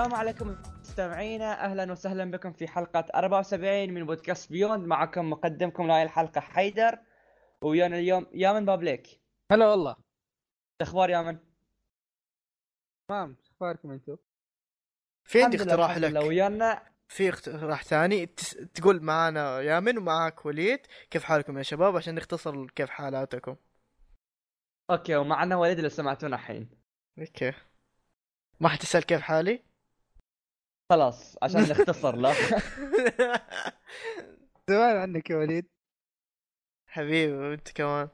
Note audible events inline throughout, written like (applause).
السلام عليكم مستمعينا. أهلا وسهلا بكم في حلقة 74 من بودكاست Beyond معكم مقدمكم لهذه الحلقة حيدر ويانا اليوم يامن بابليك. هلا والله. الاخبار يامن؟ تمام شو أخباركم أنتم؟ في عندي اقتراح لك. ويانا؟ في اقتراح ثاني. تس... تقول معانا يامن ومعاك وليد كيف حالكم يا شباب؟ عشان نختصر كيف حالاتكم. okay ومعنا وليد اللي سمعتونا الحين. أوكي. ما حتسال كيف حالي؟ خلاص عشان نختصر له. (laughs) زمان عنك يا وليد. حبيبي وأنت كمان.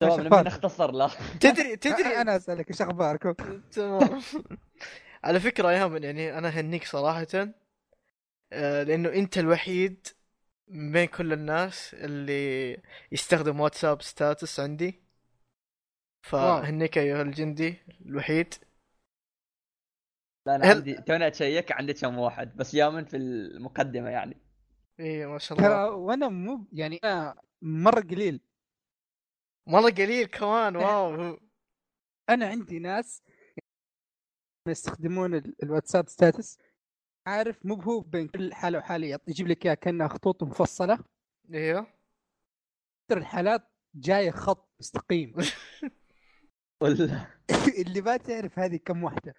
تمام نبي؟ نختصر له. (laughs) تدري تدري أنا أسألك إيش أخباركم؟ تمام. على فكرة يا من يعني أنا أهنيك صراحة. آه، لأنه أنت الوحيد من بين كل الناس اللي يستخدم واتساب status عندي. فهنيك ايها الجندي الوحيد. لا أنا هل- عندي توني أ check عندي كم واحد بس يامن في المقدمة يعني. إيه ما شاء ترى الله. وأنا مو يعني أنا مرة قليل. مرة قليل كمان wow. أنا عندي ناس يستخدمون ال- الواتساب status. عارف مو هو بين كل حالة وحالة يجيب لك إياها كأنها خطوط مفصلة. إيوه. أكثر الحالات جاية خط مستقيم. (laughs) ولا. (laughs) اللي ما تعرف هذه كم واحدة.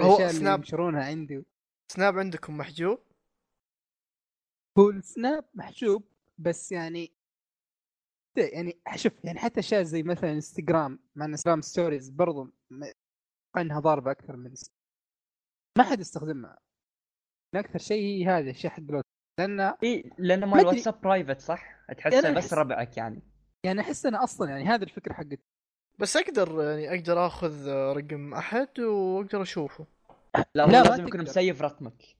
هو سناب ينشرونها عندي. سناب عندكم محجوب؟ هو السناب محجوب بس يعني يعني شوف يعني حتى أشياء زي مثلا انستغرام مع انستغرام stories برضو انها ضاربة أكثر من ما حد يستخدمها. أكثر شيء هي هذا الشيء حق الواتس. لأن إي لأن ما. الواتساب private صح؟ تحسه أنا بس ربعك يعني. يعني أحس أنا أصلا يعني هذه الفكرة حقت بس أقدر يعني أقدر آخذ رقم أحد وأقدر أشوفه. لا, لا، لازم يكون. م save رقمك.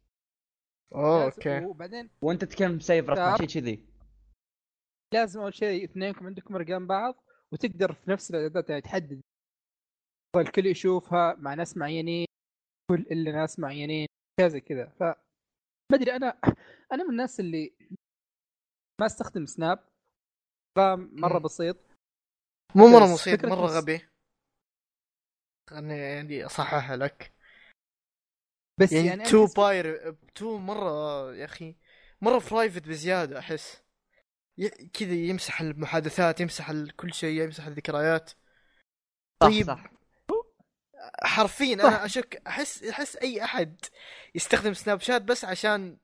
oh okay. وبعدين وأنت تكون م save رقمك شيء كذي. لازم أول شيء اثنينكم عندكم أرقام بعض وتقدر في نفس الإعدادات يعني تحدد. والكل يشوفها مع ناس معينين كل إلا ناس معينين كذا كذا. ف ما أدري أنا أنا من الناس اللي ما أستخدم سناب مرة. بسيط. مو مرة مصيب مرة غبي. خلني يعني أصححها لك. بس يعني, يعني, تو برايفت مرة يا أخي مرة private بزيادة أحس. كذا يمسح المحادثات يمسح كل شيء يمسح الذكريات. صح طيب. صح. حرفيا أنا أشك أحس أحس أي أحد يستخدم سناب شات بس عشان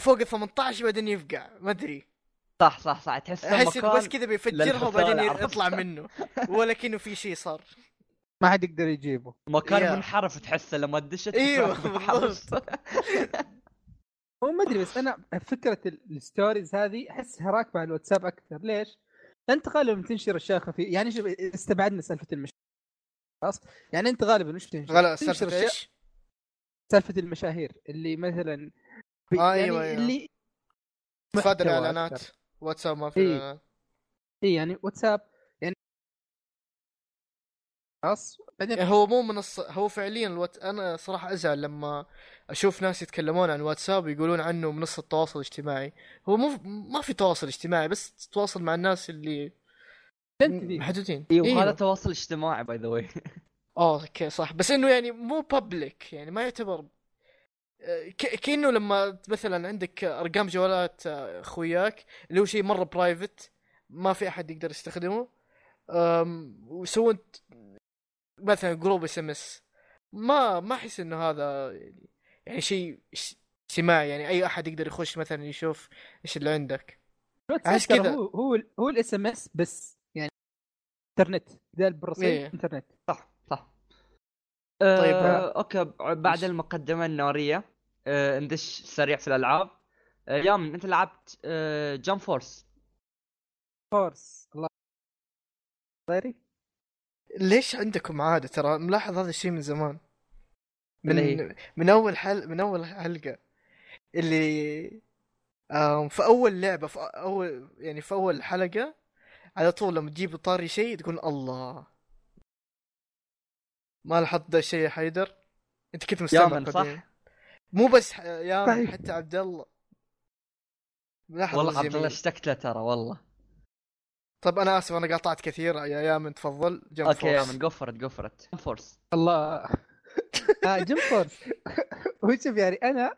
فوق ال 18 بعدين يفقع. ما أدري. صح صح صح تحس أحس مكان بس كذا بيفجرها وبعدين؟ يطلع منه ولا كأنه في شيء صار ما حد يقدر يجيبه مكان يا. منحرف تحسه لما تدش تحس أيوه. (laughs) هو ما أدري بس أنا فكرة ال- الستوريز هذه احسها راكبة على الواتساب أكثر ليش؟ أنت غالبا تنشر أشياء خفيفة يعني شوف استبعدنا سالفة المشاهير خلاص يعني أنت غالبا وش تنشر؟ تنشر سالفة إيش؟ سالفة المشاهير اللي مثلا آه، يعني أيوة، أيوة. اللي فاد محتوى الإعلانات. واتساب ما في إيه. اعلانات اي يعني واتساب يعني خلاص بعدين يعني هو مو منصة هو فعليا الوات... أنا صراحة أزعل لما أشوف ناس يتكلمون عن واتساب ويقولون عنه منصة تواصل اجتماعي هو مو ما في تواصل اجتماعي بس تتواصل مع الناس اللي محدودين أيوه. هذا تواصل اجتماعي by the way آه okay صح بس إنه يعني مو public يعني ما يعتبر آه،. كأنه لما مثلا عندك أرقام جوالات أخوياك اللي هو شيء مرة private ما في أحد يقدر يستخدمه. أم... وسوت مثلا group SMS ما ما أحس إنه هذا يعني, يعني شيء اج- اجتماعي يعني أي أحد يقدر يخش مثلا يشوف إيش اللي عندك. ترى كذا. هو هو هو ال SMS بس يعني انترنت بدال بالرصيد إيه. انترنت صح. طيب. آه، okay بعد المقدمة النارية آه، ندش سريع في الألعاب. آه، يامن أنت لعبت آه، جمب فورس فورس الله غيري ليش عندكم عادة؟ ترى ملاحظ هذا الشيء من زمان. من من أول حل من أول حلقة. اللي في أول لعبة في أول يعني في أول حلقة على طول لما تجيب طاري شيء تقول الله. ما لاحظت ذا الشيء يا حيدر؟ أنت كنت مستمع يامن صح؟ مو بس ح- يامن صحيح. حتى عبد الله. والله عبد الله. اشتقت له ترى والله. طب أنا آسف أنا قاطعت كثير. يا يامن تفضل. جمب okay يا فورس. من قفزت قفزت فورس الله. آه جمب فورس هو شوف يعني أنا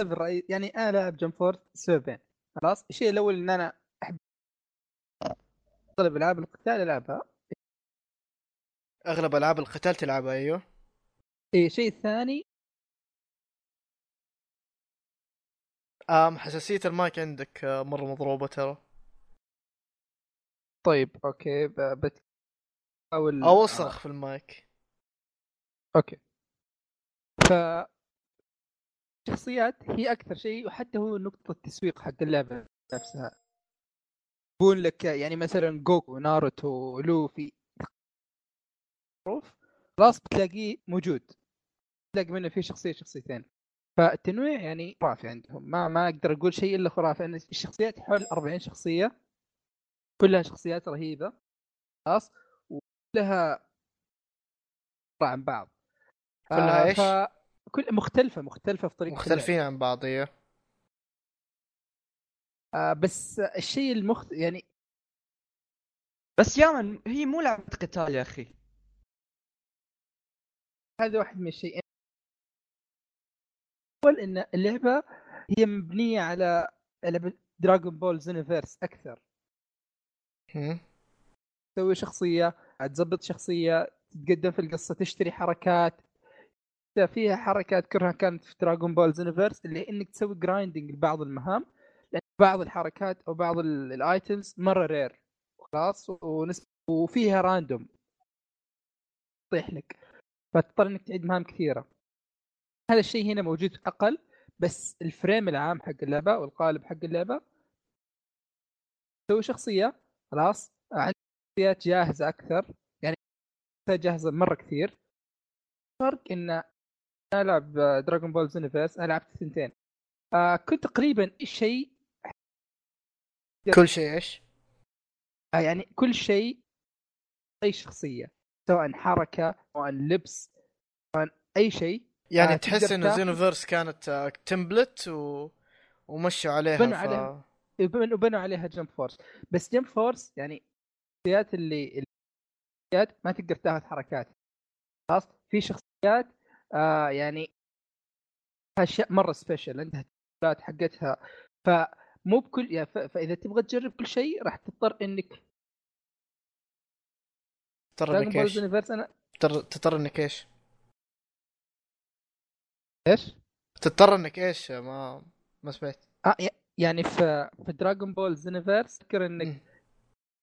بالرأي يعني أنا لاعب جمب فورس سببين خلاص؟ الشيء الأول إن أنا احب اغلب ألعاب القتال ألعبها. أغلب ألعاب القتال تلعبها أيوه. اي الشيء الثاني آم حساسية المايك عندك آه، مرة مضروبة ترى. طيب okay بحاول أو أصرخ في المايك. okay. ف شخصيات هي أكثر شيء وحتى هو نقطة التسويق حق اللعبة نفسها. يقول لك يعني مثلا غوكو ناروتو لوفي معروف خلاص بتلاقيه موجود. تلاقي منه في شخصية شخصيتين. فالتنويع يعني خرافي عندهم. ما ما أقدر أقول شيء إلا خرافي. لأن الشخصيات حول 40 شخصية. كلها شخصيات رهيبة. خلاص. وكلها عن بعض. كلها آه، إيش؟ كل مختلفة مختلفة في طريقه مختلفين عن بعض أيوه اللعب. آه بس الشيء المخت يعني بس يا من هي مو لعبة قتال يا أخي. هذا واحد من الشيئين. أول إن اللعبة هي مبنية على لعبه دراغون بول زينيفيرس أكثر. تسوي شخصية تظبط شخصية تتقدم في القصة تشتري حركات. فيها حركات كرها كانت في دراغون بول زينيفيرس اللي إنك تسوي grinding لبعض المهام لأن بعض الحركات أو بعض ال- ال items مرة rare خلاص ونسبة وفيها random تطيح لك. فتضطر إنك تعيد مهام كثيرة. هذا الشيء هنا موجود أقل بس ال frame العام حق اللعبة والقالب حق اللعبة تسوي شخصية خلاص عندك شخصيات جاهزة أكثر يعني جاهزة مرة كثير. فرق إن أنا ألعب دراغون بول زينيفيرس أنا لعبت الثنتين. آه كنت تقريبا الشيء كل شيء إيش؟ آه يعني كل شيء أي شخصية. سواء حركة سواء لبس سواء أي شيء. يعني آه، تحس إنه زينيفيرس كانت template و... ومشوا عليها بنوا ف... عليها. وبنوا عليها جمب فورس بس جمب فورس يعني الشخصيات اللي الشخصيات ما تقدر تاخذ حركات. خلاص؟ في شخصيات آه يعني أشياء مرة special عندها حقتها. فمو بكل يعني فإذا تبغى تجرب كل شيء راح تضطر إنك تضطر انك إيش؟ أنا تضطر انك إيش؟ إيش؟ تضطر انك إيش؟ ما ما سمعت آه ي- يعني في في دراغون بول زينيفرس اذكر إنك.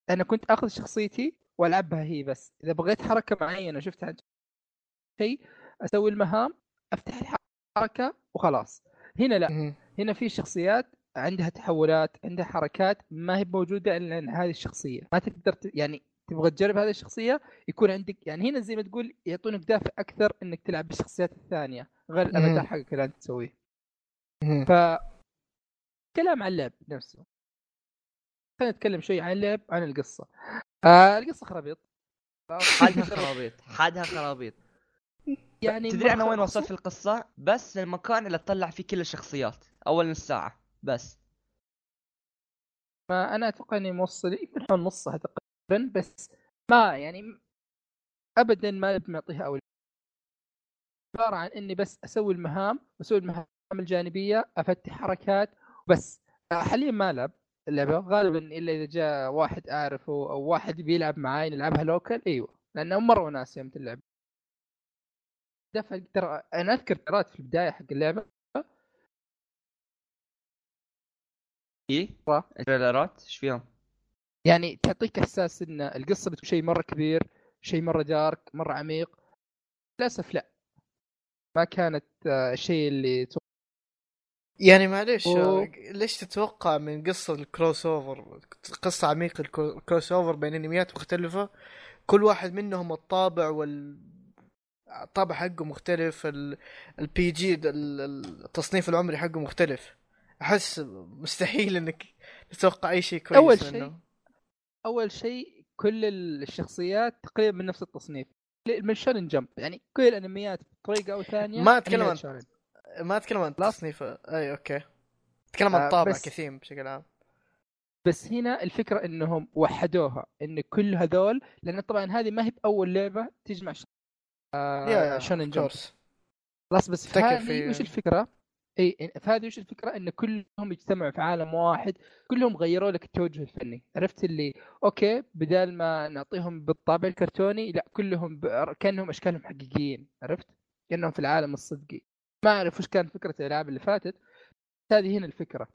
أنا كنت آخذ شخصيتي وألعبها هي بس إذا بغيت حركة معينة شفتها شيء أسوي المهام أفتح الحركه وخلاص هنا لا مم. هنا في شخصيات عندها تحولات عندها حركات ما هي موجوده إلا عند هذه الشخصية ما تقدر ت... يعني تبغى تجرب هذه الشخصية يكون عندك يعني هنا زي ما تقول يعطونك دافع أكثر إنك تلعب بالشخصيات الثانية غير. الافاتار حقك اللي أنت تسويه. ف كلام عن اللعب نفسه. خلينا نتكلم شوي عن اللعب عن القصة. آه القصة خرابيط. حدها (laughs) خرابيط حدها خرابيط. يعني تدري أنا وين وصلت. في القصة؟ بس المكان اللي تطلع فيه كل الشخصيات أول نص ساعه بس. ما أنا أتوقع إني موصل يمكن حول نصها تقريبا بس ما يعني ابدا ما معطيها أول. عبارة عن إني بس أسوي المهام أسوي المهام الجانبية أفتح حركات بس حاليا ما ألعب اللعبة. غالبا إلا إذا جاء واحد أعرفه أو واحد بيلعب معاي نلعبها لوكل أيوه. لأنه مرة وناس يوم اللعب. دفع ترى أنا أذكر ترات في البداية حق اللعبة. اي صح. تريلرات إيش فيهم؟ يعني تعطيك إحساس إن القصة بتكون شيء مرة كبير شيء مرة دارك مرة عميق. للأسف لا. ما كانت آه، الشيء اللي تو- يعني معليش و- ليش تتوقع من قصة ال crossover عميقة ال cro- ال crossover بين أنميات مختلفة كل واحد منهم الطابع وال الطابع حقه مختلف ال PG التصنيف العمري حقه مختلف. أحس مستحيل إنك تتوقع أي شيء كويس أول شيء منه. أول شيء كل الشخصيات تقريبا من نفس التصنيف. من شونن جمب يعني كل الأنميات بطريقة أو ثانية ما أنميات عن-. ما أتكلم عن. تصنيف. أي okay. أتكلم عن آه، طابع بس- كثير بشكل عام. بس هنا الفكرة إنهم وحدوها إن كل هذول لأن طبعا هذه ما هي بأول لعبة تجمع ش... آه شونن جمب فورس خلاص بس في- وش الفكرة؟ إي في هذه وش الفكرة؟ إن كلهم يجتمعوا في عالم واحد، كلهم غيروا لك التوجه الفني، عرفت اللي okay بدال ما نعطيهم بالطابع الكرتوني لا كلهم ب... كأنهم أشكالهم حقيقيين، عرفت؟ كأنهم في العالم الصدقي. ما أعرف وش كانت فكرة الألعاب اللي فاتت، هذه هنا الفكرة.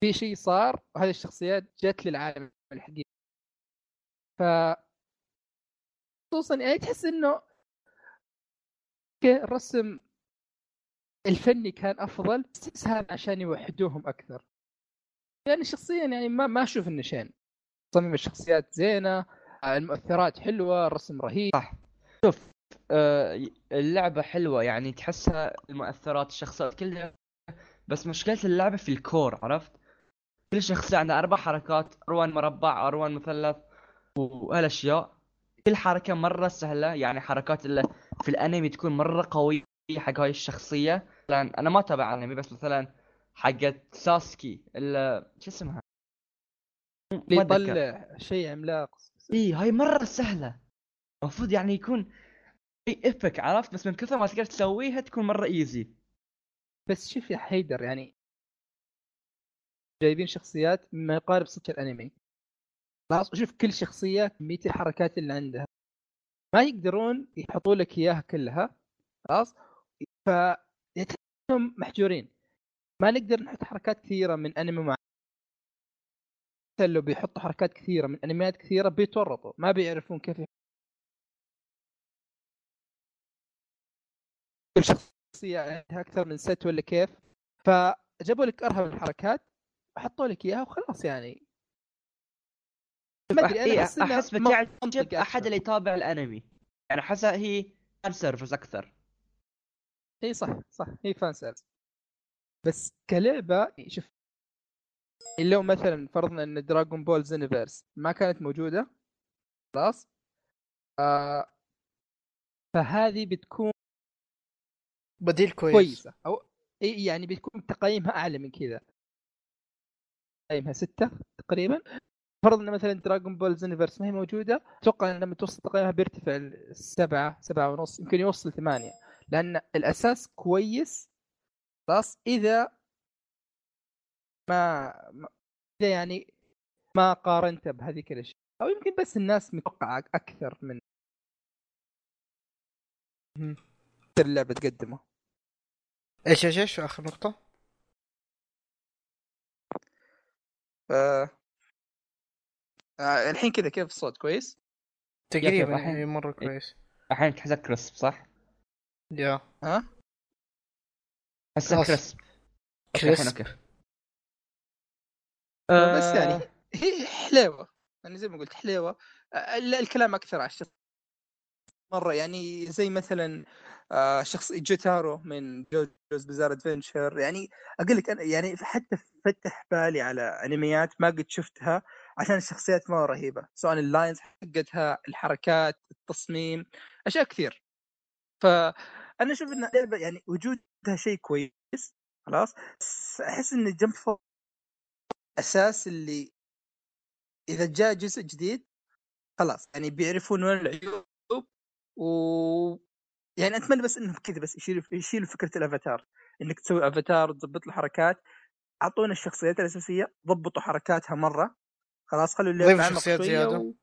في شيء صار وهذه الشخصيات جت للعالم الحقيقي. ف خصوصا يعني تحس إنه أوكي الرسم الفني كان أفضل بس عشان يوحدوهم أكثر. يعني شخصيا يعني ما ما أشوف إنه شين تصميم الشخصيات زينة المؤثرات حلوة الرسم رهيب. صح. شوف آه، اللعبة حلوة يعني تحسها المؤثرات الشخصيات كلها. بس مشكلة اللعبة في الكور عرفت؟ كل شخصية عندها أربع حركات أروان مربع أروان مثلث وهالأشياء. كل حركة مرة سهلة يعني حركات اللي في الأنمي تكون مرة قوية. حق هاي الشخصية. مثلا أنا ما أتابع أنمي بس مثلا حقت ساسكي اللي شو اسمها؟ اللي ما. يطلع شيء عملاق. إي هاي مرة سهلة. المفروض يعني يكون شيء ايبك عرفت؟ بس من كثر ما تقدر تسويها تكون مرة ايزي بس شوف يا حيدر يعني جايبين شخصيات مما يقارب صدق الأنمي. خلاص وشوف كل شخصية كميه الحركات اللي عندها. ما يقدرون يحطوا لك إياها كلها. خلاص؟ ف محجورين. ما نقدر نحط حركات كثيرة من أنمي معين. لو بيحطوا حركات كثيرة من أنميات كثيرة بيتورطوا ما بيعرفون كيف كل شخصية عندها أكثر من ست ولا كيف. فجابوا لك أرهب الحركات وحطوا لك إياها وخلاص يعني. ما أدري أنا إيه، أحس بتعجب. أحد اللي يتابع الأنمي. يعني احسها هي فان سيرفس أكثر. إي صح صح هي fan service بس كلعبة شوف لو مثلا فرضنا إن دراغون بول زينيفيرس ما كانت موجودة خلاص؟ آه فهذه بتكون بديل كويس. كويسة. أو إي يعني بتكون تقييمها أعلى من كذا. تقييمها ستة تقريبا. فرضنا مثلا دراغون بول زينيفيرس ما هي موجودة أتوقع إن لما توصل تقييمها بيرتفع السبعة سبعة ونص يمكن يوصل ثمانية لأن الأساس كويس خلاص إذا ما إذا يعني ما قارنته بهذيك الأشياء أو يمكن بس الناس متوقعة أكثر من مم. اللعبة تقدمه إيش إيش إيش آخر نقطة؟ آه. آه الحين كذا كيف الصوت كويس؟ تقريبا الحين- إيه، مرة كويس الحين crisp صح؟ يا ها؟ crisp أوكي، الحين crisp أوكي. بس آه، يعني هي حليوة. يعني زي ما قلت حليوة. آه، ال- الكلام أكثر على الشخص مرة. يعني زي مثلا آه، شخص جوتارو من JoJo's Bizarre Adventure. يعني أقول لك أنا يعني حتى فتح بالي على أنميات ما قد شفتها عشان الشخصيات ما رهيبة. سواء ال lines حقتها الحركات التصميم أشياء كثير. فانا أشوف إن اللعبه يعني وجودها شيء كويس خلاص. بس أحس إن جمب فورس أساس اللي إذا جاء جزء جديد خلاص. يعني بيعرفون وين العيوب و يعني أتمنى بس إنهم كذا بس يشيلوا يشيلوا فكرة الأفاتار. إنك تسوي أفاتار وتضبط له حركات أعطونا الشخصيات الأساسية ضبطوا حركاتها مرة. خلاص خلوا اللعبه شخصيات زيادة. و...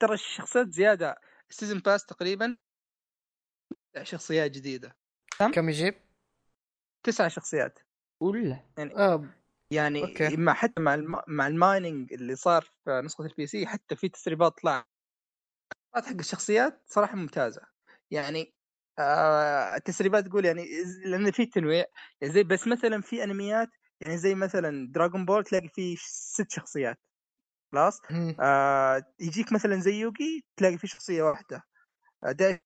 ترى الشخصيات زيادة. ال season pass تقريبا. شخصيات جديدة. كم يجيب؟ تسع شخصيات. ولا؟ آه يعني أوكي. مع حتى مع الم... مع ال mining اللي صار في نسخة ال PC حتى في تسريبات طلع. حق الشخصيات صراحة ممتازة. يعني آه التسريبات تقول يعني لأن في تنويع. يعني زي بس مثلا في أنميات يعني زي مثلا دراغون بول تلاقي فيه ست شخصيات. خلاص. آه يجيك مثلا زي يوغي تلاقي فيه شخصية واحدة. آه دا-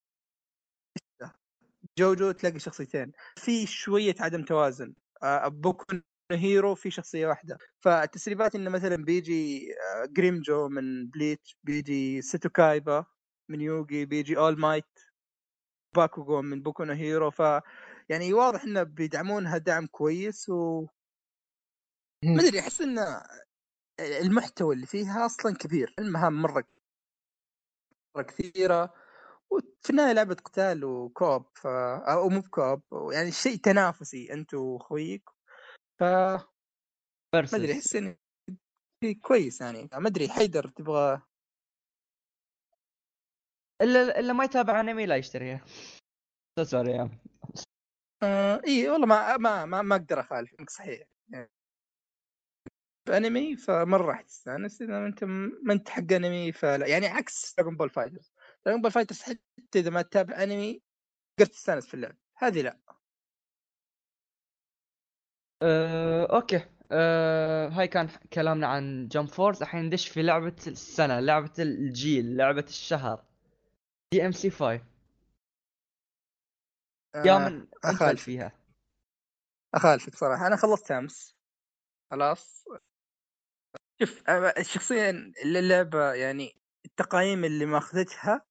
جوجو تلاقي شخصيتين. في شوية عدم توازن. آه بوكو نو هيرو في شخصية واحدة. فالتسريبات إنه مثلا بيجي آه جريمجو من بليتش بيجي سيتو كايبا من يوغي بيجي أول مايت باكوغو من بوكو نو هيرو. ف يعني واضح إنه بيدعمونها دعم كويس و. ما أدري أحس إن المحتوى اللي فيها أصلا كبير. المهام مره مرة كثيرة. وفي النهاية لعبة قتال وكوب ف... أو مو بكوب يعني شيء تنافسي أنت وأخويك ف ما أدري أحس انه كويس يعني ما أدري حيدر تبغى؟ إلا إلا ما يتابع أنمي لا يشتريها سوري يا آه إي والله ما ما ما, ما أقدر أخالف إنك صحيح. يعني أنمي فمرة راح تستأنس إذا أنت ما أنت حق أنمي فلا. يعني عكس دراجون بول فايترز دراجون بول فايتر زد حتى إذا ما تتابع أنمي تقدر تستانس في اللعب. هذه لا. أه، أوكي. أه، هاي كان كلامنا عن جمب فورس الحين ندش في لعبة السنة لعبة الجيل لعبة الشهر. دي ام سي 5 يا من أنت أخالف. فيها. أخالفك صراحة. أنا خلصت أمس. خلاص. شوف اللي اللعبة يعني التقايم اللي ماخذتها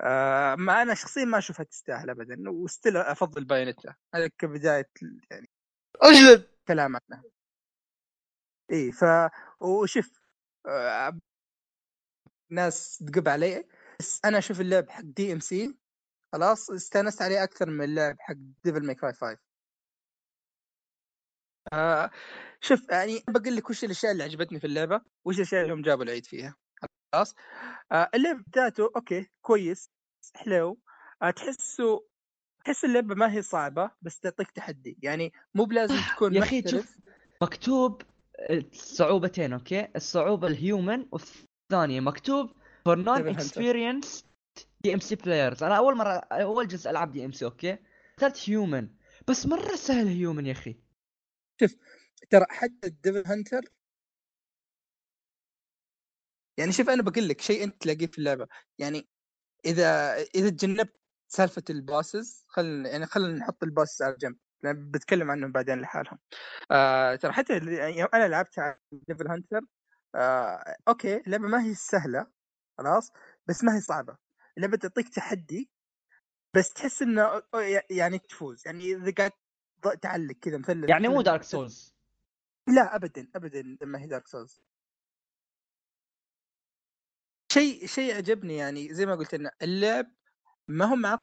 آه ما أنا شخصيا ما أشوفها تستاهل ابدا و still أفضل بايونيتا. هذا كبداية يعني اجلد كلام عنها إي ف وشوف آه ناس تقب علي بس أنا أشوف اللعب حق دي ام سي خلاص استانست عليه أكثر من اللعب حق ديفل ماي كراي 5 آه شوف يعني بقول لك وش الأشياء اللي عجبتني في اللعبة؟ وش الأشياء اللي هم جابوا العيد فيها؟ خلاص. آه اللعب ذاته أوكي كويس. حلو. آه تحسه تحس اللعبة ما هي صعبة بس تعطيك تحدي. يعني مو بلازم تكون يا أخي شوف مكتوب الصعوبتين أوكي؟ الصعوبة ال human والثانية مكتوب for non. experienced DMC players أنا أول مرة أول جزء ألعب دي ام سي أوكي؟ اخترت human بس مرة سهل human يا أخي. ترى حتى ال Devil Hunter يعني شوف أنا بقول لك شيء أنت تلاقيه في اللعبة. يعني إذا إذا تجنبت سالفة ال bosses خل يعني خلينا نحط ال boss على جنب لأن بتكلم عنهم بعدين لحالهم. آه ترى حتى يعني أنا لعبت على Devil Hunter آه أوكي اللعبه ما هي سهلة خلاص بس ما هي صعبة. اللعبة تعطيك تحدي بس تحس إنه يعني تفوز. يعني إذا قاعد تعلق كذا مثلث يعني مو دارك سولز لا ابدا ابدا ما هي دارك سولز شيء شيء عجبني يعني زي ما قلت لنا اللعب ما هو معقد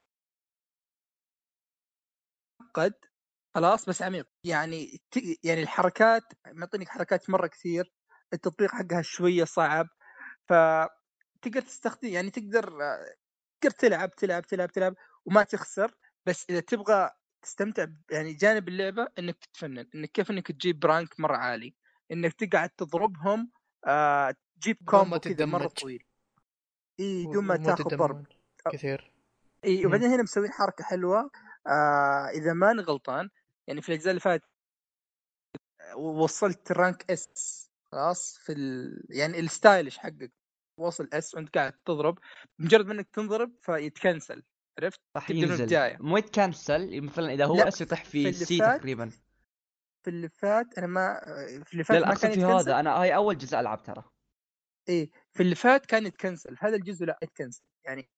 خلاص بس عميق يعني ت- يعني الحركات معطينك حركات مرة كثير التطبيق حقها شوية صعب ف تقدر تستخدم يعني تقدر تقدر تلعب تلعب تلعب تلعب وما تخسر بس إذا تبغى تستمتع يعني جانب اللعبة إنك تتفنن إنك كيف إنك تجيب rank مرة عالي إنك تقعد تضربهم آه تجيب combo كذا مرة. طويل إي بدون ما تاخذ ضرب. كثير. إي. وبعدين هنا مسوين حركة حلوة. آه إذا ماني غلطان يعني في الأجزاء اللي فاتت وصلت rank S خلاص في ال... يعني ال stylish حقك. وصل S وأنت قاعد تضرب. مجرد ما انك تنضرب فيتكنسل عرفت؟ راح ينزل. مو يتكنسل مثلا إذا هو S يطيح في في C تقريبا. في اللي فات أنا ما في اللي فات لا كان في هذا أنا هاي أول جزء ألعب ترى. إيه في اللي فات كان يتكنسل هذا الجزء لا يتكنسل يعني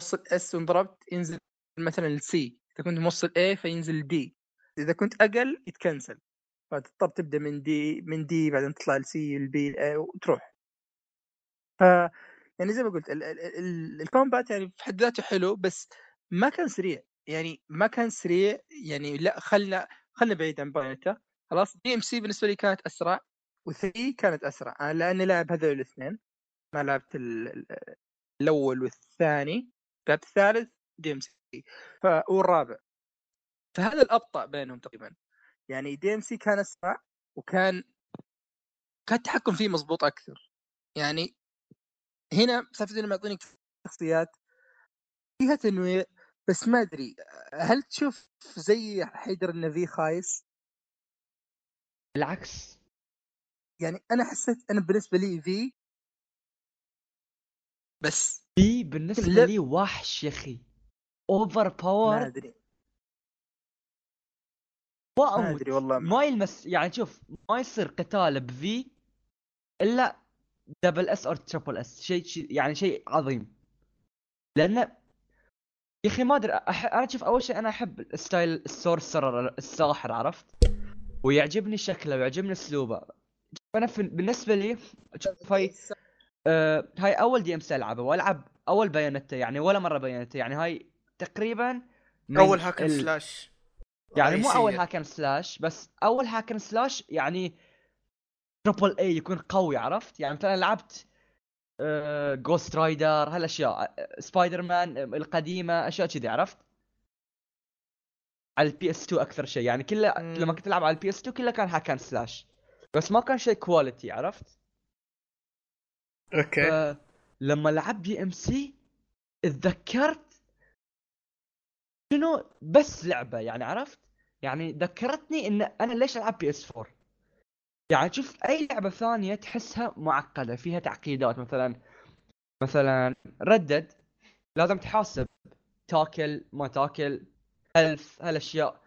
وصل S وانضربت ينزل مثلا ال C إذا كنت موصل A فينزل D إذا كنت أقل يتكنسل. فتضطر تبدأ من D من D بعدين تطلع ال C ال B ال A وتروح. ف يعني زي ما قلت ال- ال- ال- ال combat يعني في حد ذاته حلو بس ما كان سريع. يعني ما كان سريع يعني لا خلنا خلنا بعيد عن بايونيتا خلاص DMC بالنسبة لي كانت أسرع. و three كانت أسرع. أنا لاني لاعب هذول الاثنين. ما لعبت ال- ال- الأول والثاني. لعبت الثالث DMC. والرابع. فهذا الأبطأ بينهم تقريبا. يعني DMC كان أسرع وكان كان التحكم فيه مضبوط أكثر. يعني هنا سالفه انهم يعطونك شخصيات فيها تنويع بس ما أدري هل تشوف زي حيدر النبي خايس؟ بالعكس. يعني أنا حسيت أنا بالنسبة لي V بس V بالنسبة لا. لي وحش يا أخي. over ما power أدري. ما ما أموت. أدري والله. ما يلمس يعني شوف ما يصير قتال ب V إلا double S أو triple S شيء شيء يعني شيء عظيم. لأنه يا أخي ما أدري أح... أنا شوف أول شيء أنا أحب style ال sorcerer الساحر عرفت؟ ويعجبني شكله ويعجبني أسلوبه. أنا في بالنسبة لي شوف هاي آه هاي أول DMC ألعبه وألعب أول بايونيتا يعني ولا مرة بايونيتا يعني هاي تقريبا أول hack and ال- slash يعني مو. أول hack and slash بس أول hack and slash يعني triple A يكون قوي عرفت؟ يعني مثلا لعبت Ghost Rider هالأشياء سبايدر مان آه، القديمة أشياء كذي عرفت؟ على ال PS 2 أكثر شيء يعني كله. لما كنت ألعب على ال PS 2 كله كان hack and slash بس ما كان شيء quality عرفت؟ okay. لما لعبت DMC اتذكرت شنو بس لعبة يعني عرفت؟ يعني ذكرتني إن أنا ليش ألعب PS 4 يعني شوف أي لعبة ثانية تحسها معقدة فيها تعقيدات مثلا مثلا Red Dead لازم تحاسب تاكل ما تاكل health هالأشياء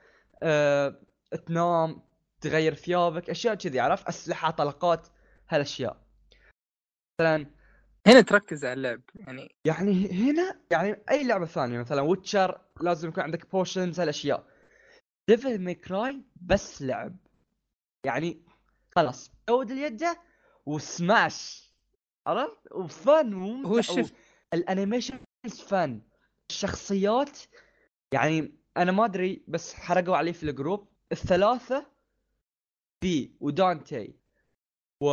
أه، تنام تغير ثيابك أشياء كذي عرفت؟ أسلحة طلقات هالأشياء. مثلا هنا تركز على اللعب يعني يعني هنا يعني أي لعبة ثانية مثلا Witcher لازم يكون عندك potions هالأشياء. Devil May Cry بس لعب. يعني خلاص عود اليدة وسماش عرفت؟ و fun وممتع هو شوف ال animation fun الشخصيات يعني أنا ما أدري بس حرقوا عليه في ال group. الثلاثة V ودانتي و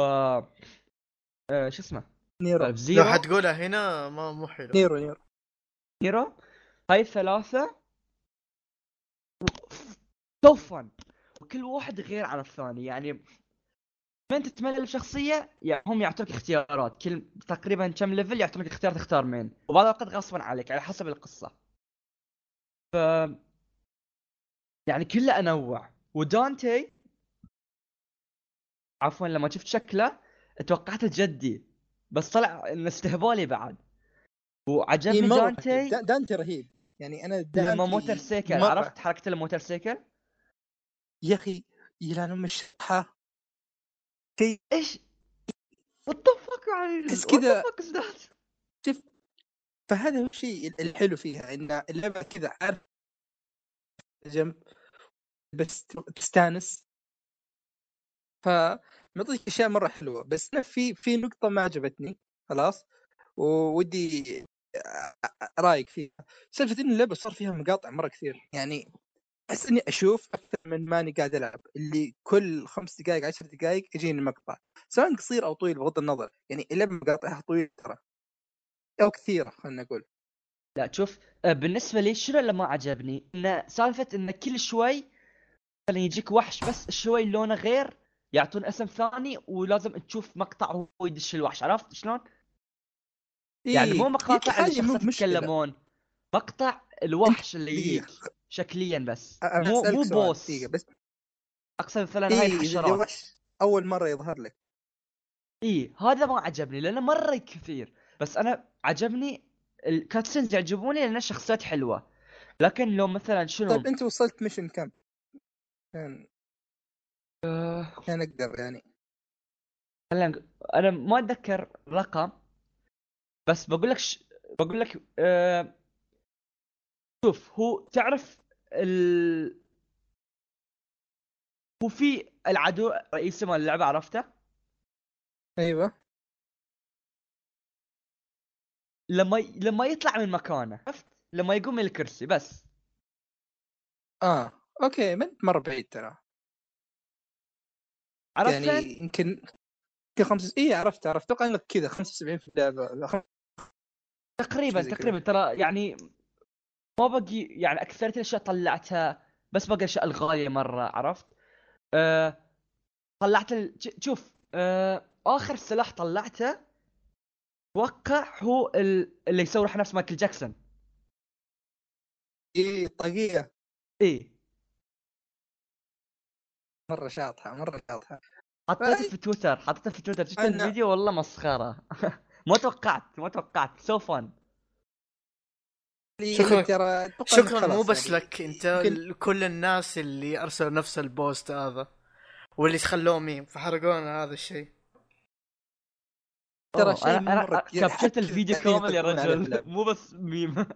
آه شو اسمه؟ نيرو. لو زيرو. حتقولها هنا ما مو حلو. نيرو نيرو. نيرو هاي الثلاثة so fun وكل واحد غير عن الثاني. يعني من تتملل بشخصية يعني هم يعطوك اختيارات. كل تقريبا كم level يعطونك اختيار تختار مين. وبعض الأوقات غصبا عليك على حسب القصة. ف يعني كله أنوع. ودانتي عفوا لما شفت شكله توقعته جدي بس طلع إنه استهبالي بعد وعجبني إيه، دانتي دانتي رهيب يعني أنا دانتي لما motorcycle مرة. عرفت حركة ال motorcycle؟ يا أخي يلان ام الشطحه شيء إيش؟ وات يعني what كذا- that؟ فهذا هو الشيء الحلو فيها إن اللعبة كذا عارف جنب بس تستانس فمعطيك أشياء مرة حلوة. بس أنا في في نقطة ما عجبتني خلاص؟ وودي رأيك فيها. سالفة إن اللعبة صار فيها مقاطع مرة كثير. يعني أحس إني أشوف أكثر من ماني قاعد ألعب. اللي كل خمس دقائق عشر دقائق يجيني مقطع. سواء قصير أو طويل بغض النظر. يعني اللعبة مقاطعها طويلة ترى. أو كثيرة خلينا نقول. لا شوف آه، بالنسبة لي شنو اللي ما عجبني؟ إن سالفة إن كل شوي مثلا يجيك وحش بس شوي لونه غير. يعطون اسم ثاني ولازم تشوف مقطع وهو يدش الوحش عرفت شلون؟ يعني مو مقاطع اللي إيه، مشكلة. يتكلمون مقطع الوحش اللي. يجيك شكليا بس مو مو boss بس أقصد مثلا هاي إيه إذا الحشرات أول مرة يظهر لك اي هذا ما عجبني لأنه مرة كثير بس أنا عجبني ال cutscenes يعجبوني لأن الشخصيات حلوة لكن لو مثلا شنو طيب أنت وصلت mission كم؟ كان كان أقدر يعني. خلينا أنا ما أتذكر رقم بس بقول لك ش... بقول لك آه... شوف هو تعرف ال... هو في العدو رئيسي مال اللعبة عرفته؟ أيوه. لما ي... لما يطلع من مكانه عرفت؟ لما يقوم من الكرسي بس. آه أوكي انت مرة بعيد ترى. عرفت يعني. يمكن يمكن خمس اي عرفت عرفت أتوقع إنك كذا 75 في اللعبة لا، خم- تقريبا. تقريبا ترى يعني ما بقي يعني اكثرية الأشياء طلعتها بس بقى الأشياء الغالية مرة عرفت؟ أه طلعت ال... شوف أه آخر سلاح طلعته أتوقع هو ال... اللي يسوي نفس مايكل جاكسون اي طاقية إيه مرة شاطحة مرة شاطحة. حطيته في تويتر حطيته في تويتر شفت أنا- الفيديو؟ والله مسخرة. (laughs) ما توقعت ما توقعت. so fun شكراً. شكرا مو بس يعني. لك أنت لكل الناس اللي أرسلوا نفس ال post هذا واللي خلوه ميم فحرقونا هذا الشيء. ترى شيء أنا الفيديو كامل يا رجل. (laughs) مو بس ميم.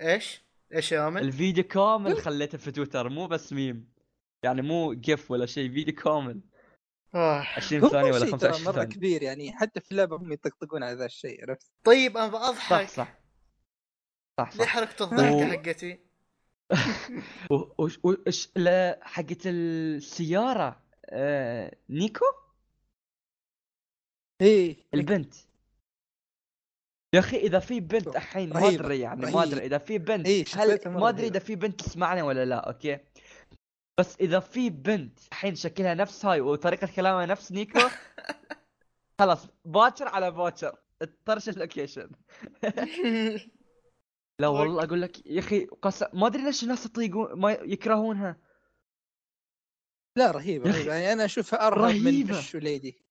إيش؟ إيش يا أمل؟ الفيديو كامل خليته في تويتر مو بس ميم. يعني مو GIF ولا شيء فيديو كامل آه. 20 هو ثانية ولا شيء ترى 25 مرة ثانية كبير يعني حتى في اللعبة هم يطقطقون على ذا الشيء عرفت؟ طيب أنا صح بضحك صح صح ليه صح حركة الضحكة و- حقتي؟ (laughs) و- وش- وش لا حقت السيارة آه... نيكو إيه البنت يا أخي إذا في بنت الحين ما أدري يعني ما. أدري إذا في بنت إيه، هل ما أدري. إذا في بنت تسمعني ولا لا okay بس إذا في بنت الحين شكلها نفس هاي وطريقة كلامها نفس Nico (laughs) خلاص باكر على باكر. طرش ال location. لا (laughs) والله أقول لك يا أخي قس... ما أدري ليش الناس يطيقون ما يكرهونها. لا رهيبة يعني أنا أشوفها أرهب. من Trish و Lady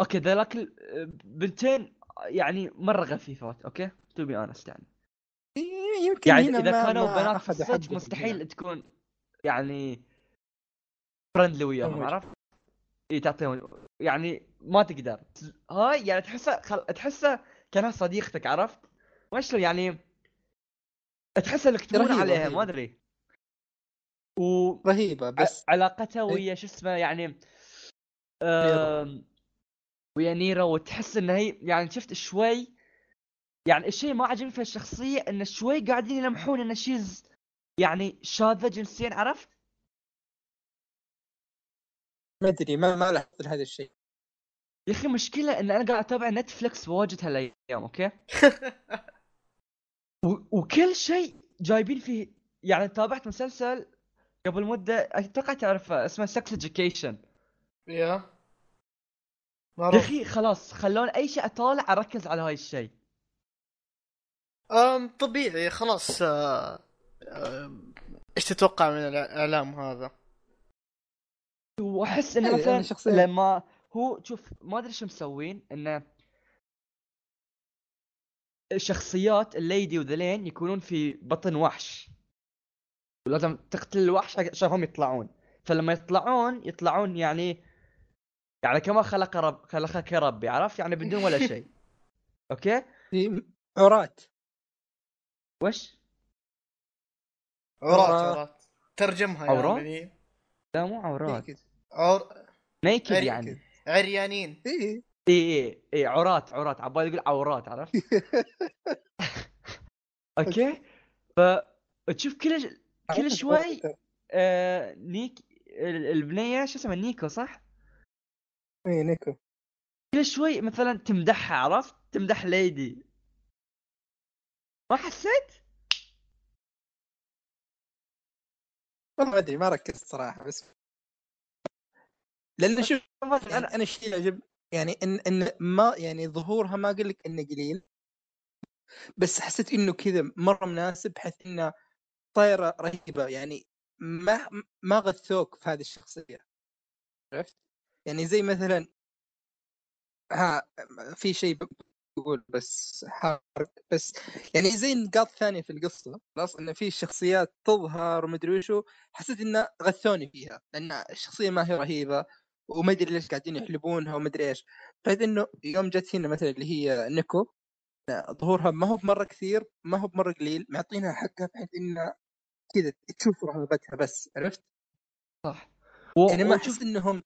okay ذلاك ال- بنتين يعني مرة غثيثات okay؟ to be honest يعني. يمكن يعني إذا كانوا بنات مستحيل. تكون يعني friendly وياهم. عرفت؟ إي تعطيهم يعني ما تقدر هاي يعني تحسها خل... تحسها كأنها صديقتك عرفت؟ ما شلون يعني تمون رهيبة، عليها. ما أدري و رهيبة بس علاقتها إيه. ويا شو اسمه يعني آم، ويا نيرا وتحس إن هي يعني شفت شوي يعني الشيء ما عجبني في الشخصية إن شوي قاعدين يلمحون إن she's يعني شاذه جنسيا عرفت؟ ما أدري ما ما لاحظت هذا الشيء. يا أخي مشكلة إن أنا قاعد أتابع Netflix واجد هالأيام okay؟ (laughs) و- وكل شيء جايبين فيه يعني تابعت مسلسل قبل مدة أتوقع تعرفه اسمه Sex Education yeah. يا أخي خلاص خلون أي شيء أطالع أركز على هاي الشيء. أم طبيعي خلاص آه، إيش تتوقع من الاعلام هذا؟ وأحس إنه إيه، مثلا أنا شخصياً- لما هو شوف ما أدري شو مسوين إنه الشخصيات ال Lady وذلين يكونون في بطن وحش. ولازم تقتل الوحش عشان هم يطلعون. فلما يطلعون يطلعون يعني يعني كما خلق رب خلقك ربي عرفت؟ يعني بدون ولا شيء. (laughs) okay؟ في عورات وش؟ عورات ترجمها يا عورات؟ لا مو عورات إيه عور naked يعني. عريانين. اي اي اي عورات عورات عبالي يقول عورات عرفت؟ (laughs) okay؟ فتشوف كل كل شوي آه نيك ال- البنية شو اسمها؟ Nico صح؟ إيه Nico. كل شوي مثلا تمدحها عرفت؟ تمدح Lady. ما حسيت؟ والله ما أدري ما ركزت صراحة بس لأن شوف يعني أنا أنا الشيء اللي عجب يعني ان إن ما يعني ظهورها ما أقول لك إنه قليل بس حسيت إنه كذا مرة مناسب بحيث إنه طايرة رهيبة يعني ما ما غثوك في هذه الشخصية عرفت؟ يعني زي مثلا ها في شيء بقول بس حارق بس يعني زي نقاط ثانية في القصة خلاص؟ انه في شخصيات تظهر ومدري وشو حسيت إنه غثوني فيها لأن الشخصية ما هي رهيبة وما أدري ليش قاعدين يحلبونها وما أدري إيش. بحيث إنه يوم جت هنا مثلا اللي هي نيكو ظهورها ما هو بمرة كثير ما هو بمرة قليل معطينها حقها بحيث انها كذا تشوف رهبتها بس عرفت؟ صح. و... يعني ما أحس إنهم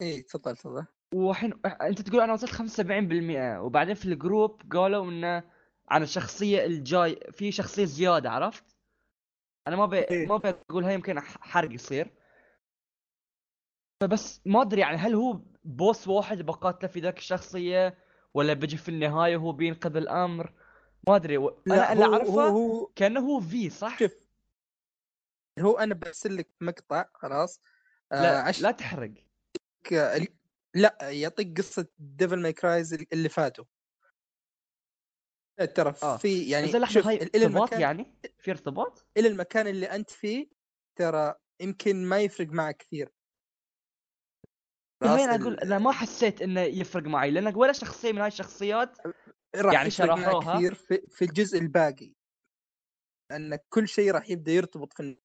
إيه تفضل تفضل. وحين أنت تقول أنا وصلت 75% وبعدين في الجروب قالوا انه عن الشخصية الجاي في شخصية زيادة عرفت؟ أنا ما ابي إيه. ما ابي اقولها يمكن حرق يصير فبس ما أدري يعني هل هو boss واحد بقاتله في ذاك الشخصية ولا بيجي في النهاية وهو بينقذ الأمر ما أدري و... أنا اللي أعرفه هو, هو كأنه هو V صح؟ شوف هو أنا برسل لك مقطع خلاص آه لا عشان لا تحرق لا يعطيك قصة Devil May Cry اللي فاتوا ترى آه. V يعني بس لحظة شوف هاي إلى ارتباط يعني؟ في ارتباط؟ إلى المكان اللي أنت فيه ترى يمكن ما يفرق معك كثير أنا ال- أقول أنا ما حسيت إنه يفرق معي لانك ولا شخصية من هاي الشخصيات راح يعني يفرق معك شرحوها. كثير في, في الجزء الباقي لأن كل شيء راح يبدأ يرتبط في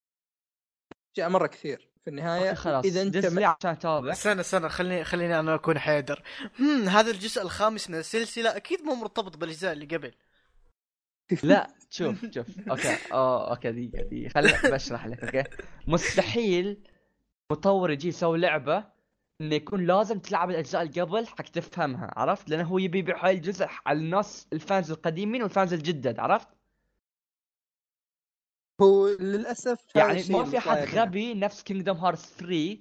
اشياء مرة كثير في النهاية خلاص. إذا أنت دز م- لي عشان اتابع استنى استنى خليني خليني أنا أكون حيدر. هم هذا الجزء الخامس من السلسلة أكيد مو مرتبط بالأجزاء اللي قبل. (laughs) لا شوف شوف. okay آه okay دقيقة دقيقة. خليني (laughs) بشرح لك okay. مستحيل مطور يجي يسوي لعبة إنه يكون لازم تلعب الأجزاء اللي قبل حق تفهمها عرفت؟ لأنه هو يبي يبيع هاي الجزء على الناس ال fans القديمين وال fans الجدد عرفت؟ هو للأسف يعني ما في حد هنا. غبي نفس Kingdom Hearts 3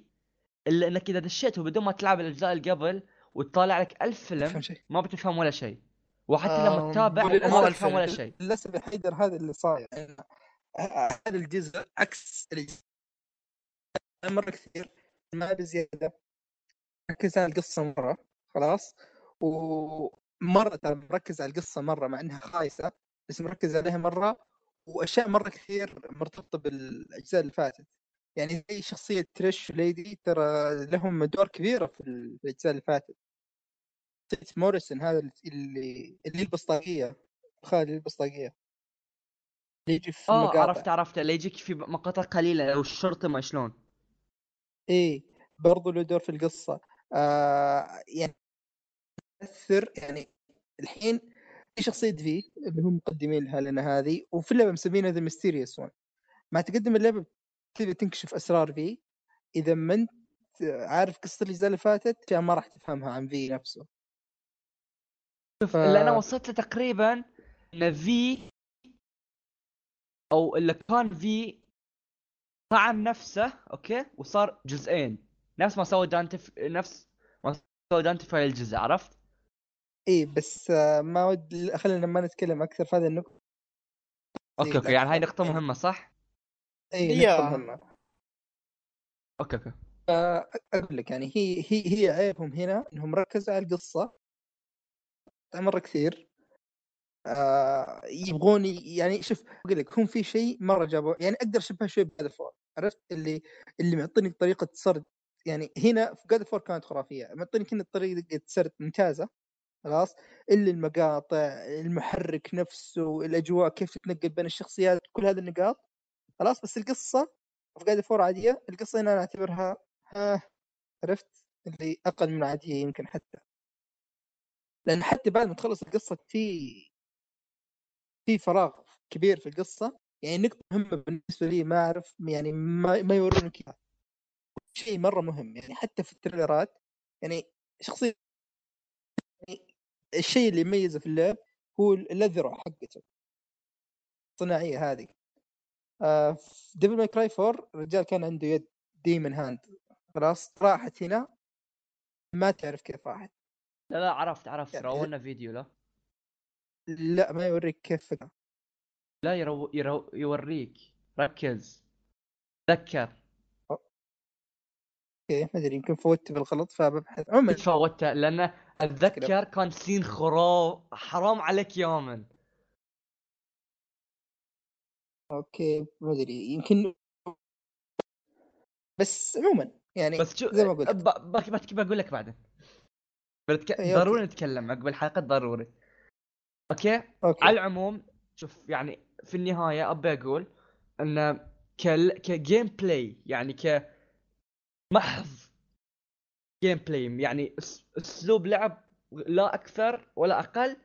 إلا إنك إذا دشيت وبدون ما تلعب الأجزاء اللي قبل وتطالع لك ألف فيلم ما بتفهم ولا شيء. وحتى لما تتابع ما بتفهم ولا شيء. للأسف يا حيدر هذا اللي صاير. إن هذا الجزء عكس الجزء مرة كثير ما بزياده ركز على القصة مرة خلاص. ومرة ترى مركز على القصة مرة مع إنها خايسة بس مركز عليها مرة. وأشياء مرة كثير مرتبطة بالأجزاء اللي فاتت. يعني زي شخصية تريش ليدي ترى لهم دور كبيره في الأجزاء اللي فاتت. شخصية Morrison هذا اللي اللي يلبس طاقية. خالد يلبس طاقية. اللي يجي في آه. عرفت عرفت اللي يجيك في مقاطع قليلة لو الشرطة ما شلون. إيه برضو له دور في القصة. آه يعني تأثر يعني الحين شخصية V اللي هم مقدمين لها لنا هذه وفي اللعبة مسمينها The Mysterious One مع تقدم اللعبة تبي تنكشف أسرار V إذا ما أنت عارف قصة الاجزاء اللي فاتت أشياء ما راح تفهمها عن V نفسه شوف ف- اللي أنا وصلت له تقريبا إن V أو اللي كان V طعن نفسه okay وصار جزئين نفس ما سوى دانتي. نفس ما سوى دانتي في الجزء عرفت؟ إيه بس آه ما ود خلينا ما نتكلم أكثر في هذه النقطة. okay okay يعني هاي نقطة مهمة صح؟ إيه yeah. نقطة مهمة. okay okay. أقول لك يعني هي هي هي عيبهم هنا إنهم ركزوا على القصة. مره كثير. آه يبغون ي- يعني شوف أقول لك هم في شيء مره جابوا يعني أقدر اشبهها شوي ب God of War عرفت؟ اللي اللي معطيني طريقة سرد. يعني هنا في God of War كانت خرافية. معطيني كنا طريقة سرد ممتازة. خلاص اللي المقاطع المحرك نفسه الأجواء كيف تتنقل بين الشخصيات كل هذه النقاط خلاص بس القصة في God of War عادية القصة هنا أنا أعتبرها ها عرفت؟ اللي أقل من عادية يمكن حتى. لأن حتى بعد ما تخلص القصة في في فراغ كبير في القصة يعني نقطة مهمة بالنسبة لي ما أعرف يعني ما, ما يورونك شيء مرة مهم يعني حتى في التريلرات يعني شخصية الشيء اللي يميزه في اللعب هو الأذرع حقته. الصناعية هذه. آه في Devil May Cry 4 الرجال كان عنده يد demon hand خلاص راحت هنا. ما تعرف كيف راحت. لا لا عرفت عرفت. يعني- رونا فيديو لا. لا ما يوريك كيف. لا يرو... يرو... يوريك. ركز. تذكر. okay ما أدري يمكن فوتت بالغلط فببحث. عموما تفوتها لأن أتذكر كان scene خراف حرام عليك يا man okay ما أدري يمكن بس عموما يعني بس شو زي ما قلت. ب... بقول لك بعدين؟ بتك... okay. ضروري نتكلم عقب الحلقة ضروري. okay? okay. على العموم شوف يعني في النهاية أبي أقول إن ك ك gameplay يعني ك محض gameplay يعني أسلوب لعب لا أكثر ولا أقل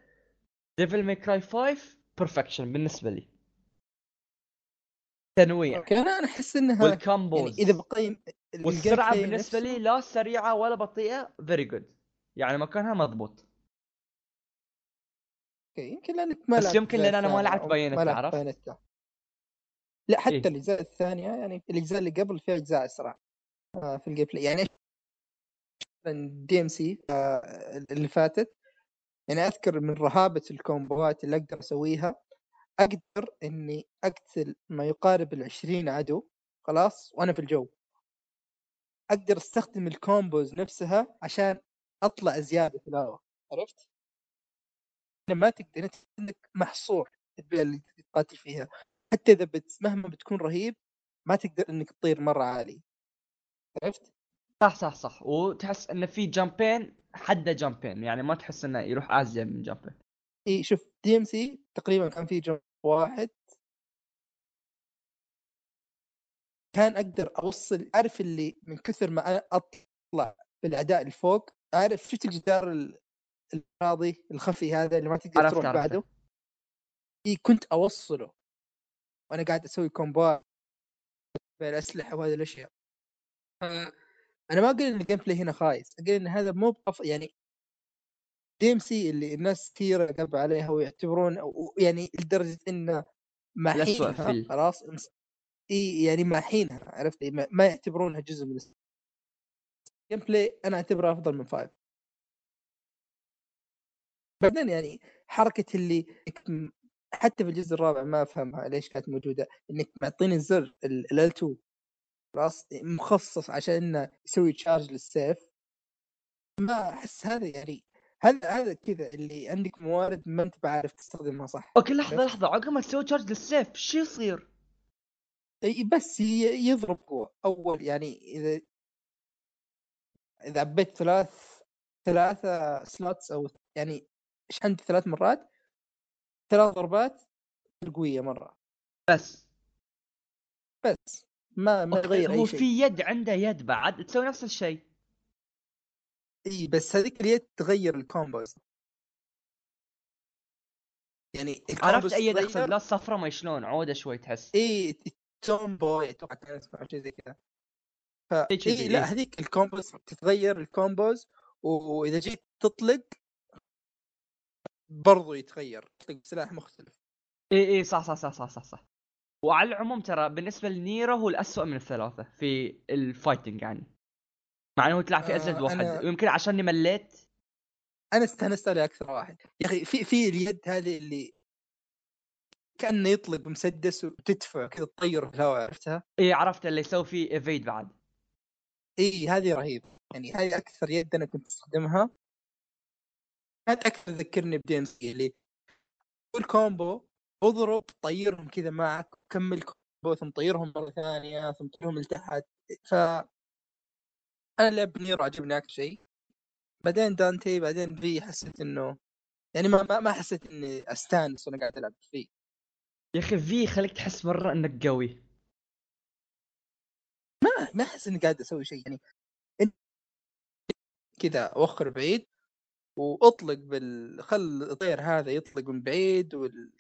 Devil May Cry 5 perfection بالنسبة لي تنويع okay أنا أنا أحس إنها يعني وال combos إذا بقيم ال- والسرعة بالنسبة لي لا سريعة ولا بطيئة very good يعني مكانها مضبوط okay يمكن لأنك ما بس يمكن لأن أنا ما لعبت عرفت؟ Bayonetta. لا حتى إيه. الأجزاء الثانية يعني الأجزاء اللي قبل فيها أجزاء أسرع في ال gameplay. يعني DMC اللي فاتت يعني أذكر من رهابة الكومبوات اللي أقدر أسويها أقدر إني أقتل ما يقارب ال 20 عدو خلاص وأنا في الجو. أقدر أستخدم ال combos نفسها عشان أطلع زيادة في الهواء عرفت؟ إنه ما تقدر انت عندك محصور البيئة اللي تقاتل فيها. حتى إذا بت... مهما بتكون رهيب ما تقدر إنك تطير مرة عالي. عرفت؟ صح صح صح. وتحس انه في jump ين حده jump ين يعني ما تحس إنه يروح ازيد من jump ين إي شوف DMC تقريبا كان في jump واحد. كان أقدر أوصل عارف اللي من كثر ما أنا أطلع بالاعداء اللي فوق. عارف شفت الجدار ال- الفاضي الخفي هذا اللي ما تقدر عرفت تروح عرفت بعده. إيه كنت أوصله. وأنا قاعد أسوي كومبات بين الاسلحه وهذه الأشياء. أنا ما أقول إن ال gameplay هنا خايس أقول إن هذا مو بأف... يعني DMC اللي الناس كثيرة قلب عليها ويعتبرون يعني لدرجة انه ماحينها ال- خلاص إي يعني ماحينها عرفت؟ ما ما يعتبرونها جزء من ال gameplay أنا أعتبره أفضل من five بعدين يعني حركة اللي حتى في الجزء الرابع ما أفهمها ليش كانت موجودة إنك معطيني الزر ال 2 خلاص مخصص عشان إنه يسوي charge للسيف ما أحس هذا يعني هذا هذا كذا اللي عندك موارد ما أنت بعارف تستخدمها صح okay لحظة؟ لحظة عقب ما تسوي charge للسيف شو يصير؟ إي بس يضرب قوه أول يعني إذا إذا عبيت ثلاث ثلاثة slots أو يعني عندي ثلاث مرات ثلاث ضربات قوية مرة بس بس ما ما يغير هو اي شيء. في يد عنده يد بعد تسوي نفس الشيء. إي بس هذيك اليد تغير ال combos يعني عرفت أي يد. أقصد؟ لا الصفرة ما شلون عودة شوي تحس. إي Tomboy أتوقع كان اسمه شيء زي كذا. ف إيه. لا هذيك ال combos تتغير ال combos وإذا جيت تطلق برضو يتغير تطلق بسلاح مختلف. إي إي صح صح صح صح صح صح. وعلى العموم ترى بالنسبة لنيرو هو الأسوأ من الثلاثة في ال fighting يعني. مع إنه تلعب في آه، ازلد واحد. أنا- ويمكن عشاني مليت أنا استانست عليه أكثر واحد. يا أخي في في اليد هذه اللي كأنه يطلق بمسدس وتدفع كذا تطير في الهواء عرفتها؟ إي عرفت اللي يسوي فيه evade بعد. إي هذه رهيب. يعني هذه أكثر يد أنا كنت أستخدمها. كانت أكثر تذكرني ب DMC اللي كل combo اضرب طيرهم كذا معك كمل combo ثم طيرهم مرة ثانية ثم طيرهم لتحت. ف أنا لعب نيرو عجبني أكثر شيء. بعدين دانتي بعدين V حسيت إنه يعني ما ما, حسيت إني أستانس وأنا قاعد ألعب. فيه يا أخي V يخليك تحس مرة إنك قوي. ما ما أحس إني قاعد أسوي شيء. يعني كذا أوخر بعيد وأطلق بال خل الطير هذا يطلق من بعيد وال...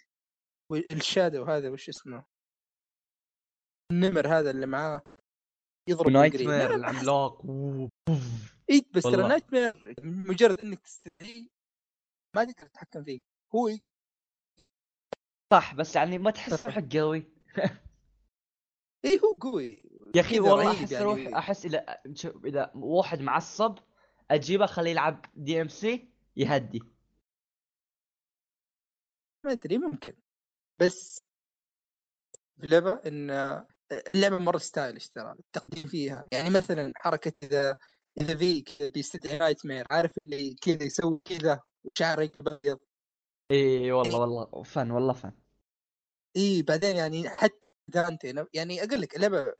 وال Shadow هذا وش اسمه؟ النمر هذا اللي معاه يضرب Nightmare العملاق. اي بس ترى. Night mare مجرد إنك تستدعيه ما تقدر تتحكم فيه هو ي- صح بس يعني ما تحس (laughs) روحك قوي (laughs) اي هو قوي يا أخي والله أحس يعني. روح أحس إذا شوف، إذا واحد معصب أجيبه اخليه يلعب DMC يهدي ما أدري ممكن بس اللعبة إن اللعبة مرة stylish ترى التقديم فيها. يعني مثلا حركة إذا إذا في كذا بيستدعي Nightmare عارف اللي كذا يسوي كذا وشعره يقلب ابيض إي والله والله فن والله فن. إي بعدين يعني حتى دانتي يعني أقول لك اللعبة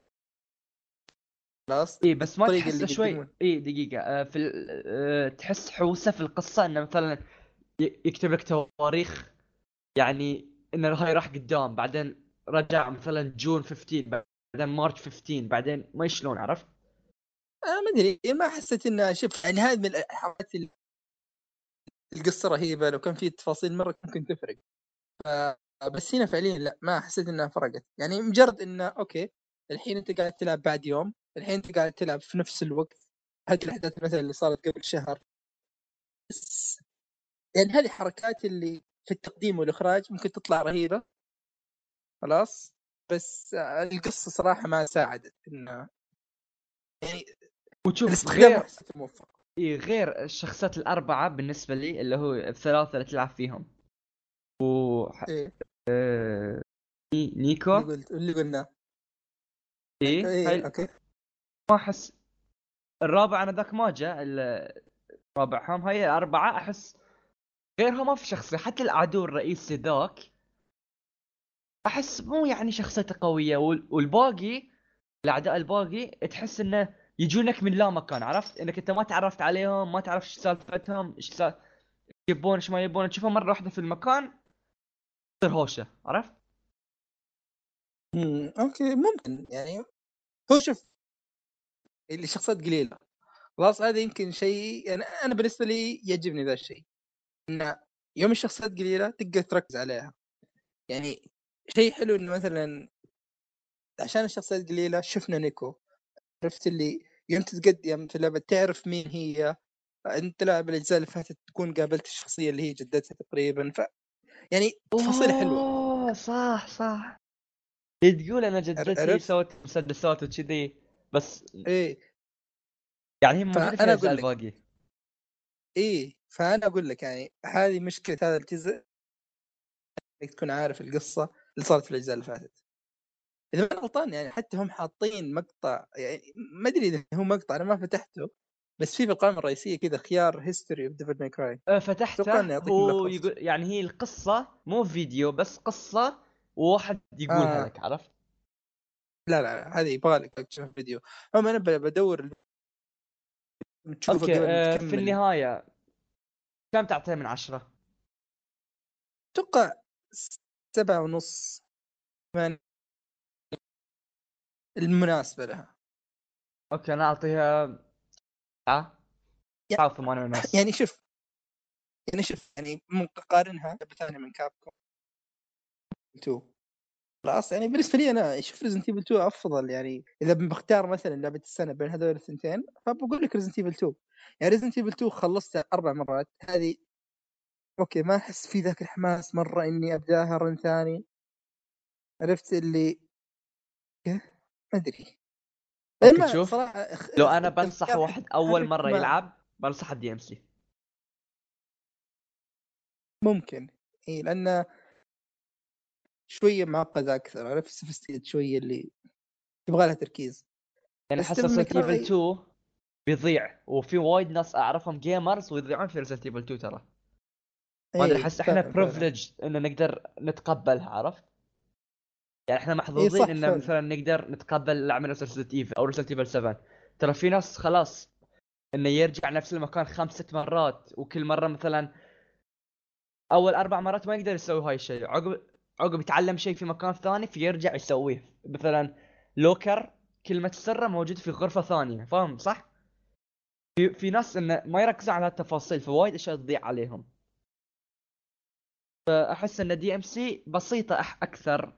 خلاص إي بس ما تحس شوي. إي دقيقة آه، في ال- آه، تحس حوسة في القصة إنه مثلا يكتب لك تواريخ يعني إن هاي راح قدام بعدين رجع مثلا June 15 بعدين March 15 بعدين ما شلون عرفت؟ أنا ما أدري. ما حسيت انها شوف يعني هذه من الحركات القصة رهيبة. لو كان في تفاصيل مرة ممكن تفرق. بس هنا فعليا لا ما حسيت إنها فرقت. يعني مجرد انه okay الحين أنت قاعد تلعب بعد يوم الحين أنت قاعد تلعب في نفس الوقت. هذه الأحداث مثلا اللي صارت قبل شهر. بس يعني هذه حركات اللي في التقديم والإخراج ممكن تطلع رهيبة. خلاص؟ بس القصة صراحة ما ساعدت إنه يعني وتشوف الاستخدام موفق. إي غير الشخصيات الأربعة بالنسبة لي اللي هو الثلاثة اللي تلعب فيهم. و إيه. آه، ني- نيكو. اللي قلت اللي قلناه. إي هاي okay. ما احس الرابع أنا ذاك ما جاء رابعهم هاي الأربعة أحس غيرها ما في شخصية. حتى العدو الرئيسي ذاك أحس مو يعني شخصيته قوية وال- والباقي الأعداء الباقي تحس إنه يجونك من لا مكان عرفت إنك أنت ما تعرفت عليهم ما تعرف إيش سالفتهم إيش. يبون إيش ما يبون تشوفهم مرة واحدة في المكان تصير هوشة عرفت امم okay ممكن يعني هو شوف اللي شخصيات قليلة خلاص هذا يمكن شيء أنا أنا بالنسبة لي يعجبني ذا الشيء ان يوم الشخصيات قليلة تقدر تركز عليها يعني شيء حلو إنه مثلا عشان الشخصيات قليله شفنا نيكو عرفت اللي يوم تتقدم في اللعبة تعرف مين هي انت لاعب الاجزاء اللي فاتت تكون قابلت الشخصية اللي هي جدتها تقريبا ف يعني تفاصيل حلوة أوه صح صح هي تقول أنا جدتي؟ سوت مسدسات وكذي بس إيه يعني الاجزاء أقول لك. الباقي إيه فأنا أقول لك يعني هذه مشكلة هذا الجزء إنك تكون عارف القصة اللي صارت في الأجزاء اللي فاتت إذا ما غلطان يعني حتى هم حاطين مقطع يعني ما أدري إذا هو مقطع أنا ما فتحته بس في في القائمة الرئيسية كذا خيار History of Devil May Cry فتحته أتوقع إنه يعطيك هو ملخص. يقول يعني هي القصة مو فيديو بس قصة وواحد يقولها آه. لك عرفت؟ لا لا هذه يبغى لك تشوف فيديو هم أنا بدور okay تكمل في النهاية كم تعطيها من عشرة؟ أتوقع سبعة ونص ثمانية المناسبة لها. okay أنا أعطيها تسعة تسعة وثمانية ونص. (laughs) يعني شوف يعني شوف يعني ممكن اقارنها ثانية من Capcom. 2 خلاص يعني بالنسبة لي أنا أشوف Resident Evil 2 أفضل يعني إذا بختار مثلا لعبة السنة بين هذول الثنتين فبقول لك Resident Evil 2 يعني Resident Evil 2 خلصتها أربع مرات هذه okay ما أحس في ذاك الحماس مرة إني ابداها run ثاني. عرفت اللي؟ ما أدري. شوف، لو أنا بنصح واحد أول ما- يلعب بنصح ال DMC. ممكن. إي لأنه شوية معقد أكثر عرفت؟ sophisticated شوية اللي يبغى لها تركيز. يعني May ريزنت ايفل Cry- 2 بيضيع وفي وايد ناس أعرفهم gamers ويضيعون في Resident Evil 2 ترى. ما أدري إيه، أحس إحنا. privileged ان نقدر نتقبلها عرفت؟ يعني إحنا محظوظين صح، إن. مثلا نقدر نتقبل لعبه Resident Evil أو Resident Evil 7 ترى في ناس خلاص إنه يرجع نفس المكان خمس ست مرات وكل مرة مثلا أول أربع مرات ما يقدر يسوي هاي الشيء عقب عقب يتعلم شيء في مكان ثاني فيرجع يسويه مثلا locker كلمة سره موجودة في غرفة ثانية فاهم صح؟ في في ناس إنه ما يركزون على التفاصيل فوايد أشياء تضيع عليهم فأحس إن DMC بسيطة أح أكثر.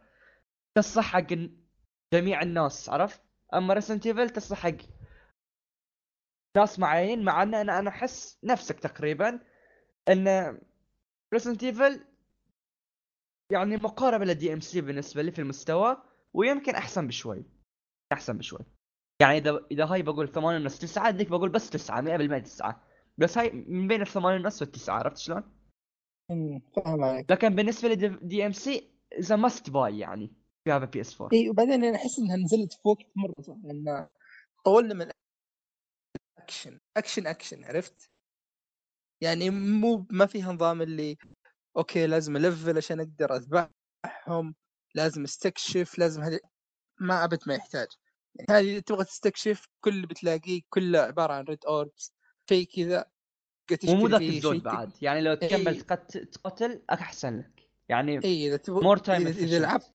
تصلح حق جميع الناس عرفت؟ أما Resident Evil تصلح حق ناس معينين مع إن أنا أحس نفسك تقريبا إن Resident Evil يعني مقاربة لل DMC بالنسبة لي في المستوى ويمكن أحسن بشوي. أحسن بشوي. يعني إذا إذا هاي بقول 8 ونص 9 ذيك بقول بس 9 100% 9 بس هاي من بين الثمانية ونص والتسعة عرفت شلون؟ فاهم عليك. لكن بالنسبة ل DMC اذا must buy يعني في هذا PS4 اي وبعدين أنا أحس إنها نزلت فوق مرة صح؟ لأن طولنا من action action action عرفت؟ يعني مو ما فيها نظام اللي أوكي لازم أ level عشان أقدر أذبحهم لازم أستكشف لازم هذه ما أبد ما يحتاج. يعني هذه تبغى تستكشف كل اللي بتلاقيه كله عبارة عن red orbs شيء كذا. تشتري ومو ذاك الزود بعد. يعني لو تكمل. تقت- تقتل أحسن لك. يعني إي إذا تبغى more time اذا, لعبت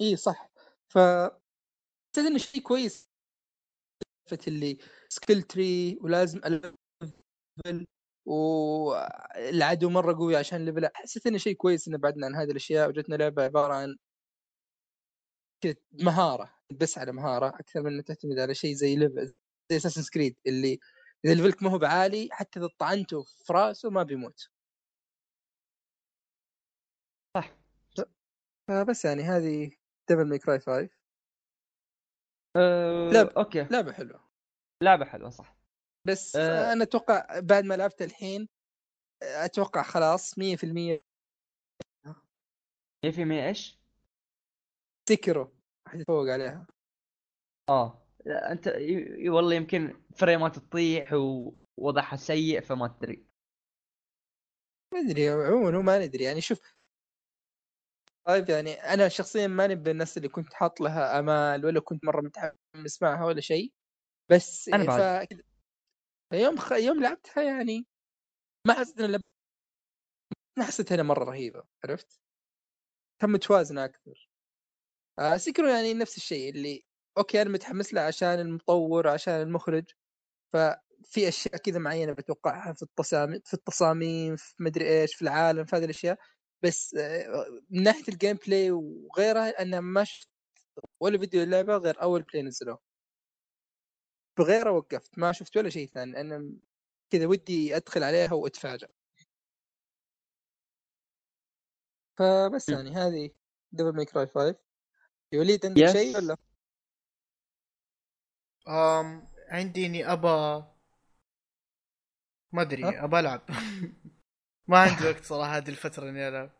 إي صح. ف حسيت إنه شيء كويس. فت اللي skill tree ولازم والعدو مرة قوي عشان level حسيت إنه شيء كويس إنه بعدنا عن هذه الأشياء وجتنا لعبة عبارة عن مهارة بس على مهارة أكثر من تعتمد على شيء زي level زي Assassin's Creed اللي إذا level ك ما هو بعالي حتى إذا طعنته في رأسه ما بيموت صح. فبس يعني هذه Devil May Cry 5 أه... لا. أوكي لعبة حلوة لعبة حلوة صح بس أه. أنا أتوقع بعد ما لعبت الحين أتوقع خلاص 100% 100% إيش؟ سكرو حتفوق عليها آه أنت والله يمكن فريمات تطيح ووضعها سيء فما تدري. ما أدري عموما هو ما ندري. يعني شوف طيب يعني أنا شخصيا ماني من الناس اللي كنت حاط لها آمال ولا كنت مرة متحمس معها ولا شيء. بس بعد. ف... يوم خ... يوم لعبتها يعني ما حسيت إنها لعبة- ما حسيت إنها مرة رهيبة عرفت؟ كان متوازنه أكثر. آه Sekiro يعني نفس الشيء اللي أوكي أنا متحمس لها عشان المطور عشان المخرج ففي أشياء كذا معينة بتوقعها في التصاميم في التصاميم في مدري إيش في العالم في هذه الأشياء بس من ناحية ال gameplay وغيرها أنا ما شفت ولا فيديو اللعبه غير أول play نزلوه بغيره وقفت ما شفت ولا شيء ثاني أنا كذا ودي أدخل عليها واتفاجئ فبس. يعني هذه Devil May Cry 5 يا وليد عندك Yes. شيء ولا؟ أم عندي اني ابى ما أدري؟ ابى ألعب (laughs) ما عندي (laughs) وقت صراحة هذه الفترة إني ألعب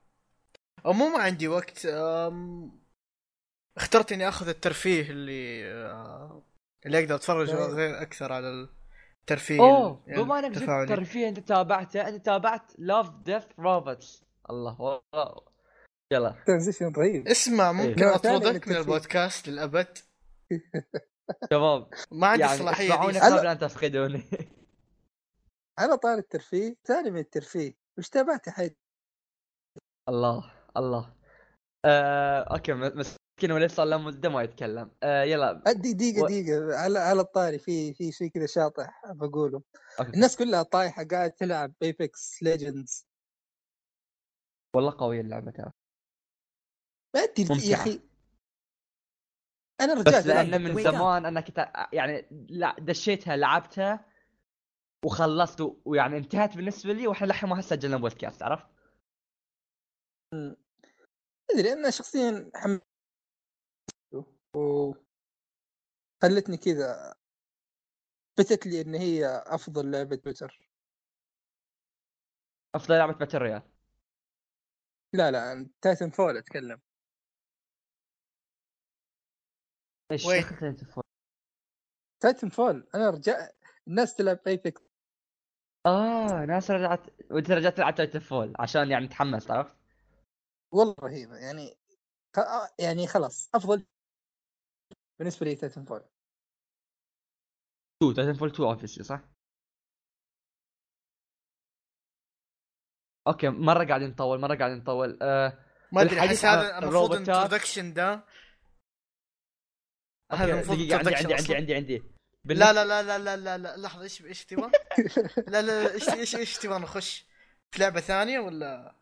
أو مو ما عندي وقت أم... اخترت إني آخذ الترفيه اللي آه، اللي أقدر أتفرج طيب. غير أكثر على الترفيه أوه يعني بما إنك جبت التفاعلي. ترفيه أنت تابعته أنت تابعت Love Death Robots الله والله يلا transition رهيب اسمع ممكن من أطردك من الترفيه. البودكاست للأبد (laughs) شباب ما عندي يعني الصلاحيه دي. أنا- قبل ان تفقدوني. على طار الترفيه ثاني من الترفيه. وش تابعت يا حيد؟ الله الله. آه، أوكي مسكين وليد صار له مدة ما يتكلم. آه، يلا. و- دقيقة. على على الطاري في في شيء كذا شاطح بقوله. أوكي. الناس كلها طايحة قاعد تلعب Apex Legends والله قوية اللعبة ترى. ما أدري يا. أخي. أنا رجعت بس لأن. من. زمان أنا كنت يعني لا دشيتها لعبتها وخلصت ويعني انتهت بالنسبة لي وإحنا للحين ما سجلنا بودكاست عرفت؟ أدري أنا شخصيا حملت و خلتني كذا بتت لي إن هي أفضل لعبة تويتر أفضل لعبة باتل رويال لا لا تايتن فول أتكلم إيش انت فوق؟ Titanfall أنا رجع الناس تلعب Apex آه ناس رجعت وأنت رجعت تلعب Titanfall عشان يعني تحمس عرفت؟ والله رهيبة يعني خ- يعني خلاص أفضل بالنسبة لي Titanfall 2 Titanfall 2 obviously صح؟ أوكي مرة قاعدين نطول مرة قاعدين نطول آه ما أدري الحديث هذا المفروض. ال introduction ده دقيقة عندي عندي عندي. عندي. عندي لا لا لا لا لا لا لا لحظة إيش إيش تبغى؟ (laughs) لا لا إيش إيش إيش تبغى؟ نخش؟ في لعبة ثانية ولا؟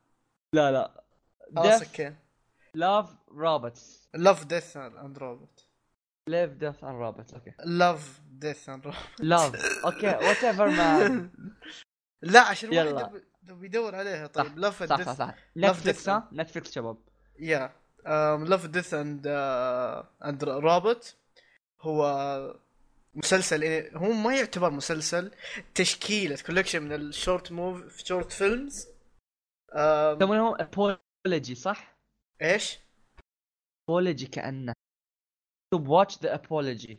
لا لا. خلاص أوكي. Love Robots Love Death and Robot Love Death and Robots أوكي Love Death and Robot Love أوكي whatever man لا عشان يلا. يب- يبي يدور عليها. صح، طيب Love صح Death صح صح. Love Netflix ها Netflix شباب. يا Love Death and and Robot هو مسلسل هو ما يعتبر مسلسل تشكيلة collection من ال short mov- short films آم، يسمونهم ابولوجي صح؟ إيش؟ ابولوجي كأنه مكتوب watch the anthology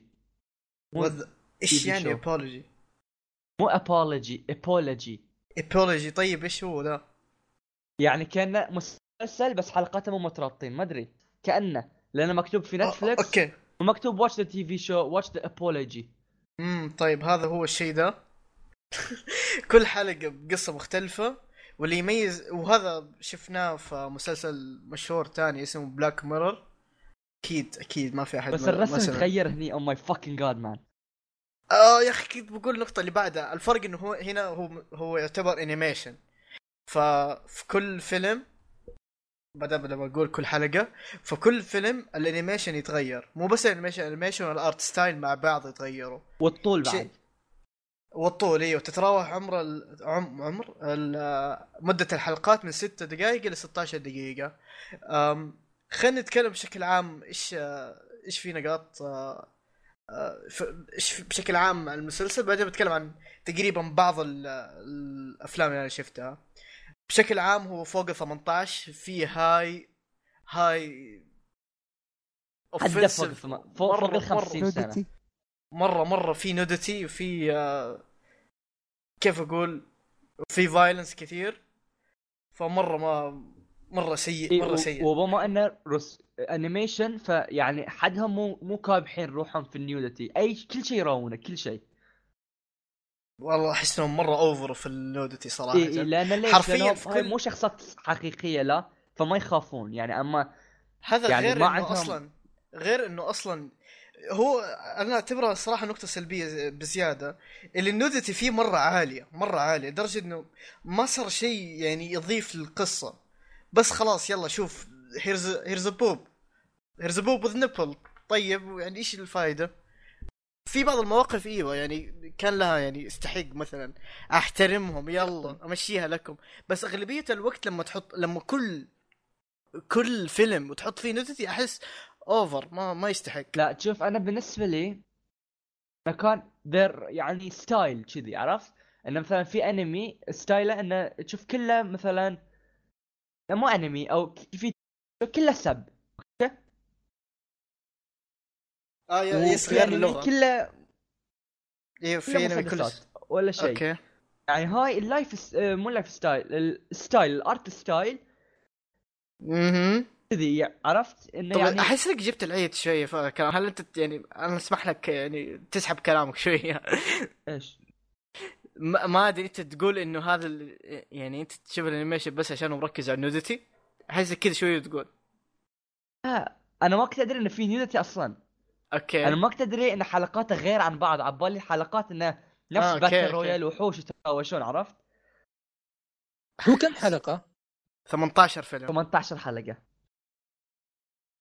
إيش يعني. anthology؟ مو apology anthology ابولوجي طيب إيش هو ذا؟ يعني كأنه مسلسل بس حلقاته مو مترابطين ما أدري. كأنه لأنه مكتوب في Netflix أوكي. ومكتوب watch the TV show watch the anthology امم طيب هذا هو الشيء ذا (laughs) كل حلقة بقصة مختلفة. واللي يميز وهذا شفناه في مسلسل مشهور تاني اسمه Black Mirror أكيد أكيد ما في أحد بس الرسم. تغير هني oh my fucking god man آه يا أخي كنت بقول النقطة اللي بعدها. الفرق إنه هو هنا هو هو يعتبر animation ففي كل فيلم بدل بدل ما أقول كل حلقة. فكل فيلم ال animation يتغير. مو بس ال animation ال animation وال art style مع بعض يتغيروا. والطول شيء- بعد. والطول إيوه. تتراوح عمر ال... عم... عمر ال... مدة الحلقات من 6 دقائق إلى 16 دقيقة. أم... خلينا نتكلم بشكل عام إيش إيش في نقاط آه، آه، إيش بشكل عام المسلسل. بعدين بتكلم عن تقريبا بعض ال... الأفلام اللي أنا شفتها. بشكل عام هو فوق ال 18 في هاي هاي حد فوق فوق ال 50 سنة. مرة مرة. في نودتي وفي آه، كيف أقول؟ في فايلنس كثير. فمرة ما مرة سيء إيه، مرة سيء. وبما انه رس... animation فيعني حدهم مو مو كابحين روحهم في ال nudity. أي كل شيء يراونه كل شيء. والله أحس إنهم مرة over في ال nudity صراحة. إيه إيه لأن ليش؟ حرفياً في كل- مو شخصيات حقيقية لا. فما يخافون. يعني أما هذا يعني غير ما إنه عندهم- أصلا غير إنه أصلا هو أنا اعتبرها صراحة نقطة سلبية بزيادة. اللي ال nudity فيه مرة عالية مرة عالية لدرجة إنه ما صار شيء يعني يضيف للقصة. بس خلاص يلا شوف هيرز here's boob here's boob with nipple طيب يعني إيش الفائده؟ في بعض المواقف إيوه يعني كان لها يعني استحق مثلا. أحترمهم يلا أمشيها لكم. بس أغلبية الوقت لما تحط لما كل كل فيلم وتحط فيه nudity أحس over ما ما يستحق. لا شوف أنا بالنسبة لي أنا كان ذير يعني ستايل كذي عرفت؟ إنه مثلا في انمي ستايله إنه تشوف كله مثلا لا مو انمي أو في كله سب آه ي- وفي يصغر أنمي اللغة. كله أيوه في انمي كل ولا شيء. أوكي. يعني هاي اللايف س... آه، مو اللايف ستايل الستايل الارت ستايل أها كذي عرفت إنه طب يعني أحس إنك جبت العيد شوية فكلام هل أنت يعني أنا أسمح لك يعني تسحب كلامك شوية (laughs) إيش؟ ما ما أدري أنت تقول إنه هذا ال- يعني أنت تشوف ال animation بس عشان مركز على ال nudity أحس كذا شوية تقول. لا أنا ما كنت أدري إنه في nudity أصلا. okay أنا ما كنت أدري إن حلقاته غير عن بعض عبالي حلقات إنه نفس آه، battle. royale وحوش يتهاوشون عرفت هو كم حلقة؟ 18 فيلم 18 حلقة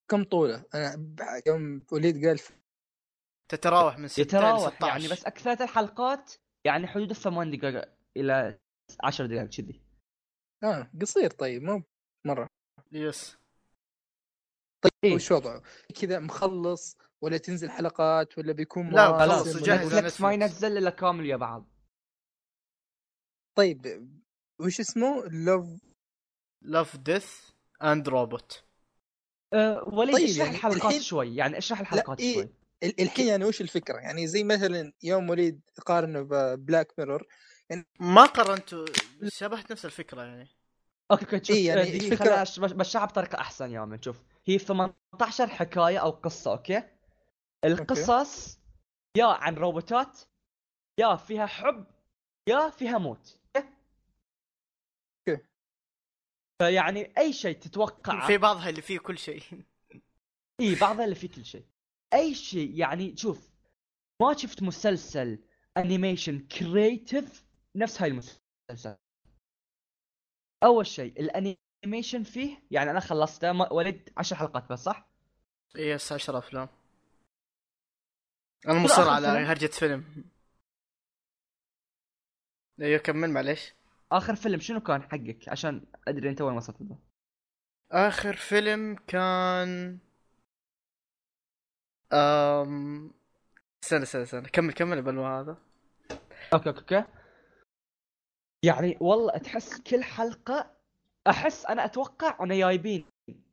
كم طولة؟ أنا يوم وليد قال تتراوح من 6 ل يتراوح 16 يعني بس أكثر الحلقات يعني حدود الثمان دقائق إلى 10 دقائق كذي آه قصير طيب مو مرة يس طيب إيه. وش وضعه؟ كذا مخلص ولا تنزل حلقات ولا بيكون لا، خلاص، نتفلكس ما. ينزل إلا كامل يا بعض طيب وش اسمه؟ لوف Love Death and Robot وليد طيب اشرح يعني الحلقات الحين- شوي يعني اشرح الحلقات إيه. شوي ال- الحين يعني وش الفكرة؟ يعني زي مثلا يوم وليد قارنه ب Black Mirror ما قارنتوا شبهت نفس الفكرة يعني okay okay شوف إيه، يعني يعني بش- بشرحها بطريقة أحسن يا man شوف هي 18 حكاية أو قصة أوكي القصص يا عن روبوتات يا فيها حب يا فيها موت؟ okay. فيعني أي شيء تتوقع في بعضها اللي فيه كل شيء. إي بعضها اللي فيه كل شيء. أي شيء يعني شوف ما شفت مسلسل animation creative نفس هاي المسلسل. أول شيء ال animation فيه يعني أنا خلصته ما- ولد عشر حلقات بس صح؟ yes 10 أفلام. أنا مصر على؟ هرجة فيلم. أيوه كمل معليش. آخر فيلم شنو كان حقك؟ عشان أدري أنت وين وصلت له. آخر فيلم كان أم... استنى استنى استنى. كمل كمل قبل هذا. okay okay okay. يعني والله تحس كل حلقة أحس أنا أتوقع انه جايبين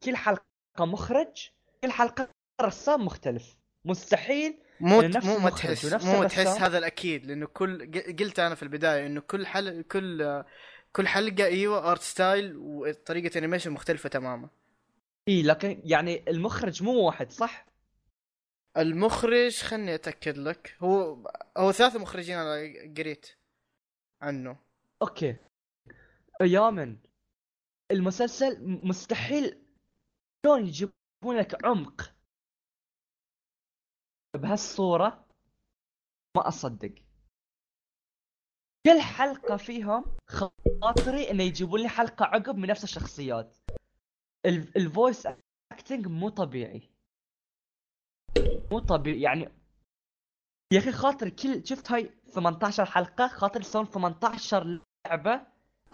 كل حلقة مخرج كل حلقة رسام مختلف. مستحيل مو مو ما تحس مو. تحس هذا الأكيد لأنه كل قلت أنا في البداية إنه كل حل كل كل حلقة إيوه art style وطريقة animation مختلفة تماما إي لكن يعني المخرج مو واحد صح؟ المخرج خلني أتأكد لك هو هو ثلاثة مخرجين أنا قريت عنه okay يا man المسلسل مستحيل شلون يجيبون لك عمق بهالصورة ما أصدق. كل حلقة فيهم خاطري إنه يجيبون لي حلقة عقب من نفس الشخصيات. ال- ال voice acting مو طبيعي. مو طبيعي يعني يا أخي خاطر كل شفت هاي 18 حلقة؟ خاطر يسوون 18 لعبة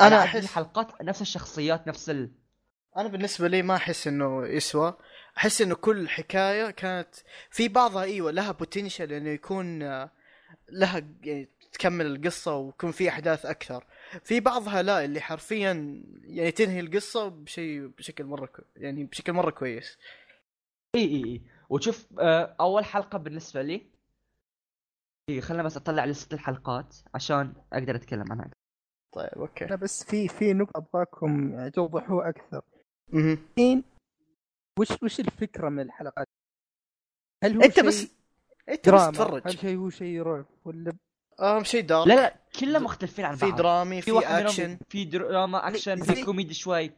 أنا أحس الحلقات نفس الشخصيات نفس ال أنا بالنسبة لي ما أحس إنه يسوى. أحس إنه كل حكاية كانت في بعضها إيوه لها بوتنشل إنه يكون آه، لها يعني تكمل القصة ويكون في أحداث أكثر. في بعضها لا اللي حرفيا يعني تنهي القصة بشيء بشكل مرة كو يعني بشكل مرة كويس. إي إي إي. وشوف آه، أول حلقة بالنسبة لي إي خلنا بس أطلع لست الحلقات عشان أقدر أتكلم عنها. طيب okay. لا بس في في نقطة أبغاكم توضحوها أكثر. الحين وش وش الفكرة من الحلقات؟ هل هو أنت بس أنت بس تتفرج هل شيء هو شيء رعب ولا أهم شيء dark لا لا كلهم مختلفين عن في بعض. درامي في في اكشن في دراما اكشن زي- في كوميدي شوي.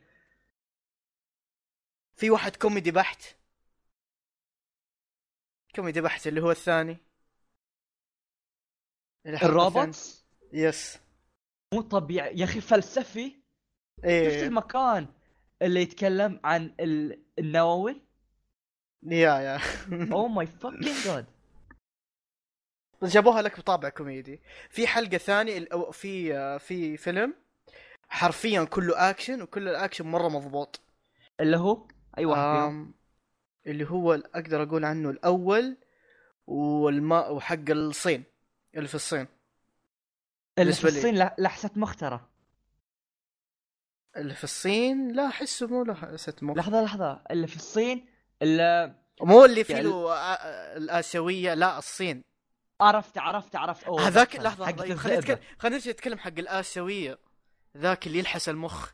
في واحد كوميدي بحت. كوميدي بحت اللي هو الثاني. ال robots yes مو طبيعي. يا أخي فلسفي. شفت إيه المكان. اللي يتكلم عن ال... النووي. yeah yeah. oh my fucking god بس جابوها لك بطابع كوميدي. في حلقة ثانية في في فيلم حرفيا كله اكشن وكل الاكشن مرة مضبوط. اللي هو؟ أي واحد فيهم؟ اللي هو أقدر أقول عنه الأول والماء وحق الصين اللي في الصين. اللي في. الصين لحسة مخترة. اللي في الصين لا أحسه مو لحسة مخ لحظة لحظة. اللي في الصين اللي مو اللي فيه يعني- له الآسيوية لا الصين. عرفت عرفت عرفت. أوه هذاك. لحظة طيب خلينا. نتكلم خلينا نتكلم حق الآسيوية. ذاك اللي يلحس المخ.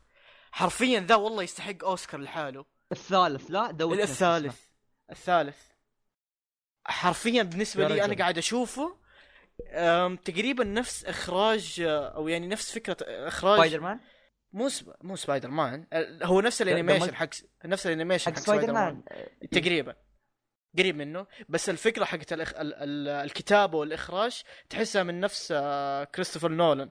حرفيا ذا والله يستحق أوسكار لحاله. الثالث لا دوت الثالث. الثالث. حرفيا بالنسبة لي أنا. قاعد أشوفه تقريبا نفس إخراج آه، أو يعني نفس فكرة إخراج Spider Man؟ مو سب... مو Spider Man هو نفس ال animation حق نفس ال animation حق Spider Man تقريبا. قريب منه. بس الفكرة حقت الإخ... ال... ال... الكتابه والإخراج تحسها من نفس آه، كريستوفر نولان.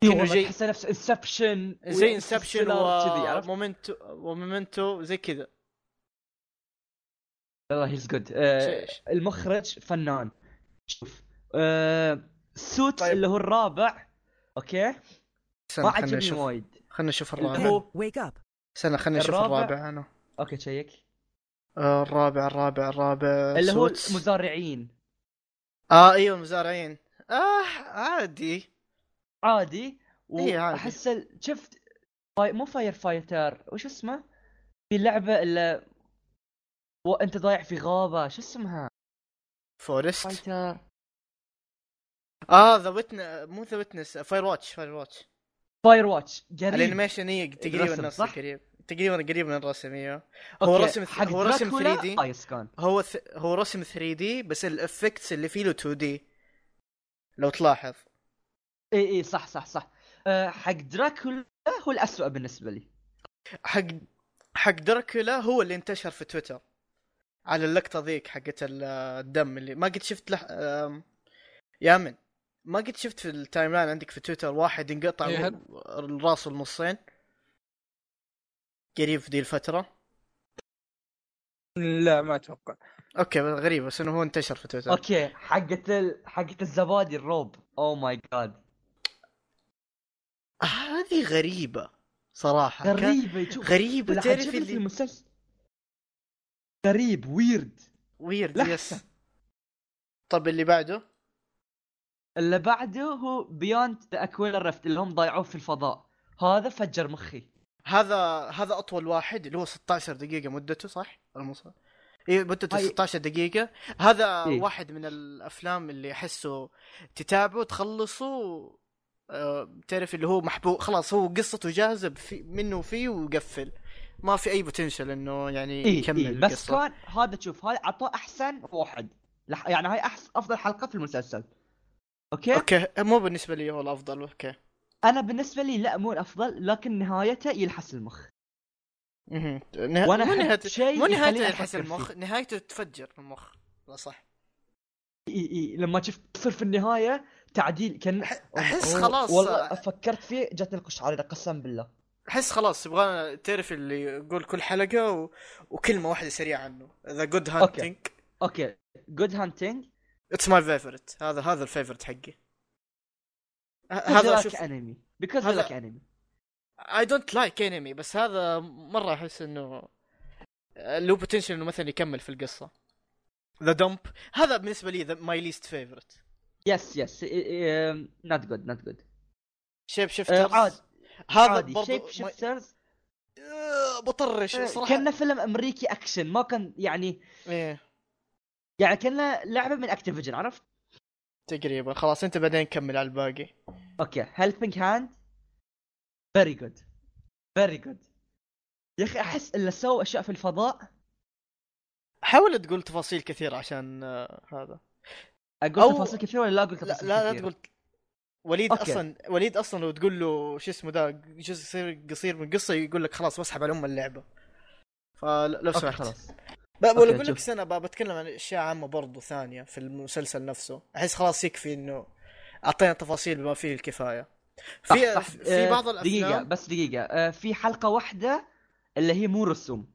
كأنه جاي- تحسه نفس Inception زي Inception و Memento و Memento زي كذا. والله he's good شيء- المخرج فنان. شوف آه سوت طيب. اللي هو الرابع okay؟ ما عجبني نشوف وايد. خلينا نشوف الرابع. هو Wake up. استنى خلينا نشوف الرابع. أنا. okay check الرابع الرابع الرابع. اللي هو. المزارعين آه إيوه المزارعين آه عادي. عادي. إيه، عادي. واحس ال- شفت فاي... مو Fire Fighter وش اسمه؟ في لعبة اللي وانت ضايع في غابة. شو اسمها؟ Forest Fighter آه The Witness مو The Witness Firewatch Firewatch Firewatch قريب. ال animation هي تقريبا نفس؟ قريب تقريبا قريب من الرسم إيوه. هو رسم حق هو رسم دراكولا 3 D. هو ث... هو رسم 3 D بس ال effects اللي فيه له 2 D لو تلاحظ. إي إي صح صح صح. أه حق دراكولا هو الأسوأ بالنسبة لي. حق حق دراكولا هو اللي انتشر في تويتر. على اللقطة ذيك حقت ال- الدم اللي ما قد شفت لح... آم، يا من ما قد شفت في ال timeline عندك في تويتر واحد انقطع إيه راسه النصين؟ قريب في دي الفترة؟ لا ما أتوقع. okay بس غريب بس إنه هو انتشر في تويتر. okay حقت ال... حقت الزبادي الروب. oh my god هذه غريبة صراحة. كان- غريبة شوف غريبة تعرف اللي المسلسل. غريب weird weird. yes طب اللي بعده؟ اللي بعده هو Beyond the Aquila Rift اللي هم ضايعوه في الفضاء. هذا فجر مخي. هذا هذا أطول واحد اللي هو 16 دقيقة مدته صح؟ صح اي مدته هاي- 16 دقيقة. هذا إيه. واحد من الأفلام اللي أحسه تتابعه تخلصه آه، تعرف اللي هو محبوب خلاص هو قصته جاهزة في منه فيه ويقفل. ما في أي potential إنه يعني اي يكمل إيه. بس القصة. كان هذا تشوف هذا عطاه أحسن واحد. لح... يعني هاي أحسن أفضل حلقة في المسلسل. okay؟ okay. مو بالنسبة لي هو الأفضل okay. أنا بالنسبة لي لا مو الأفضل لكن نهايته يلحس المخ. مهم. نه... وأنا مو نهايته شيء مو نهايته يلحس المخ فيه. نهايته تفجر المخ لا صح. إي إي لما شفت تصير في النهاية تعديل كان أحس خلاص. والله فكرت فيه جاتني القشعريرة قسم بالله. أحس خلاص يبغى تعرف اللي يقول كل حلقة و... وكلمة واحدة سريعة عنه. The Good Hunting okay. Good Hunting it's my favorite هذا هذا ال favorite حقي. هذا شوف انمي because هذا- like anime I don't like anime بس هذا مرة أحس إنه له potential إنه مثلا يكمل في القصة. The Dump هذا بالنسبة لي my least favorite yes yes not good not good Shape-Shifters عاد هذا Shape-Shifters آه، بطرش صراحة. كنا فيلم أمريكي اكشن ما كان يعني إيه. يعني كنا لعبة من Activision عرفت؟ تقريبا. خلاص انت بعدين كمل على الباقي. okay. Helping Hand very good very good يا أخي أحس اللي سووا أشياء في الفضاء. حاول تقول تفاصيل كثيره عشان آه، هذا. أقول أو- تفاصيل كثير ولا لا أقول لا تفاصيل لا, لا كثير؟ تقول. وليد okay. أصلا وليد أصلا لو تقول له شو اسمه ذا جزء قصير من القصة يقول لك خلاص بسحب على أم اللعبة. فلو سمحت. خلاص. بقول لك شوف. سنة بتكلم عن أشياء عامة برضو ثانية في المسلسل نفسه. أحس خلاص يكفي إنه أعطينا تفاصيل بما فيه الكفاية. في صح،. في آه، بعض دقيقة الأفلام بس دقيقة. آه، في حلقة واحدة اللي هي مو رسوم.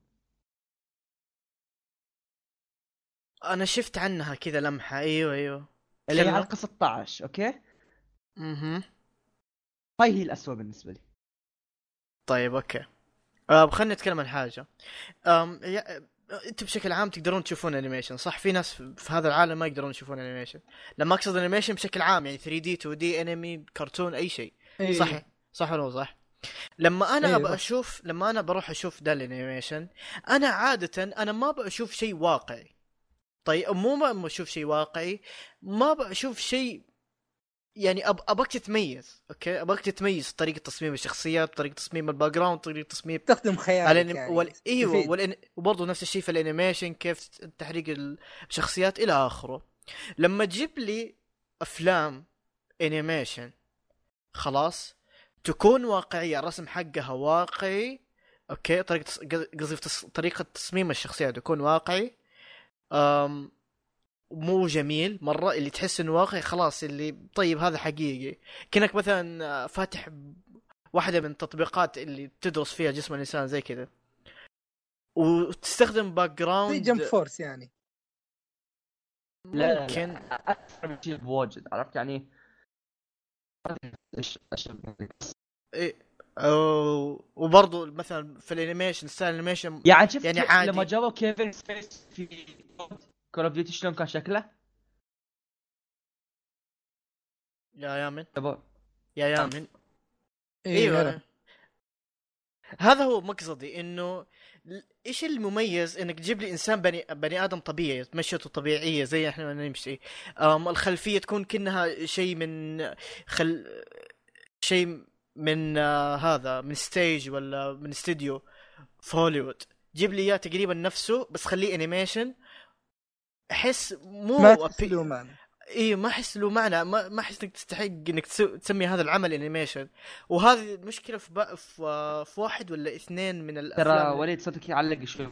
أنا شفت عنها كذا لمحة. أيوه أيوه. اللي هي. حلقة 16 okay؟ أها هاي هي الأسوأ بالنسبة لي. طيب okay. آه خلينا نتكلم عن حاجة. أم. أنتم بشكل عام تقدرون تشوفون animation صح؟ في ناس في هذا العالم ما يقدرون يشوفون animation لما أقصد animation بشكل عام يعني 3 D 2 D انمي كرتون أي شيء. إيه. صح؟ صح ولا صح؟ لما أنا ابى صح. أشوف لما أنا بروح أشوف ده ال animation أنا عادة أنا ما بشوف شيء واقعي. طيب مو ما بشوف شيء واقعي ما بشوف شيء يعني أب... أبغاك تتميز okay؟ أبغاك تتميز طريقة تصميم الشخصيات طريقة تصميم ال background طريقة تصميم تستخدم خيالك ال anim... يعني وال... إيوه. والإن... وبرضه نفس الشيء في ال animation كيف تحريك الشخصيات إلى آخره. لما تجيب لي أفلام animation خلاص تكون واقعية الرسم حقها واقعي أوكي؟ طريقة قصدي تص... طريقة تصميم الشخصيات يكون واقعي أم... مو جميل مرة اللي تحس إنه واقعي خلاص اللي طيب هذا حقيقي. كأنك مثلا آه، فاتح واحدة من التطبيقات اللي تدرس فيها جسم الإنسان زي كذا. وتستخدم باك زي جراوند جمب فورس يعني. لا لا ممكن. لا أكثر من شيء بواجد عرفت؟ يعني إيش إيش إيه. أو- وبرضه مثلا في ال animation style ال animation يعني شفت يعني عادي. لما جابوا Kevin Spacey في Call of Duty شلون كان شكله؟ يا يامن يا يامن إيه،. أيوه هذا هو مقصدي إنه إيش المميز إنك تجيب لي إنسان بني بني آدم طبيعي مشيته طبيعية زي إحنا ما نمشي. أم الخلفية تكون كأنها شيء من خل شيء من آه هذا من stage ولا من استديو في هوليوود. جيب لي إياه تقريبا نفسه بس خليه animation احس مو ما أبي- تحس له معنى. اي ما أحس له معنى. ما ما أحس إنك تستحق إنك تسمي هذا العمل animation وهذه المشكلة في, بق... في في واحد ولا اثنين من الأفلام ترى وليد صوتك يعلق شوي.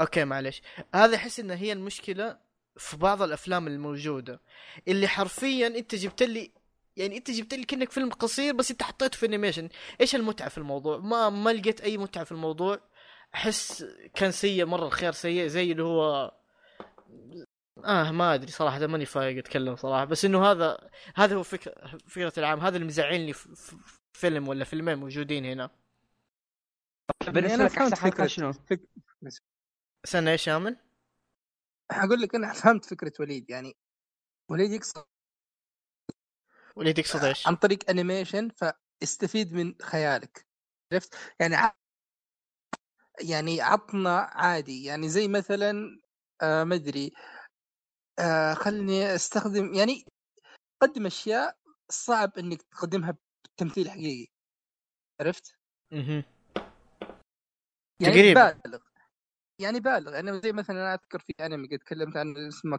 okay معلش هذا أحس إن هي المشكلة في بعض الأفلام الموجودة. اللي حرفيا أنت جبت لي يعني أنت جبت لي كأنك فيلم قصير بس أنت حطيته في animation إيش المتعة في الموضوع؟ ما ما لقيت أي متعة في الموضوع. أحس كان سيء مرة الخيار سيء زي اللي هو آه ما أدري صراحة ماني فايق أتكلم صراحة. بس إنه هذا هذا هو فكره فكرة العام. هذا اللي مزعلني في في- في فيلم ولا فيلمين موجودين هنا. بالنسبة لك أحسن فكرة- شنو؟ فك... سنه إيش يامن؟ أقول لك أنا فهمت فكرة وليد. يعني وليد يقصد وليد تقصد إيش؟ عن طريق انيميشن فاستفيد من خيالك. عرفت؟ يعني ع... يعني عطنا عادي. يعني زي مثلا آه ما أدري. آه خلني أستخدم يعني قدم أشياء صعب إنك تقدمها بتمثيل حقيقي. عرفت؟ أها يعني تقريباً. بالغ. يعني بالغ. أنا زي مثلا أنا أذكر في أنمي قد تكلمت عن اسمه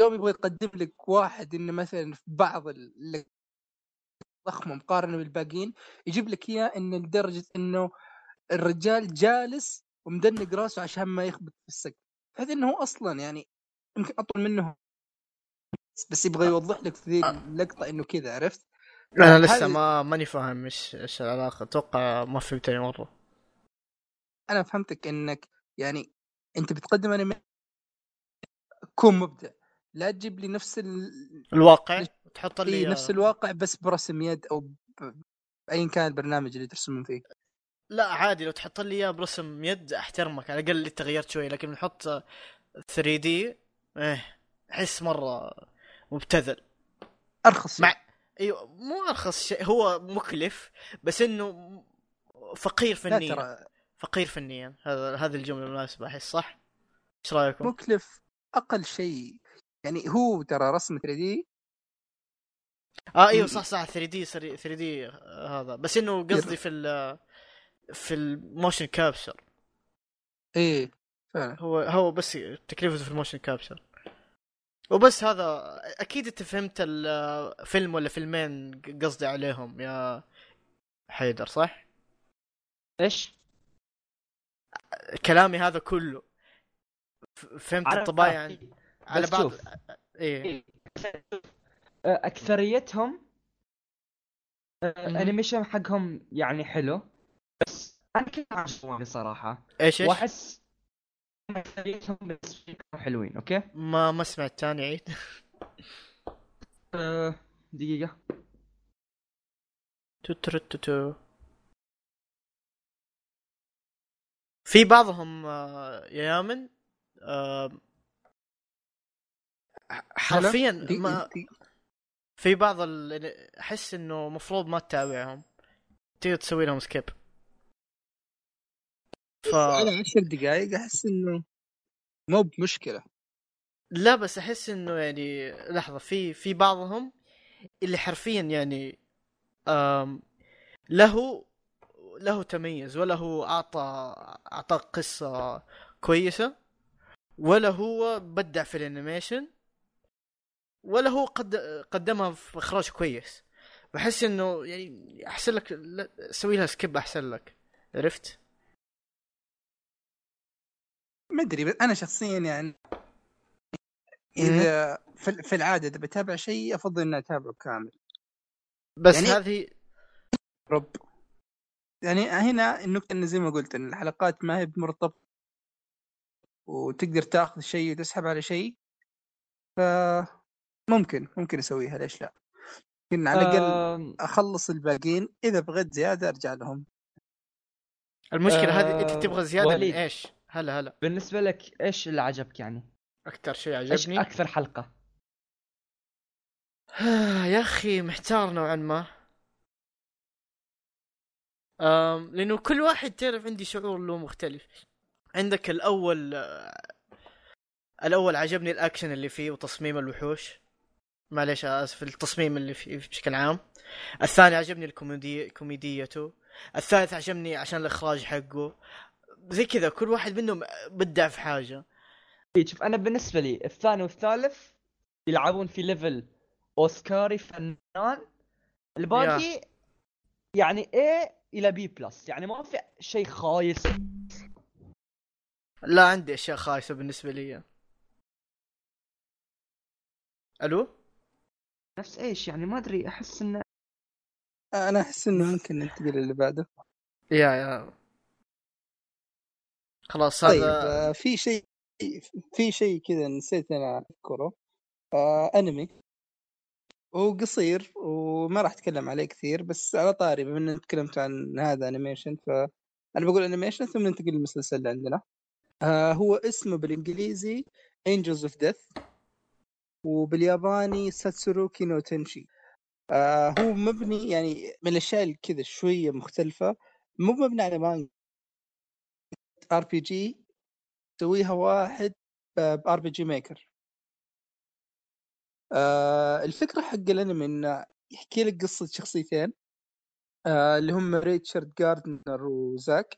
يوم يبغى يقدم لك واحد إنه مثلا في بعض ال- ضخمة مقارنة بالباقيين يجيب لك إياه إنه لدرجة إنه الرجال جالس ومدنق راسه عشان ما يخبط في السقف بحيث إنه هو أصلا يعني يمكن أطول منه. بس يبغى يوضح لك في ذي اللقطة إنه كذا عرفت؟ أنا لسه ما ماني فاهم إيش إيش العلاقة. أتوقع ما فهمتني مرة. أنا فهمتك إنك يعني أنت بتقدم أنمي كون مبدع. لا تجيب لي نفس ال... الواقع تحط لي نفس الواقع بس برسم يد أو ب... ايا كان البرنامج اللي ترسمون فيه. لا عادي لو تحط لي إياه برسم يد أحترمك على الأقل أنت غيرت شوي لكن نحط 3 دي إيه أحس مرة مبتذل. أرخص. مع أيوه مو أرخص شيء هو مكلف بس إنه فقير فنيا. ترى. فقير فنيا. هذا هذه الجملة المناسبة أحس صح؟ إيش رأيكم؟ مكلف أقل شيء. يعني هو ترى رسم 3 دي. آه أيوه صح صح 3 دي 3 دي هذا. بس إنه قصدي في ال في ال motion capture إيه فعلا هو هو بس تكلفته في ال motion capture وبس هذا أكيد أنت فهمت الفيلم ولا فيلمين قصدي عليهم يا حيدر صح؟ إيش؟ كلامي هذا كله فهمت الطبايع. عن- على بعض شوف. إيه أكثريتهم آه، مهم. انيميشن حقهم يعني حلو بس أنا كنت عجبوني صراحة إيش إيش؟ وأحس كانوا حلوين أوكي؟ ما ما سمعت تاني عيد. (laughs) أه دقيقة. توترتوتو في بعضهم آه، يا يامن آه، حرفيا ما في بعض. أحس إنه مفروض ما تتابعهم. تقدر تسوي لهم سكيب ف على عشر دقائق أحس إنه مو بمشكلة. لا بس أحس إنه يعني لحظة في في بعضهم اللي حرفيا يعني آم له له تميز ولا هو أعطى اعطاك قصة كويسة ولا هو بدع في ال animation ولا هو قد قدمها في إخراج كويس. بحس إنه يعني أحسن لك سوي لها skip أحسن لك. عرفت؟ ما أدري بس أنا شخصيا يعني إذا في في العادة إذا بتابع شيء أفضل إني أتابعه كامل بس يعني- هذه رب يعني هنا النقطة انه زي ما قلت إن الحلقات ما هي مرتبطة وتقدر تاخذ شيء وتسحب على شيء ف ممكن ممكن أسويها ليش لا؟ لكن على الأقل آه أخلص الباقيين إذا بغيت زيادة أرجع لهم المشكلة هذه انت آه، تبغى زيادة من. إيش؟ هلا هلا. بالنسبة لك إيش اللي عجبك يعني؟ أكثر شيء إيش عجبني؟ أكثر حلقة؟ (sighs) يا أخي محتار نوعا ما. أم لأنه كل واحد تعرف عندي شعور له مختلف. عندك الأول آه، الأول عجبني الأكشن اللي فيه وتصميم الوحوش. معليش آسف التصميم اللي فيه بشكل عام. الثاني عجبني الكوميدي كوميديته. الثالث عجبني عشان الإخراج حقه. زي كذا كل واحد منهم بدع في حاجة. إيه، شوف أنا بالنسبة لي الثاني والثالث يلعبون في level اوسكاري فنان. الباقي يعني A إلى B plus يعني ما في شيء خايس. لا عندي أشياء خايسة بالنسبة لي. ألو؟ نفس إيش؟ يعني ما أدري أحس إنه أنا أحس إنه ممكن ننتقل اللي بعده. يا يا خلاص طيب هذا آه، في شيء في شيء كذا نسيت أنا أذكره. آه أنمي. هو قصير وما راح أتكلم عليه كثير بس على طاري بما اني تكلمت عن هذا animation فانا بقول animation ثم ننتقل للمسلسل اللي عندنا. آه هو اسمه بالإنجليزي Angels of Death وبالياباني 殺戮の天使 آه هو مبني يعني من الأشياء كذا شوية مختلفة. مو مبني على مانجا RPG يسويها واحد ب RPG Maker. آه الفكرة حق الانمي إنه يحكي لك قصة شخصيتين آه اللي هم ريتشل جاردنر وزاك.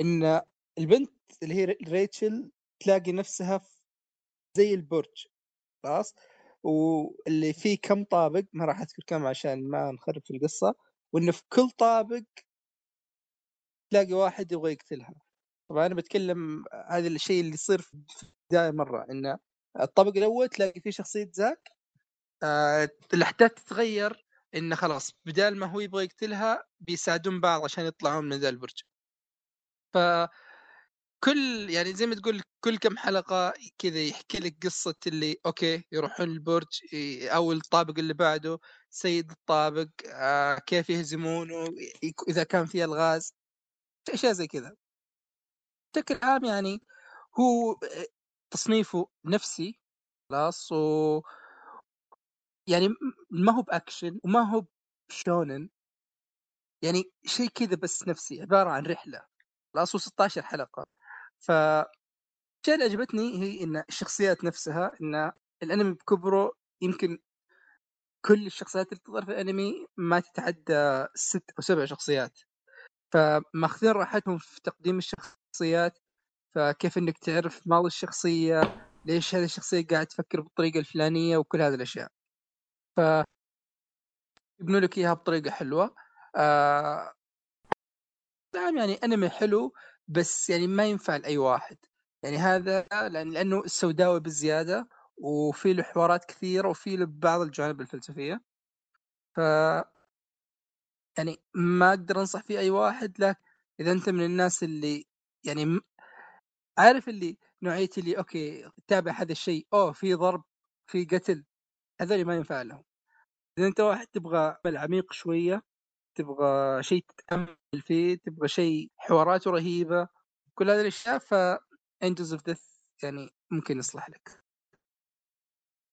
إن البنت اللي هي ريتشل تلاقي نفسها في زي البرج خلاص؟ واللي فيه كم طابق ما راح أذكر كم عشان ما نخرب في القصة. وانه في كل طابق تلاقي واحد يبغى يقتلها. طبعا أنا بتكلم هذا الشيء اللي يصير في البدايه مرة انه الطابق الأول تلاقي فيه شخصية زاك آه الاحداث تتغير إنه خلاص بدال ما هو يبغى يقتلها بيساعدون بعض عشان يطلعون من ذا البرج. ف كل يعني زي ما تقول كل كم حلقة كذا يحكي لك قصة اللي okay يروحون البرج أو الطابق اللي بعده سيد الطابق آه كيف يهزمونه إذا كان في ألغاز أشياء زي كذا. بشكل عام يعني هو تصنيفه نفسي خلاص و يعني ما هو بأكشن وما هو شونن يعني شيء كذا بس نفسي عبارة عن رحلة خلاص و 16 حلقة. ف الشيء اللي عجبتني هي إن الشخصيات نفسها إن الأنمي بكبره يمكن كل الشخصيات اللي تظهر في الأنمي ما تتعدى ست أو سبع شخصيات. فماخذين راحتهم في تقديم الشخصيات فكيف إنك تعرف ماضي الشخصية ليش هذه الشخصية قاعد تفكر بالطريقة الفلانية وكل هذه الأشياء. ف يبنوا لك إياها بطريقة حلوة. آه... نعم يعني أنمي حلو بس يعني ما ينفع لأي واحد. يعني هذا لأن لأنه سوداوي بزيادة وفي له حوارات كثيرة وفي له بعض الجوانب الفلسفية. ف يعني ما أقدر أنصح فيه أي واحد لك إذا أنت من الناس اللي يعني. عارف اللي نوعية اللي أوكي تتابع هذا الشيء أوه في ضرب في قتل هذول ما ينفع لهم. إذا أنت واحد تبغى عمل عميق شوية تبغى شيء تتأمل فيه تبغى شيء حواراته رهيبة كل هذه الأشياء ف Angels of Death يعني ممكن يصلح لك.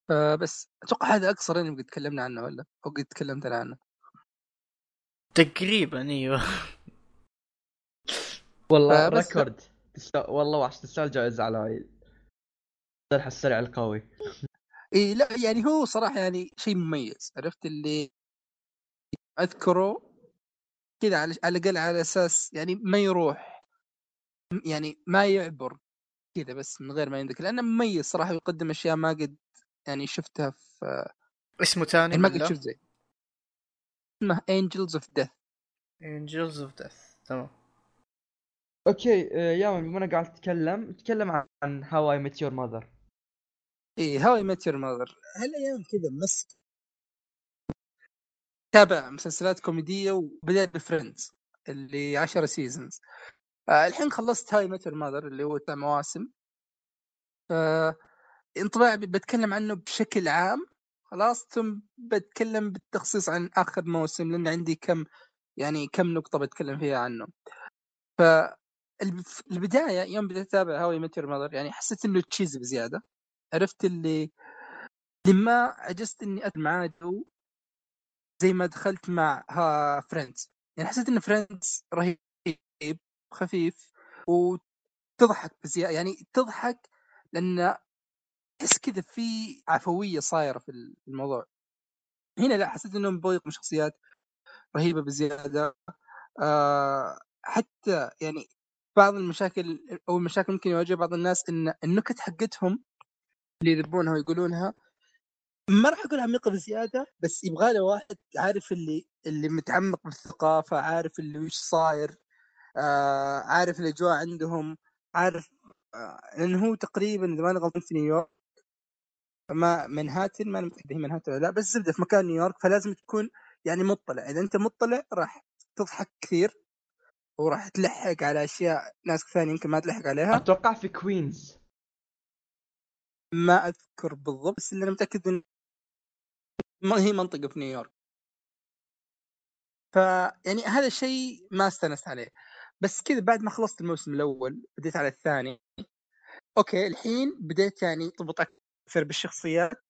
فبس أتوقع هذا أقصر انمي قد تكلمنا عنه ولا أو قد تكلمت عنه. تقريبا إيوه. (laughs) والله فبس- record. تستو... والله وحش. تستاهل جائزة على هاي. السرح السريع القوي. إي لا يعني هو صراحة يعني شيء مميز. عرفت اللي أذكره كذا على على الأقل على أساس يعني ما يروح يعني ما يعبر كذا بس من غير ما ينذكر. لأنه مميز صراحة يقدم أشياء ما قد يعني شفتها في اسمه تاني يعني ما قد شفت زي. اسمه Angels of Death Angels of Death تمام. okay آه، يا بما انك قاعد تتكلم تكلم عن- How I Met Your Mother I How Met Your Mother هالأيام كذا مس تابع مسلسلات كوميدية وبدأ ب Friends اللي 10 seasons آه الحين خلصت How I Met Your Mother اللي هو تسع مواسم. انطباع بتكلم عنه بشكل عام. خلاص ثم بتكلم بالتخصيص عن آخر موسم لأن عندي كم يعني كم نقطة بتكلم فيها عنه. ف البداية يوم بديت أتابع How I Met Your Mother يعني حسيت إنه cheesy بزيادة. عرفت اللي لما عجزت إني أدخل معاه جو زي ما دخلت مع ها Friends. يعني حسيت إن Friends رهيب خفيف وتضحك بزياده يعني تضحك لأن تحس كذا في عفوية صايرة في الموضوع. هنا لا حسيت إنهم بيضوا شخصيات رهيبة بزيادة. آه حتى يعني بعض المشاكل أو المشاكل ممكن يواجه بعض الناس إن النكت حقتهم اللي يذبونها ويقولونها ما راح أقول عميقه بزيادة بس يبغى له واحد عارف اللي اللي متعمق بالثقافة عارف اللي وش صاير آه عارف الأجواء عندهم عارف آه لأنه هو تقريبا إذا ماني غلطان في نيويورك ما منهاتن ما متأكد هي منهاتن ولا لا بس زبدة في مكان نيويورك فلازم تكون يعني مطلع إذا أنت مطلع راح تضحك كثير. وراح تلحق على أشياء ناس ثانية يمكن ما تلحق عليها. أتوقع في كوينز ما أذكر بالضبط بس اللي أنا متأكد إن ما هي منطقة في نيويورك. فيعني هذا الشيء ما استأنست عليه. بس كذا بعد ما خلصت الموسم الأول بديت على الثاني أوكي الحين بديت يعني ارتبط أكثر بالشخصيات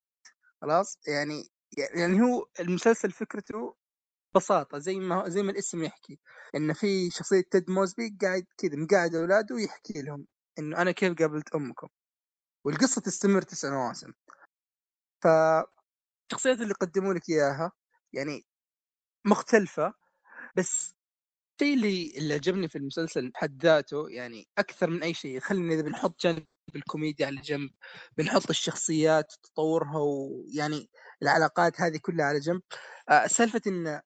خلاص؟ يعني يعني هو المسلسل فكرته ببساطة زي ما زي ما الاسم يحكي ان في شخصية تيد موزبي قاعد كذا مقعد أولاده ويحكي لهم إنه أنا كيف قابلت أمكم؟ والقصة تستمر تسع مواسم. ف الشخصيات اللي قدموا لك إياها يعني مختلفة بس الشيء اللي اللي عجبني في المسلسل بحد ذاته يعني أكثر من أي شيء خلينا إذا بنحط جانب الكوميديا على جنب بنحط الشخصيات تطورها ويعني العلاقات هذه كلها على جنب. آه، سالفة إن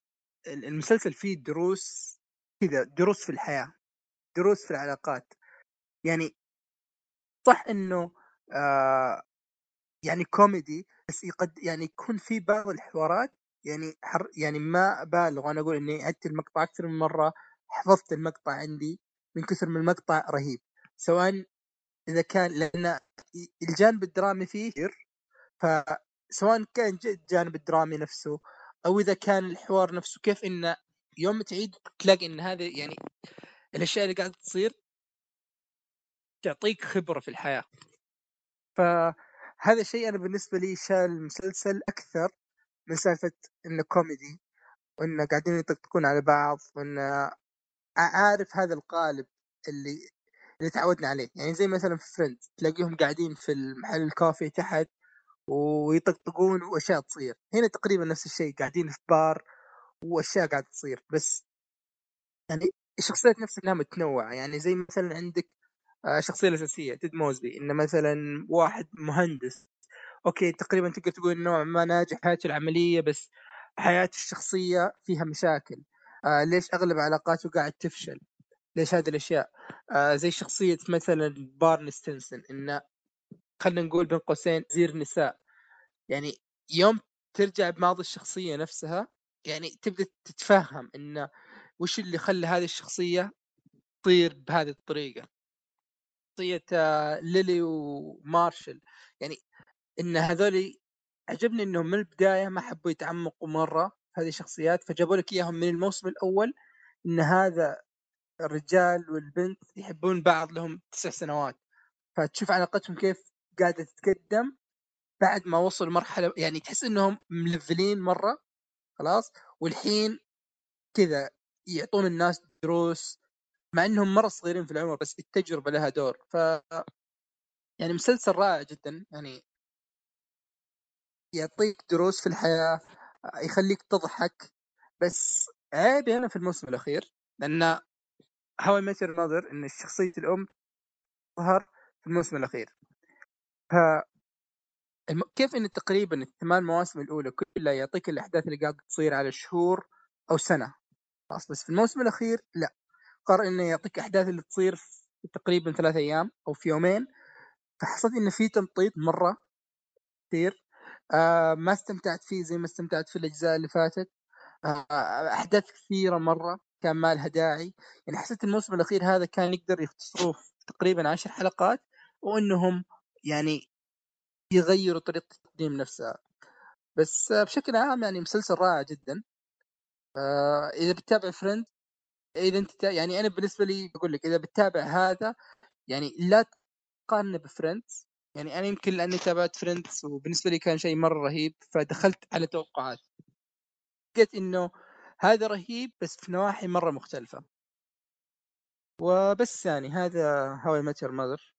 المسلسل فيه دروس كذا دروس في الحياة دروس في العلاقات. يعني صح إنه آه يعني كوميدي بس يقد يعني يكون في بعض الحوارات يعني حر يعني ما أبالغ. وأنا أقول إني عدت المقطع أكثر من مرة حفظت المقطع عندي من كثر من المقطع رهيب. سواء إذا كان لأن الجانب الدرامي فيه كثير فسواء كان ج- الجانب الدرامي نفسه أو إذا كان الحوار نفسه كيف إنه يوم تعيد تلاقي إن هذا يعني الأشياء اللي قاعدة تصير تعطيك خبرة في الحياة. فهذا الشيء أنا بالنسبة لي شال المسلسل أكثر من سالفة إنه كوميدي وانه قاعدين يطقطقون على بعض وانه عارف هذا القالب اللي اللي تعودنا عليه. يعني زي مثلا في Friends تلاقيهم قاعدين في المحل الكافي تحت ويطقطقون وأشياء تصير. هنا تقريبا نفس الشيء قاعدين في بار وأشياء قاعدة تصير. بس يعني الشخصيات نفسها إنها متنوعة. يعني زي مثلا عندك آه، الشخصيه الأساسية تيد موزبي. انه مثلا واحد مهندس أوكي تقريبا تقدر تقول نوعا ما ناجح حياته العملية بس حياته الشخصية فيها مشاكل. آه ليش أغلب علاقاته قاعد تفشل؟ ليش هذه الأشياء؟ آه زي شخصية مثلا Barney Stinson إنه خلينا نقول بين قوسين زير نساء. يعني يوم ترجع بماضي الشخصية نفسها يعني تبدأ تتفهم انه وش اللي خلى هذه الشخصية تصير بهذه الطريقة. شخصية آه، ليلي ومارشل. يعني إن هذول عجبني إنهم من البداية ما حبوا يتعمقوا في هذه الشخصيات فجابوا لك إياهم من الموسم الأول إن هذا الرجال والبنت يحبون بعض لهم تسع سنوات. فتشوف علاقتهم كيف قاعدة تتقدم بعد ما وصلوا مرحلة يعني تحس إنهم ملفلين مرة خلاص؟ والحين كذا يعطون الناس دروس مع إنهم مرة صغيرين في العمر بس التجربة لها دور. ف يعني مسلسل رائع جدا يعني يعطيك دروس في الحياة يخليك تضحك بس عيبي أنا في الموسم الأخير لأن هاو ميت نظر إن شخصية الأم ظهر في الموسم الأخير. الم... كيف إن تقريبا الثمان مواسم الأولى كلها يعطيك الأحداث اللي قاعدة تصير على شهور أو سنة؟ خلاص بس في الموسم الأخير لا. قرر إنه يعطيك أحداث اللي تصير في تقريبا ثلاث أيام أو في يومين فحسيت انه في تمطيط مرة كثير آه ما استمتعت فيه زي ما استمتعت في الأجزاء اللي فاتت. آه أحداث كثيرة مرة كان ما لها داعي. يعني حسيت الموسم الأخير هذا كان يقدر يختصروه تقريبا عشر حلقات وإنهم يعني يغيروا طريقة التقديم نفسها. بس بشكل عام يعني مسلسل رائع جدا. آه إذا بتتابع Friends إذا أنت يعني أنا بالنسبة لي بقول لك إذا بتتابع هذا يعني لا تقارنه ب Friends يعني أنا يمكن لأني تابعت Friends وبالنسبة لي كان شيء مرة رهيب فدخلت على توقعات. لقيت إنه هذا رهيب بس في نواحي مرة مختلفة. وبس يعني هذا How I Met Your Mother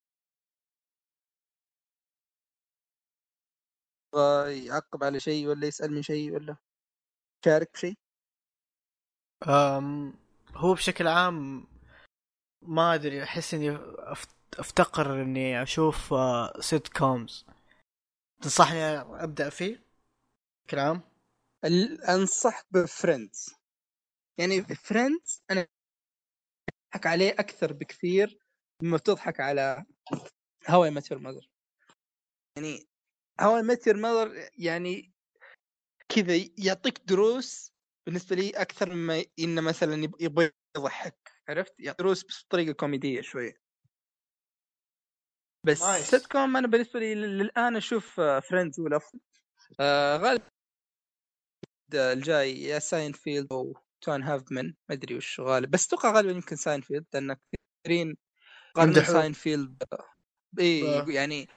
يعقب على شيء ولا يسأل من شيء ولا شارك بشيء أم هو بشكل عام ما أدري أحس إني أفتقر إني أشوف sitcoms تنصحني أبدأ فيه؟ بشكل عام؟ أنصح ب Friends يعني Friends أنا أضحك عليه أكثر بكثير مما تضحك على How I Met Your Mother يعني How I Met Your Mother يعني كذا يعطيك دروس بالنسبة لي أكثر مما إنه مثلا يبغى يضحك عرفت؟ يعطي دروس بس بطريقة كوميدية شوية. بس سيت كوم أنا بالنسبة لي للآن أشوف Friends هو الأفضل. آه غالبا الجاي يا ساين فيلد أو Two and a Half Men ما أدري وش غالب. بس أتوقع غالبا يمكن ساين فيلد لأن كثيرين قالوا ساين فيلد اي آه. يعني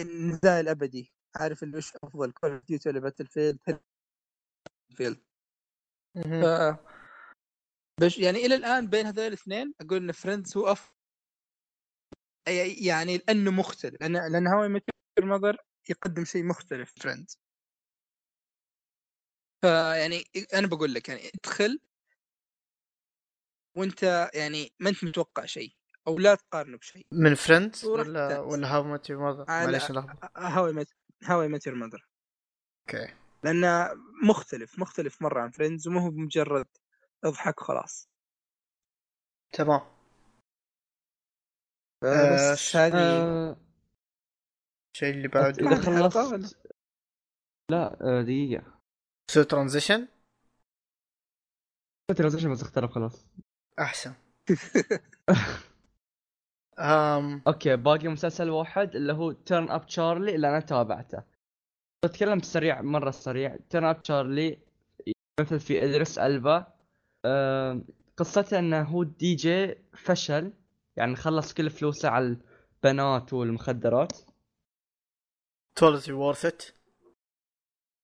النزال الأبدي. عارف اللي وش أفضل Call of Duty ولا Battlefield field ف... بس يعني إلى الآن بين هذول الاثنين أقول إن Friends هو افضل يعني لأنه مختلف لأن لأن How I Met Your Mother يقدم شيء مختلف Friends فيعني أنا بقول لك يعني ادخل وأنت يعني ما أنت متوقع شيء. أو لا تقارنه بشيء. من Friends ولا ولا How I Met Your Mother معليش How How I Met Your Mother أوكي. لأنه مختلف مختلف مرة عن Friends وما هو مجرد أضحك خلاص تمام. بس هذه آه... الشيء اللي بعد اذا خلصت لا آه دقيقة. so transition transition بس اخترب خلاص. أحسن. (laughs) أم... أوكي باقي مسلسل واحد اللي هو Turn Up Charlie اللي أنا تابعته. بتكلم بسريع مرة سريع. Turn Up Charlie مثل في إدريس ألبا. أه قصته إنه هو دي جي فشل يعني خلص كل فلوسه على البنات والمخدرات. totally worth it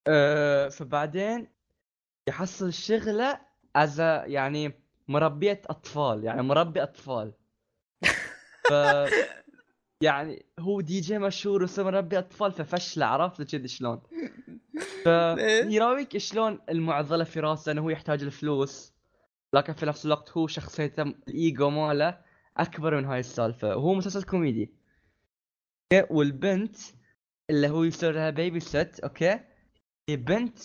أه فبعدين يحصل شغلة as يعني مربية أطفال يعني مربي أطفال. ف يعني هو دي جي مشهور وصار مربي أطفال ففشله عرفت؟ كذي شلون. فيراويك شلون المعضلة في راسه؟ انه هو يحتاج الفلوس. لكن في نفس الوقت هو شخصيته الإيجو ماله أكبر من هاي السالفة. وهو مسلسل كوميدي. والبنت اللي هو يصير لها بيبي ست أوكي؟ هي بنت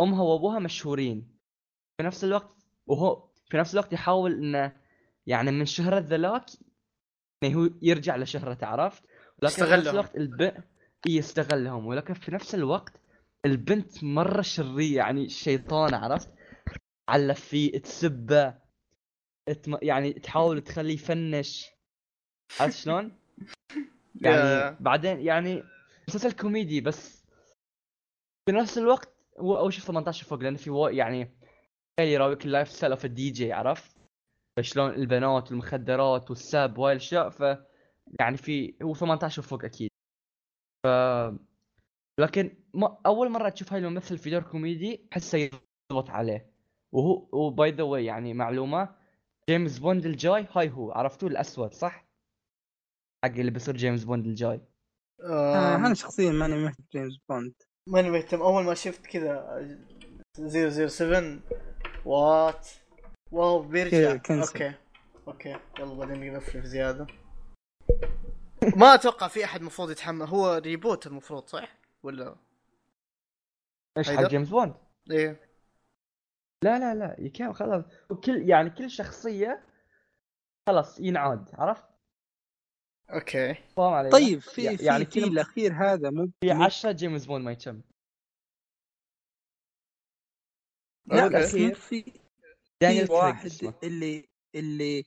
أمها وأبوها مشهورين. في نفس الوقت وهو في نفس الوقت يحاول إنه يعني من شهرة ذلاك إنه هو يرجع لشهرته عرفت؟ لكن في نفس الوقت الب... يستغلهم ولكن في نفس الوقت البنت مرة شريه يعني شيطانة عرفت علف فيه تسبه تم... يعني تحاول تخليه يفنش عرفت شلون؟ (laughs) يعني. بعدين يعني مسلسل كوميدي بس في نفس الوقت هو أول شيء 18 فوق لأنه في و... يعني يراويك ال lifestyle of ال DJ عرفت؟ فشلون البنات والمخدرات والسب وهاي الأشياء ف يعني في هو 18 فوق أكيد. ف لكن ما أول مرة تشوف هاي الممثل في دور كوميدي احسه يضبط عليه. وهو و by the way يعني معلومة جيمس بوند الجاي هاي هو عرفتوه؟ الأسود صح؟ حق اللي بيصير جيمس بوند الجاي. آه آم، أنا شخصيا ماني مهتم جيمس بوند. ماني مهتم. أول ما شفت كذا 007 what؟ wow بيرجع. okay. okay. يلا بعدين نقفل زيادة. ما أتوقع في أحد المفروض يتحمل. هو reboot المفروض صح؟ ولا؟ إيش؟ حق جيمس بوند؟ إيه. لا لا لا. يكمل خلاص. وكل يعني كل شخصية خلاص ينعاد عرفت؟ okay. فاهم علي؟ طيب في يعني في يعني في كل- الأخير هذا مو في مو- 10 جيمس بوند ما يتم لا مو في دانيال واحد اسمه. اللي اللي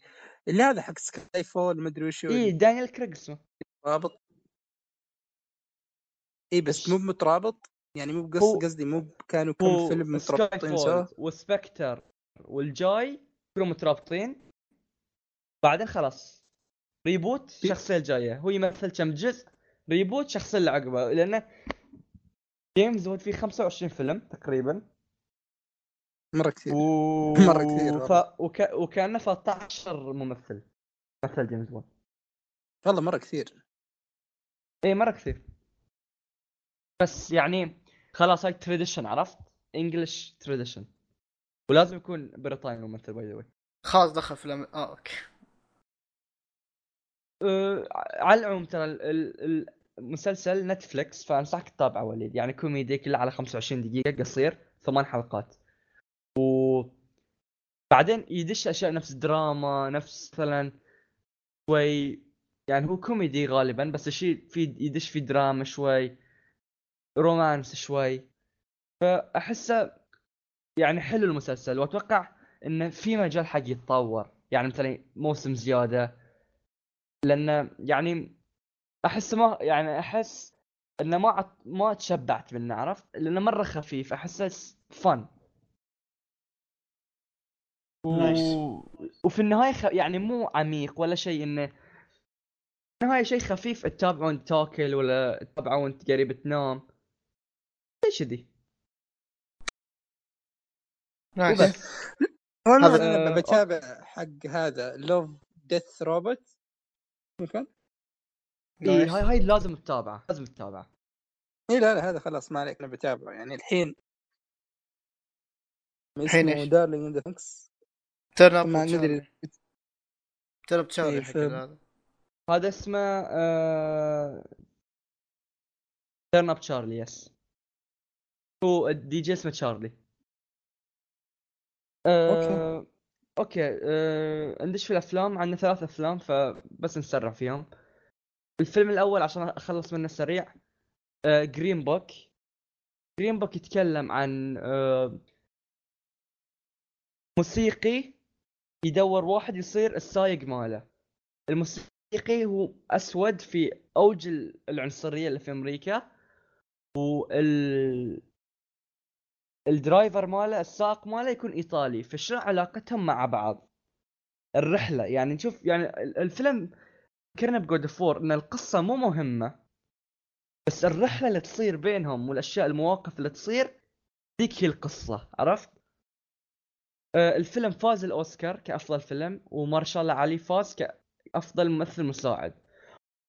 اللي هذا حق Skyfall مدري وش هو. اي دانيال كريغ اسمه. رابط. اي بس؟ مو مترابط يعني مو بقص قصدي مو كانوا كم فيلم مترابطين سوا؟ و Spectre والجاي كلهم مترابطين. بعدين خلاص. reboot الشخصيه الجاية. هو يمثل كم جزء؟ reboot الشخصيه اللي عقبه لأنه جيمس بوند فيه 25 فيلم تقريبا. مرة كثير. و... (laughs) مرة كثير ف... وك... وكأنه 13 ممثل. مثل جيمس بوند والله مرة كثير. إي مرة كثير. بس يعني خلاص هاي tradition عرفت؟ English tradition ولازم يكون بريطاني الممثل by the خلاص دخل في الأم... آه okay. أه على العموم ترى ال- ال- المسلسل نتفلكس فأنصحك تتابعه وليد. يعني كوميدي كله على 25 دقيقة قصير ثمان حلقات. بعدين يدش أشياء نفس دراما نفس مثلا شوي يعني هو كوميدي غالبا بس الشيء في يدش في دراما شوي romance شوي. فأحسه يعني حلو المسلسل وأتوقع إنه في مجال حق يتطور. يعني مثلا موسم زيادة لأن يعني أحس ما يعني أحس إنه ما ما تشبعت منه عرفت؟ لأنه مرة خفيف أحسه فن و... nice. وفي النهاية خ... يعني مو عميق ولا شيء إنه في النهاية شيء خفيف تتابعه وانت تاكل ولا تتابعه وانت قريب تنام. شيء كذي. nice أنا آه، بتابع حق هذا Love Death Robot ممكن إي. هاي هاي لازم تتابعه لازم تتابعه إي لا لا هذا خلاص ما عليك أنا بتابعه. يعني الحين الحين؟ Darling in the Franxx Turn Up ما ندري. Turn Up Charlie إيه، حق هذا هذا اسمه آه... Turn Up Charlie yes هو الدي جي اسمه تشارلي آه... okay آه... ندش في الأفلام عندنا ثلاث أفلام فبس نسرع فيهم. الفيلم الأول عشان أخلص منه سريع آه... Green Book Green Book يتكلم عن آه... موسيقي يدور واحد يصير السايق ماله. الموسيقي هو أسود في أوج ال- العنصرية اللي في أمريكا وال ال driver ماله السائق ماله يكون إيطالي فشنو علاقتهم مع بعض؟ الرحلة. يعني نشوف يعني ال- الفيلم فكرنا بجود فور إن القصة مو مهمة بس الرحلة اللي تصير بينهم والأشياء المواقف اللي تصير ذيك هي القصة عرفت؟ الفيلم فاز الأوسكار كأفضل فيلم ومارشال علي فاز كأفضل ممثل مساعد.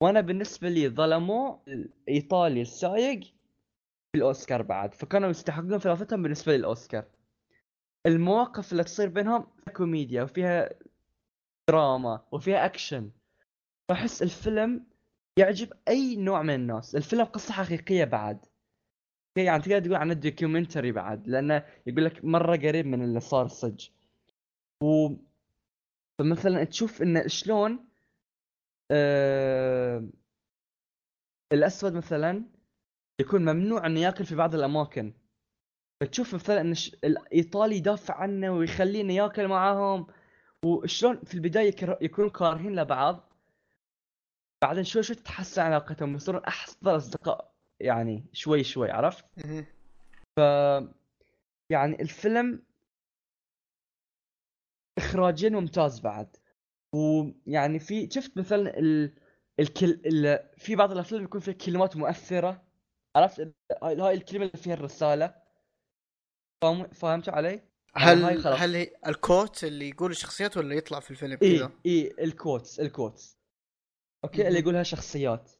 وأنا بالنسبة لي ظلموا الإيطالي السايق في الاوسكار بعد فكانوا يستحقون ثلاثتهم بالنسبة لي الاوسكار المواقف اللي تصير بينهم كوميديا وفيها دراما وفيها أكشن. فأحس الفيلم يعجب أي نوع من الناس. الفيلم قصة حقيقية بعد. يعني تقدر تقول عنه documentary بعد لأنه يقول لك مرة قريب من اللي صار صج و فمثلا تشوف انه شلون آه... الأسود مثلا يكون ممنوع إنه يأكل في بعض الأماكن. فتشوف مثلا إن الش- الإيطالي يدافع عنه ويخليه إنه يأكل معاهم. وشلون في البداية يكر- يكونوا كارهين لبعض. بعدين شوي شوي تتحسن علاقتهم ويصيرون أحسن أصدقاء. يعني شوي شوي عرفت؟ مهم. يعني الفيلم اخراجيا ممتاز بعد ويعني في شفت مثلا ال... الكل ال... في بعض الأفلام يكون فيها كلمات مؤثرة عرفت هاي هاي الكلمة اللي فيها الرسالة فاهم فهمت علي؟ هل هاي خلاص. هل هي ال quote اللي يقول الشخصيات ولا يطلع في الفيلم اي كذا؟ اي ال quotes ال quotes okay اللي. يقولها شخصيات.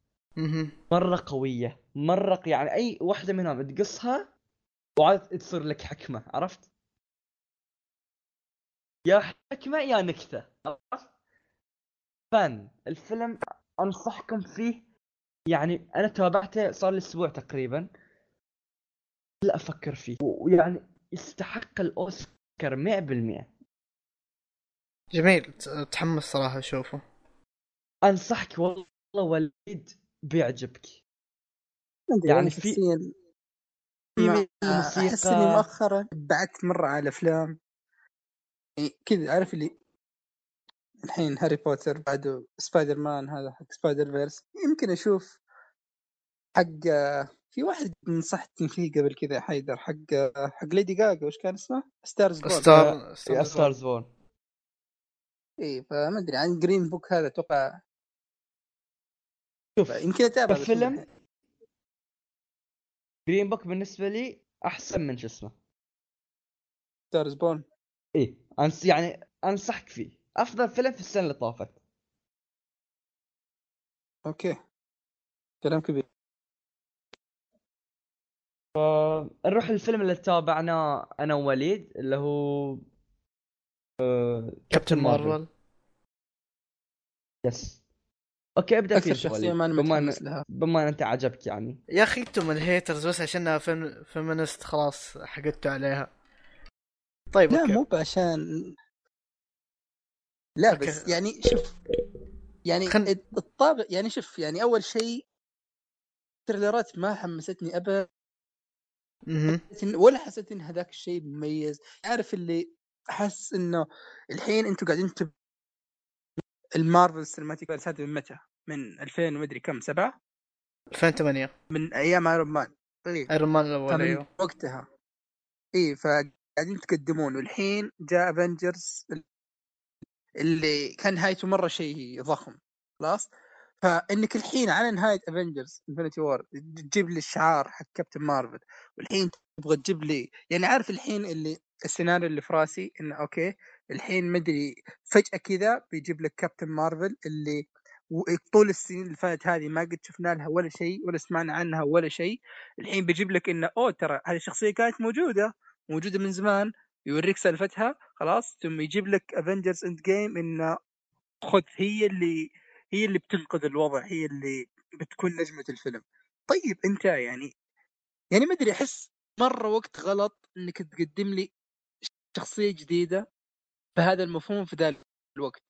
مرة قوية. مرة يعني أي واحدة منهم تقصها وعاد تصير لك حكمة عرفت؟ يا حكمة يا نكتة عرفت؟ فن. الفيلم أنصحكم فيه. يعني أنا تابعته صار لي أسبوع تقريبا. لا أفكر فيه. ويعني يستحق الأوسكار 100% جميل. تحمس صراحة أشوفه. أنصحك والله وليد بيعجبك. يعني أنا في- في أحس إني مؤخرا بعدت مرة على افلام يعني كذا عارف اللي الحين هاري بوتر بعده سبايدر مان هذا حق Spider-Verse يمكن أشوف حق في واحد نصحتني فيه قبل كذا حيدر حق حق ليدي جاجا وش كان اسمه؟ Star's Born Star Star's Born اي فما أدري عن Green Book هذا أتوقع شوف يمكن اتابع الفيلم. Green Book بالنسبة لي أحسن من شو اسمه؟ Star Is Born. إيه أنس يعني أنصحك فيه. أفضل فيلم في السنة اللي طافت. okay. كلام كبير. نروح للفيلم اللي تابعناه أنا ووليد اللي هو آه، كابتن مارفل. yes okay أبدأ شخصية وليد ما بمالها. بما أن أنت عجبك يعني. يا أخي أنتم ال haters بس عشانها fem... feminist خلاص حقدتوا عليها. طيب لا okay. مو بعشان لا بس okay. يعني شوف يعني خل- الطابع يعني شوف يعني أول شيء ال trailer ات ما حمستني ابدا. ولا حسيت إن هذاك الشيء مميز. عارف اللي احس إنه الحين أنتم قاعدين تب المارفل cinematic هذه من متى؟ من 2000 ومدري كم سبعة؟ 2008 من أيام ايرون مان إيه. ايرون مان الأول فمن أيوه. وقتها. اي فقاعدين تقدمون والحين جاء افنجرز اللي كان نهايته مرة شيء ضخم. خلاص؟ فإنك الحين على نهاية افنجرز Infinity War تجيب لي الشعار حق كابتن مارفل والحين تبغى تجيب لي يعني عارف الحين اللي السيناريو اللي في راسي إنه okay الحين مدري فجأة كذا بيجيب لك كابتن مارفل اللي طول السنين اللي فاتت هذه ما قد شفنا لها ولا شيء ولا سمعنا عنها ولا شيء. الحين بيجيب لك إنه أوه ترى هذه الشخصية كانت موجودة موجودة من زمان يوريك سالفتها خلاص. ثم يجيب لك افنجرز Endgame انه خذ هي اللي هي اللي بتنقذ الوضع هي اللي بتكون نجمة الفيلم. طيب أنت يعني يعني ما أدري أحس مرة وقت غلط إنك تقدم لي شخصية جديدة بهذا المفهوم في ذلك الوقت.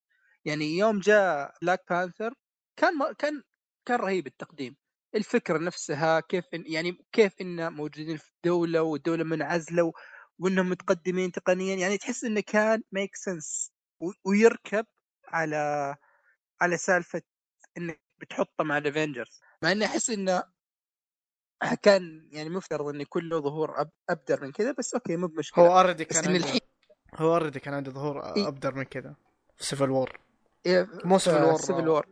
يعني يوم جاء بلاك بانثر كان م- كان كان رهيب التقديم. الفكرة نفسها كيف إن يعني كيف ان موجودين في دولة والدولة منعزلة وإنهم متقدمين تقنيا. يعني تحس إنه كان make sense ويركب على على سالفة إنك بتحطه مع الافنجرز مع إني أحس إنه كان يعني مفترض انه يكون له ظهور أب أبدر من كذا بس okay مو بمشكلة. هو already كان إن عنده الحين هو already كان عنده ظهور إيه. أبدر من كذا في Civil War مو. سيفل وور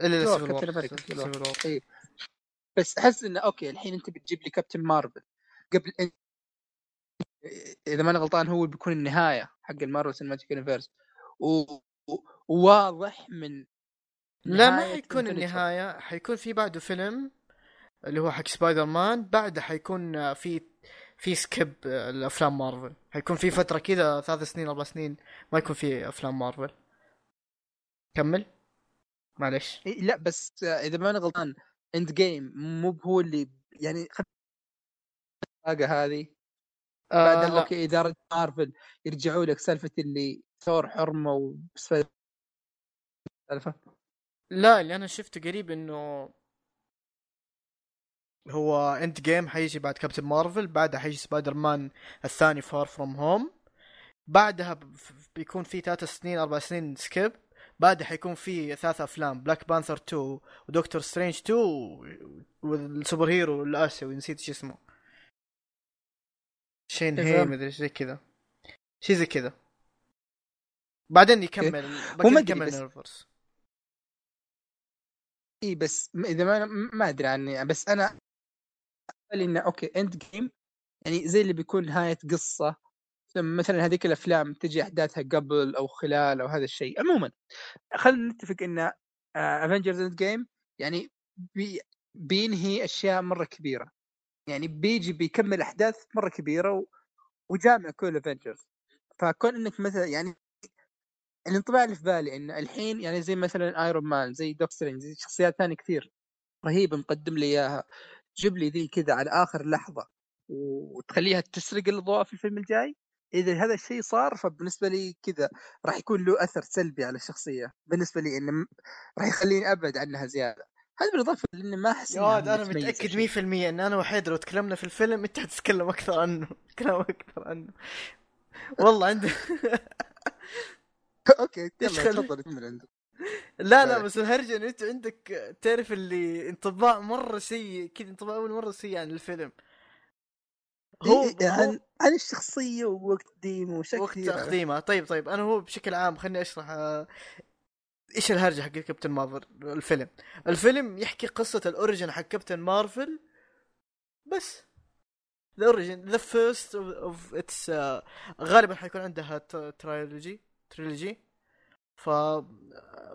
الا سيفل وور War. سيفل وور إيه. بس أحس إنه okay الحين أنت بتجيب لي كابتن مارفل قبل إن... إذا ما أنا غلطان هو بيكون النهاية حق المارفل cinematic universe وواضح من لا ما حيكون. النهاية حيكون في بعده فيلم اللي هو حق سبايدر مان بعده حيكون في في سكيب الأفلام مارفل. حيكون في فترة كذا ثلاث سنين أربع سنين ما يكون في أفلام مارفل. كمل. معلش إيه لا بس إذا ما أنا غلطان اند جيم مو هو اللي يعني خد الساقة هذه. آه لا. أوكي اداره مارفل يرجعوا لك سالفة اللي ثور حرمة وسالفه لا اللي أنا شفته قريب إنه هو Endgame حيجي بعد كابتن مارفل بعدها حيجي سبايدر مان الثاني Far From Home بعدها بيكون في ثلاث سنين أربع سنين skip بعدها حيكون في ثلاث أفلام بلاك بانثر 2 ودكتور سترينج 2 و- وال superhero الآسيوي نسيت شو اسمه. شينغ شي تمام. مدري زي كذا. شيء زي كذا. بعدين يكمل بعدين يكمل ال universe اي بس م- إذا ما ما أدري عني بس أنا بالي إنه okay Endgame يعني زي اللي بيكون نهاية قصة مثلا هذيك الأفلام تجي أحداثها قبل أو خلال أو هذا الشيء. عموما خلينا نتفق إن افنجرز Endgame يعني بي بينهي أشياء مرة كبيرة. يعني بيجي بيكمل أحداث مرة كبيرة و... وجامع كل افنجرز فكون إنك مثلا يعني الانطباع اللي في بالي إن الحين يعني زي مثلا ايرون مان زي دوك سترينج زي شخصيات ثانية كثير رهيبة مقدم لي إياها. جيب لي ذي كذا على آخر لحظة وتخليها تسرق الاضواء في الفيلم الجاي؟ إذا هذا الشيء صار فبالنسبة لي كذا راح يكون له أثر سلبي على الشخصية. بالنسبة لي إنه راح يخليني أبعد عنها زيادة. هذا بالإضافة لاني ما أحس يا أنا متأكد شيء. 100% إن أنا وحيد لو تكلمنا في الفيلم أنت حتتكلم أكثر عنه (laughs) كلام أكثر عنه. والله عندي (laughs) okay يلا تفضل كمل عندك. لا لا طيب. بس الهرجه انه أنت عندك تعرف اللي انطباع مرة سيء كذا انطباع أول مرة سيء عن الفيلم. هو, إيه إيه، هو عن عن الشخصية ووقت تقديمه وشكل وقت. تقديمه. طيب طيب أنا هو بشكل عام خليني أشرح آه، إيش الهرجة حق كابتن مارفل الفيلم. الفيلم يحكي قصة ال origin حق كابتن مارفل بس. the origin the first of its غالبا حيكون عندها trilogy trilogy ف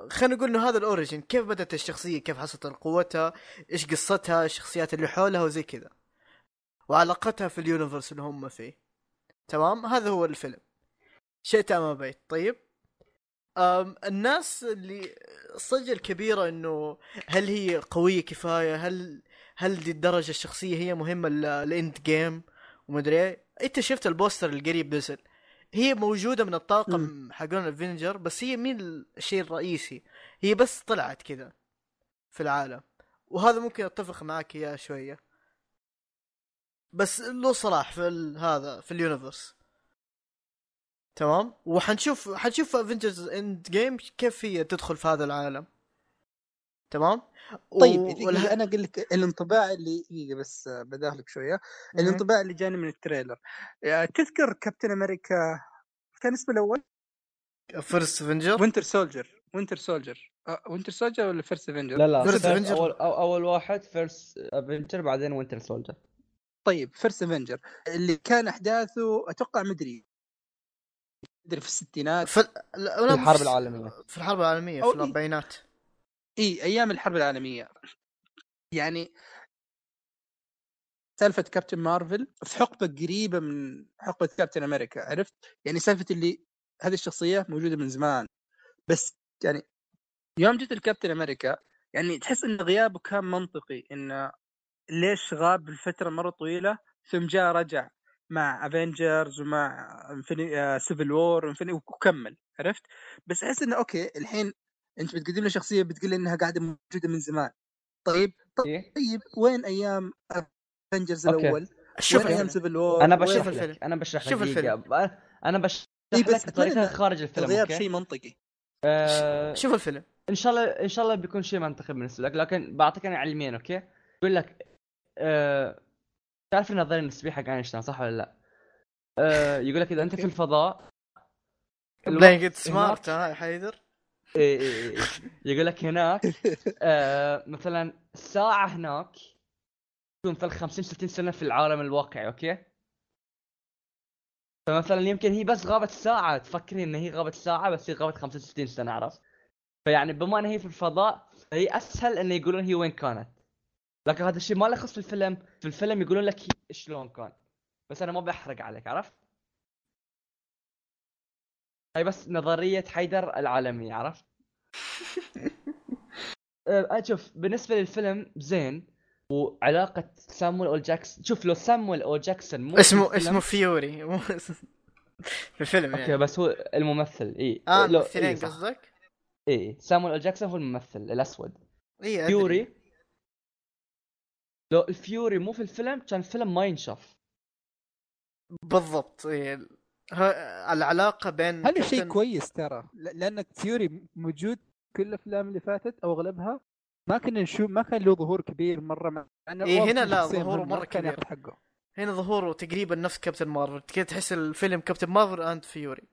خلينا نقول إنه هذا ال origin كيف بدأت الشخصية؟ كيف حصلت قوتها؟ إيش قصتها؟ الشخصيات اللي حولها؟ وزي كذا. وعلاقتها في ال universe اللي هم فيه. تمام؟ هذا هو الفيلم. شئت أم أبيت. طيب؟ أم الناس اللي الضجة الكبيرة إنه هل هي قوية كفاية؟ هل هل دي الدرجة الشخصية هي مهمة لل Endgame؟ ومدري إيه. أنت شفت ال poster القريب نزل. هي موجودة من الطاقم حقون ال Avengers بس هي مين الشيء الرئيسي؟ هي بس طلعت كذا في العالم. وهذا ممكن أتفق معك إياه شوية. بس له صلاح في هذا في ال universe. تمام؟ وحنشوف حنشوف Avengers Endgame كيف هي تدخل في هذا العالم. تمام؟ طيب و- دقيقة، والها- أنا أقول لك الانطباع اللي دقيقة بس بداخلك شوية. الانطباع اللي جاني من ال trailer. آه، تذكر كابتن أمريكا كان اسمه الأول؟ First Avenger Winter Soldier Winter Soldier Winter Soldier ولا First Avenger لا لا first Avenger. اول أول واحد First Avenger بعدين Winter Soldier طيب First Avenger اللي كان أحداثه أتوقع مدري مدري في الستينات. في لا، لا، الحرب في- العالمية. في الحرب العالمية أو في إيه. الأربعينات. اي أيام الحرب العالمية. يعني سالفة كابتن مارفل في حقبة قريبة من حقبة كابتن أمريكا عرفت؟ يعني سالفة اللي هذه الشخصية موجودة من زمان. بس يعني يوم جت الكابتن أمريكا يعني تحس إن غيابه كان منطقي انه ليش غاب لفتره مرة طويلة؟ ثم جاء رجع مع Avengers ومع. Civil War وكمل عرفت؟ بس أحس إنه okay الحين أنت بتقدم لي شخصية بتقول لي إنها قاعدة موجودة من زمان طيب إيه؟ طيب وين أيام Avengers. الأول؟ شوف وين أيام الفيلم. Civil War؟ أنا بشرح الفيلم. لك أنا بشرح لك شوف. الفيلم. أنا بشرح إيه بس لك بطريقه خارج الفيلم okay شيء منطقي آه، شوف الفيلم إن شاء الله إن شاء الله بيكون شيء منطقي بالنسبة لك لكن بعطيك أنا علمين okay يقول لك آه، تعرف النظرية النسبية حق أينشتاين صح ولا لا؟ آه، يقول لك إذا أنت في الفضاء جيت سمارت ها يا حيدر إيه إيه إيه. يقول لك هناك آه مثلا ساعة هناك تكون ال 50 60 سنة في العالم الواقعي أوكي؟ فمثلا يمكن هي بس غابت ساعة تفكري إن هي غابت ساعة بس هي غابت 50 60 سنة عرفت؟ فيعني بما إن هي في الفضاء فهي أسهل انه يقولون هي وين كانت. لكن هذا الشيء ما له خص في الفيلم، في الفيلم يقولون لك هي شلون كان. بس أنا ما بحرق عليك عرفت؟ هاي بس نظرية حيدر العالمية عرفت؟ (laughs) أه، شوف بالنسبة للفيلم زين وعلاقة سامويل ال جاكسون شوف لو سامويل ال جاكسون مو اسمه اسمه فيوري مو (laughs) في الفيلم okay يعني بس هو الممثل إي آه الممثلين. قصدك؟ إي سامويل ال جاكسون هو الممثل الأسود إي. فيوري لو الفيوري مو في الفيلم كان الفيلم ما ينشاف بالضبط إيه. ها- العلاقة بين هذا شيء كويس ترى. لأن فيوري موجود كل الأفلام اللي فاتت أو أغلبها. ما كنا نشوف ما كان له ظهور كبير مرة. مع إيه، هنا لا، ظهوره مرة كان كبير. ياخذ حقه. هنا ظهوره تقريبا نفس كابتن مارفل. كذا تحس الفيلم كابتن مارفل and فيوري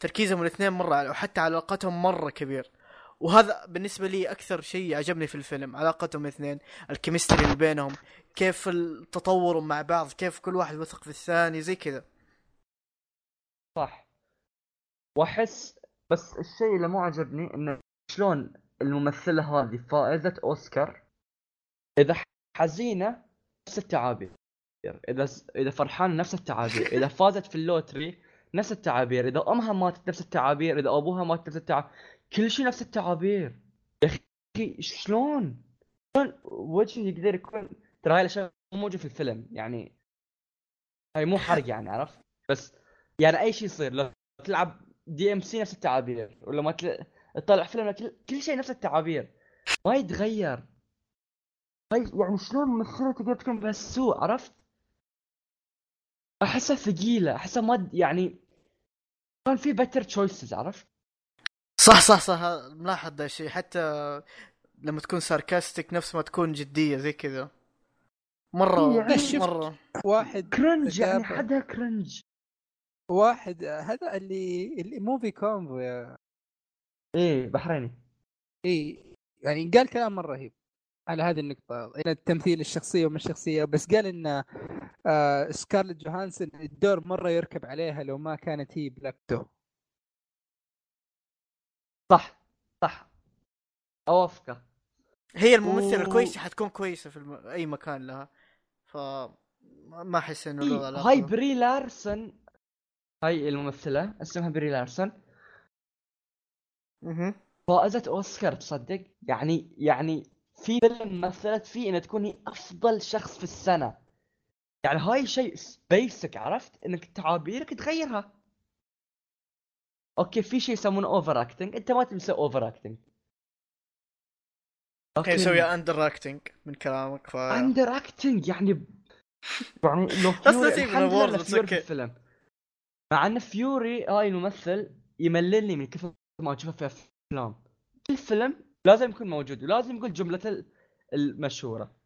تركيزهم الاثنين مرة على وحتى علاقتهم مرة كبير. وهذا بالنسبة لي أكثر شيء عجبني في الفيلم علاقتهم الاثنين ال chemistry اللي بينهم كيف التطور مع بعض كيف كل واحد وثق في الثاني زي كذا. صح. وأحس بس الشيء اللي مو عجبني إنه شلون الممثلة هذه فائزة أوسكار إذا حزينة نفس التعابير إذا إذا فرحانة نفس التعابير إذا (laughs) فازت في ال lottery نفس التعابير إذا أمها ماتت نفس التعابير إذا أبوها مات نفس التعابير كل شيء نفس التعابير. يا أخي شلون؟ شلون وجهه يقدر يكون ترى هاي الأشياء مو موجودة في الفيلم يعني هاي مو حرق يعني عرفت؟ بس يعني أي شيء يصير لو تلعب DMC نفس التعابير ولا ما تل... تطلع فيلم كل... كل شيء نفس التعابير. ما يتغير. هاي يعني شلون ممثلة تقدر تكون بهالسوء عرفت؟ أحسها ثقيلة أحسها ما يعني كان في better choices عرفت؟ صح صح صح. ملاحظ ذا الشيء. حتى لما تكون sarcastic نفس ما تكون جدية زي كذا. مرة يعني شفت- مرة. واحد cringe يعني. حدها cringe واحد هذا اللي اللي Movie Combo يا إيه بحريني. اي يعني قال كلام مره رهيب على هذه النقطة ان التمثيل الشخصية ومش الشخصية بس قال إن آه سكارلت جوهانسون الدور مرة يركب عليها لو ما كانت هي Black Widow صح صح. أوافقه. هي الممثلة و- الكويسة حتكون كويسة في الم... أي مكان لها. ف ما أحس إنه له إيه هاي بري لارسون هاي الممثلة اسمها بري لارسون. مهم. فائزة اوسكار تصدق؟ يعني يعني في فيلم مثلت فيه إنها تكون هي أفضل شخص في السنة. يعني هاي شيء basic عرفت؟ إنك تعابيرك تغيرها. okay في شيء يسمونه overacting أنت ما تسوي overacting هي مسوية underacting من كلامك ف underacting يعني (laughs) يعني لو بس في. الفيلم. مع إن فيوري هاي الممثل يمللني من كثر ما أشوفه في أفلام. كل فيلم لازم يكون موجود ولازم يقول جملته ال- المشهورة.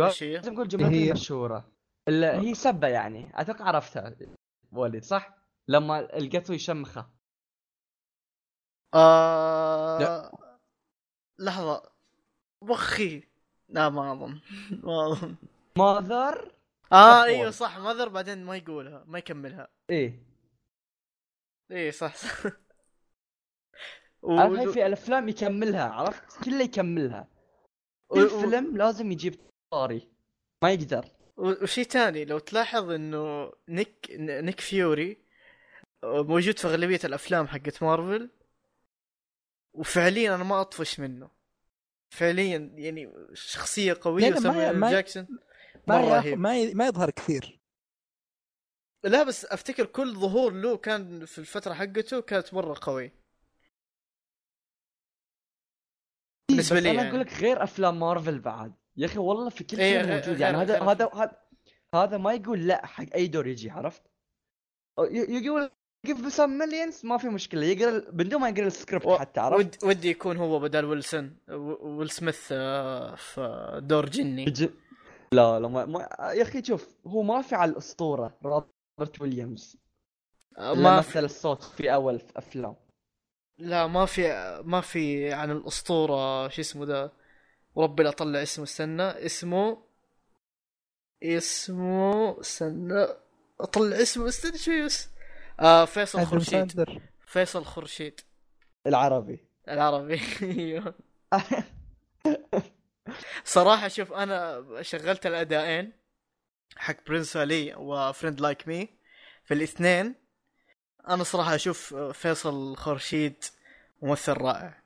إيش هي؟ لازم يقول جملته المشهورة. اللي هي سبة يعني. أتوقع عرفتها وليد صح؟ لما لقيته يشمخه. آه... لا. لحظة. مخي لا ما أظن. (laughs) ما أظن. ماذر آه. إيوه صح ماذر بعدين ما يقولها ما يكملها. إيه. إيه صح صح. و- في الأفلام يكملها عرفت؟ كله يكملها. و- كل و- فيلم لازم يجيب طاري. ما يقدر. وشي تاني لو تلاحظ إنه نيك نيك فيوري موجود في أغلبية الأفلام حقت مارفل. وفعليا أنا ما أطفش منه. فعليا يعني شخصية قوية سامويل جاكسون. ما رهيب. ما ما يظهر كثير لا بس أفتكر كل ظهور له كان في الفترة حقته كانت مرة قوي بالنسبة بس لي أنا يعني. أقول لك غير أفلام مارفل بعد يا أخي والله في كل إيه، شيء موجود يعني هذا هذا هذا هذا ما يقول لا حق أي دور يجي عرفت؟ ي- يقول give some millions ما في مشكلة يقرأ بدون ما يقرأ السكريبت و- حتى عرفت؟ ود ودي يكون هو بدل ويلسون و- Will Smith آه، في دور جني لا لا ما, ما يا أخي شوف هو ما في على الاسطوره روبرت ويليامز. آه، اللي ما في مثل الصوت في أول في أفلام. لا ما في ما في عن الأسطورة شو اسمه ذا؟ وربي لا اطلع اسمه استنى اسمه اسمه استنى أطلع اسمه استنى شوي بس. آه فيصل ساندر. فيصل خورشيد العربي. العربي (laughs) أيوه. (laughs) صراحة شوف أنا شغلت الادائين حق برنس علي و Friend Like Me في الاثنين أنا صراحة أشوف فيصل خورشيد ممثل رائع.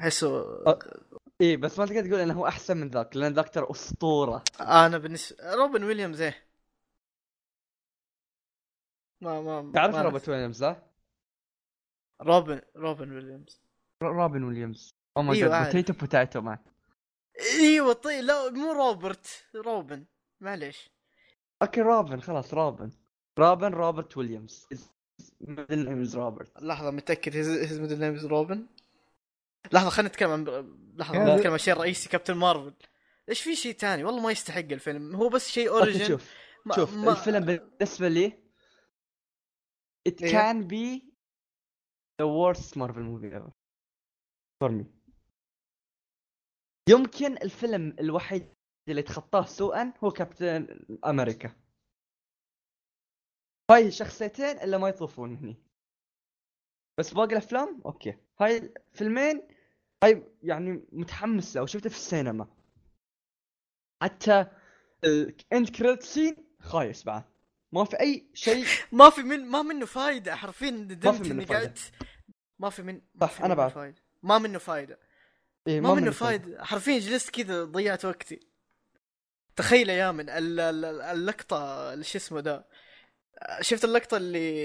أحسه إيه بس ما تقدر تقول إنه هو أحسن من ذاك لأن ذاك ترى أسطورة. أنا بالنسبة روبن ويليامز إيه. ما ما تعرف ما روبرت ويليامز ها؟ روبن روبن ويليامز. روبن ويليامز. oh my God. potato potato man إيوه طيب لا مو روبرت روبن معليش. okay روبن خلاص روبن. روبن روبرت ويليامز. middle name's روبرت لحظة متأكد his middle name's روبن لحظة خلينا نتكلم عن لحظة هذا- نتكلم عن الشيء الرئيسي كابتن مارفل إيش في شيء تاني؟ والله ما يستحق الفيلم. هو بس شيء origin شوف ما- شوف ما- الفيلم بالنسبة لي it إيه. can be the worst Marvel movie ever. For me. يمكن الفيلم الوحيد اللي تخطاه سوءا هو كابتن أمريكا. هاي الشخصيتين اللي ما يطوفون هني. بس باقي الأفلام؟ okay. هاي الفيلمين هاي يعني متحمس له وشفته في السينما. حتى ال end credit scene خايس بعد. ما في أي شيء. (laughs) ما في من ما منه فايدة حرفيا. ندمت منه اني فايدة. قعدت ما في من ما صح، في بعد. فايدة. ما منه فايدة. إيه ما منه فايدة. حرفيا جلست كذا ضيعت وقتي. تخيل يا من ال- ال- ال- اللقطه شو اسمه ده شفت اللقطة اللي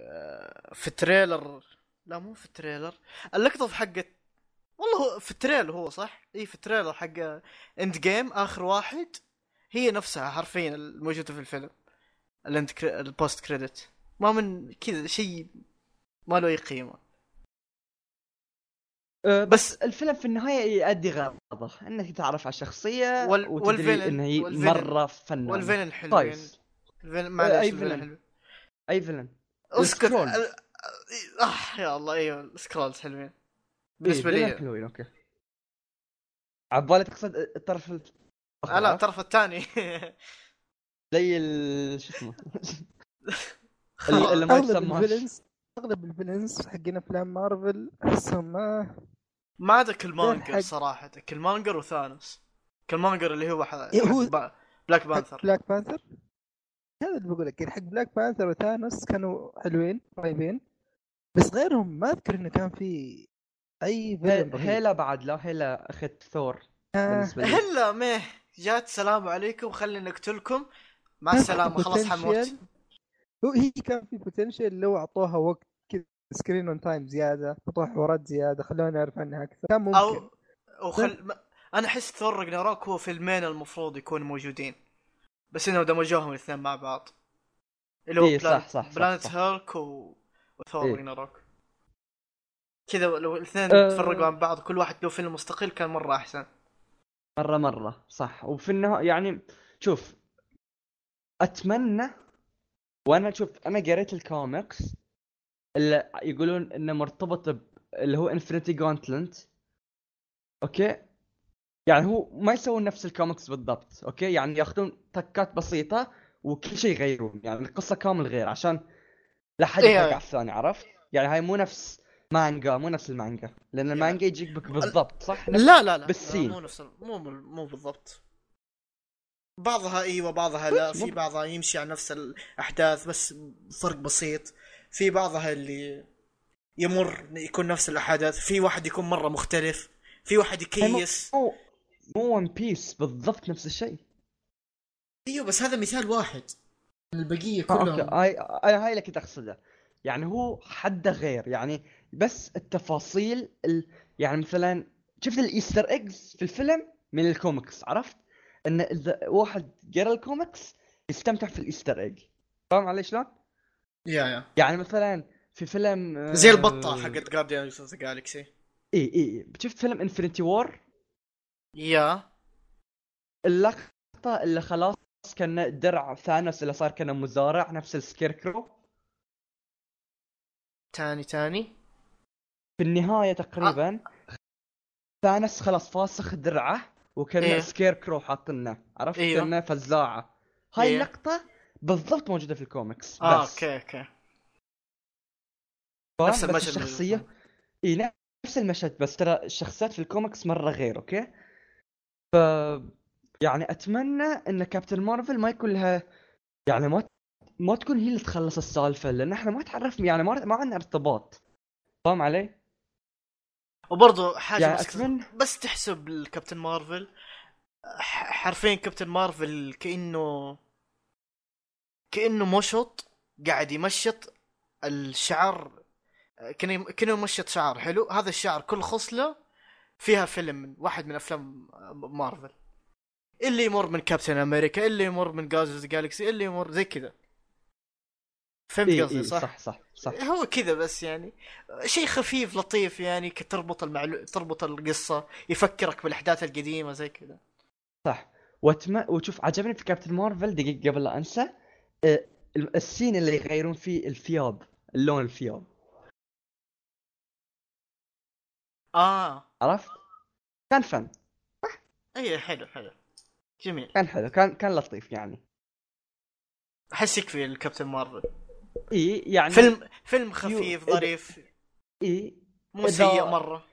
آه، في ال trailer؟ لا مو في ال trailer. اللقطة في حقة والله هو في ال trailer هو صح؟ إي في ال trailer حق Endgame آخر واحد. هي نفسها حرفيا الموجودة في الفيلم. ال end cre... ال post credit ما من كذا شيء ما له أي قيمة. بس الفيلم في النهاية يؤدي غرضه إنك تعرف على الشخصية وال- وتدري وال villain- ان هي وال villain- مرة فنانة. وال villain حلوين. ال villain معلش ال villain villain؟ حلو. أي villain؟ أسكت. ال Skrull. ال- أه يا الله أيوه ال Skrulls حلوين. بالنسبة إيه، لي. فيلن حلوين okay. عبالي تقصد الطرف ال- لا الطرف الثاني. زي شو اسمه؟ (laughs) اللي, ما ال villains أغلب ال villains حقين أفلام مارفل أحسهم ما ما عدا Killmonger صراحة. Killmonger وثانوس. Killmonger اللي هو إيه، هو- حق با- بلاك بانثر بلاك بانثر هذا اللي بقول لك يعني حق بلاك بانثر وثانوس كانوا حلوين طيبين. بس غيرهم ما أذكر إنه كان في أي. هيلا بعد لا هيلا أخت ثور آه، هلا ميه. جات سلام عليكم. خلينا نقتلكم. مع السلامة. خلاص حموت. هو هي كان في potential لو أعطوها وقت. screen اون time زيادة حوارات زيادة خلونا نعرف عنها أكثر. كان ممكن. أو أو خل... ما- أنا أحس ثور راجناروك هو فيلمين المفروض يكونوا موجودين. بس انهم دمجوهم الاثنين مع بعض. اللي هو إيه، Plan... صح، صح، Planet صح. هيرك و... وثور إيه. راجناروك كذا لو الاثنين أه. تفرقوا عن بعض كل واحد له فيلم مستقل كان مرة أحسن. مرة مرة صح. وفي النهايه يعني شوف أتمنى وأنا شوف أنا قريت الكوميكس اللي يقولون إنه مرتبط ب اللي هو Infinity Gauntlet okay؟ يعني هو ما يسوون نفس الكوميكس بالضبط okay؟ يعني ياخذون تكات بسيطة وكل شيء يغيرون يعني القصة كامل غير عشان لا حد إيه. يحرق على الثاني عرفت؟ يعني هاي مو نفس مانجا مو نفس المانجا لأن المانجا يجيك بك بالضبط صح؟ لا لا لا بالسين. لا، مو نفس مو مو بالضبط. بعضها أيوه بعضها لا في بعضها يمشي على نفس الأحداث بس فرق بسيط. في بعضها اللي يمر يكون نفس الأحداث في واحد يكون مرة مختلف في واحد يكيس. مو مو One Piece بالضبط نفس الشيء. أيوه بس هذا مثال واحد. البقية آه، كلهم. okay هاي هاي هاي اللي كنت أقصده. يعني هو حده غير يعني بس التفاصيل ال... يعني مثلا شفت ال Easter eggs في الفيلم من الكوميكس عرفت؟ إن إذا واحد قرأ الكوميكس يستمتع في ال Easter egg فاهم علي شلون؟ yeah yeah. يعني مثلا في فيلم آه، زي البطة حقت Guardians of the Galaxy إي إي. شفت فيلم Infinity War yeah. اللقطة اللي خلاص كان درع ثانوس اللي صار كان مزارع نفس ال scarecrow تاني تاني. في النهاية تقريبا ثانوس خلاص فاسخ درعه وكان إيه. scarecrow حاطنه عرفت؟ أيوه. كأنه فزاعة. هاي إيه. اللقطة بالضبط موجودة في الكوميكس آه بس. Okay okay. فاهم؟ نفس بس المشهد الشخصية. إي نفس المشهد بس ترى الشخصيات في الكوميكس مرة غير okay? ف يعني أتمنى إن كابتن مارفل ما يكون لها يعني ما ما تكون هي اللي تخلص السالفة لأن إحنا ما تعرف يعني ما ما عندنا ارتباط. فاهم علي؟ وبرضه حاجة يعني بس اتمنى بس تحسب الكابتن مارفل حرفيا كابتن مارفل كأنه كأنه مشط قاعد يمشط الشعر كأنه كأنه يمشط شعر حلو؟ هذا الشعر كل خصلة فيها فيلم من واحد من أفلام مارفل. اللي يمر من كابتن أمريكا اللي يمر من جاز جالكسي اللي يمر زي كذا. فهمت إيه قصدي؟ إيه صح؟ صح صح صح. هو كذا بس يعني. شيء خفيف لطيف يعني تربط المعلو... تربط القصة يفكرك بالأحداث القديمة زي كذا. صح. واتم... وشوف عجبني في كابتن مارفل دقيقة قبل لا أنسى السين اللي يغيرون فيه الثياب اللون الثياب. آه. عرفت؟ كان فن. اي حلو حلو. جميل. كان حلو كان كان لطيف يعني. أحس يكفي الكابتن مارفل. إي يعني فيلم فيلم خفيف ظريف. إي. مو سيء مرة.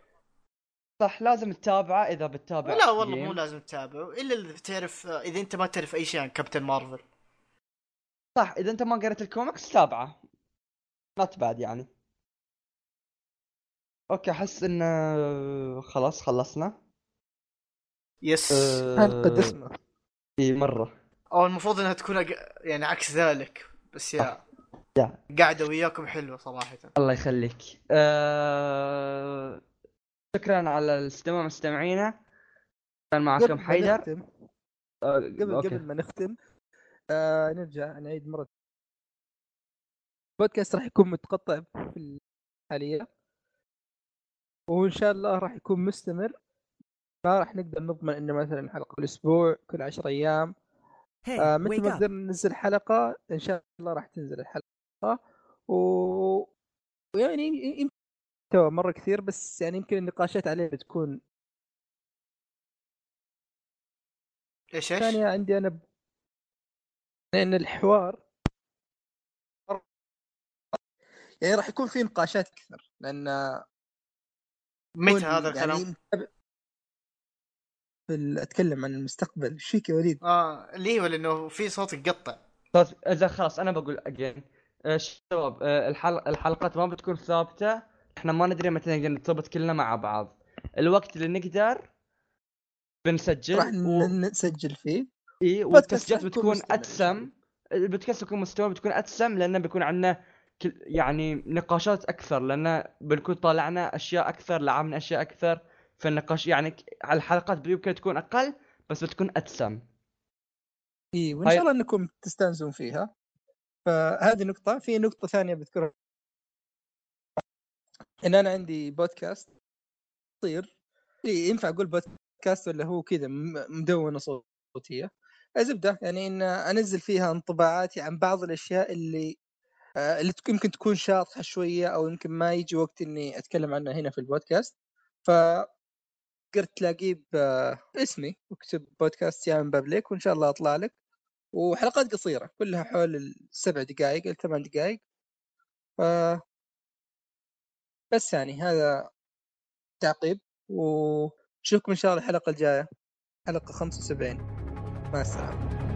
صح لازم تتابعه إذا بتتابع لا والله. مو لازم تتابعه. إلا إذا تعرف إذا أنت ما تعرف أي شيء عن كابتن مارفل. صح إذا أنت ما قريت الكوميكس تابعه. Not bad يعني. Okay أحس إن خلاص خلصنا. Yes أه... حلقه دسمه إي مرة. أو المفروض إنها تكون أق... يعني عكس ذلك بس yeah yeah. قاعدة وياكم حلوة صراحة. الله يخليك. أه... شكرا على الاستماع مستمعينا. كان معكم قبل ما حيدر. نختم أه... قبل أوكي. قبل ما نختم آه نرجع نعيد مرة. البودكاست راح يكون متقطع في الحاليه وإن شاء الله راح يكون مستمر. ما راح نقدر نضمن إنه مثلا حلقة كل أسبوع كل 10 أيام. Hey, آه متى ما. قدرنا ننزل حلقة إن شاء الله راح تنزل الحلقة. و... ويعني يمكن محتوى مرة كثير بس يعني يمكن النقاشات عليه بتكون إيش إيش؟ ثانية عندي أنا ب... لأن الحوار يعني راح يكون في نقاشات أكثر لأن متى هذا الكلام؟ يعني في أتكلم عن المستقبل إيش فيك يا وليد؟ آه ليه ولا انه في صوت يقطع طيب إذا خلاص أنا بقول اجين شباب آه، الحلقات ما بتكون ثابتة إحنا ما ندري متى نقدر نرتبط كلنا مع بعض الوقت اللي نقدر بنسجل راح و... نسجل فيه اي والتسجيلات يكون بتكون أتسم. البودكاست بيكون مستوى بتكون أتسم لأنه بيكون عندنا كل... يعني نقاشات أكثر لأن بنكون طالعنا أشياء أكثر لعبنا أشياء أكثر فالنقاش يعني على الحلقات يمكن تكون أقل بس بتكون أتسم. إي وإن هاي- شاء الله إنكم تستأنسون فيها. فهذه نقطة. في نقطة ثانية بذكرها. إن أنا عندي بودكاست إيه، ينفع أقول بودكاست ولا هو كذا مدونة صوتية؟ زبدة. يعني إن أنزل فيها انطباعاتي عن بعض الأشياء اللي آه، اللي يمكن تكون شاطحة شوية أو يمكن ما يجي وقت إني أتكلم عنها هنا في البودكاست. ف قدرت تلاقيه باسمي واكتب بودكاست يا من بابليك وإن شاء الله أطلع لك. وحلقات قصيرة كلها حول السبع دقائق إلى ثمان دقائق ف بس يعني هذا تعقيب. ونشوفكم إن شاء الله الحلقة الجاية حلقة 75 Bye, Sam.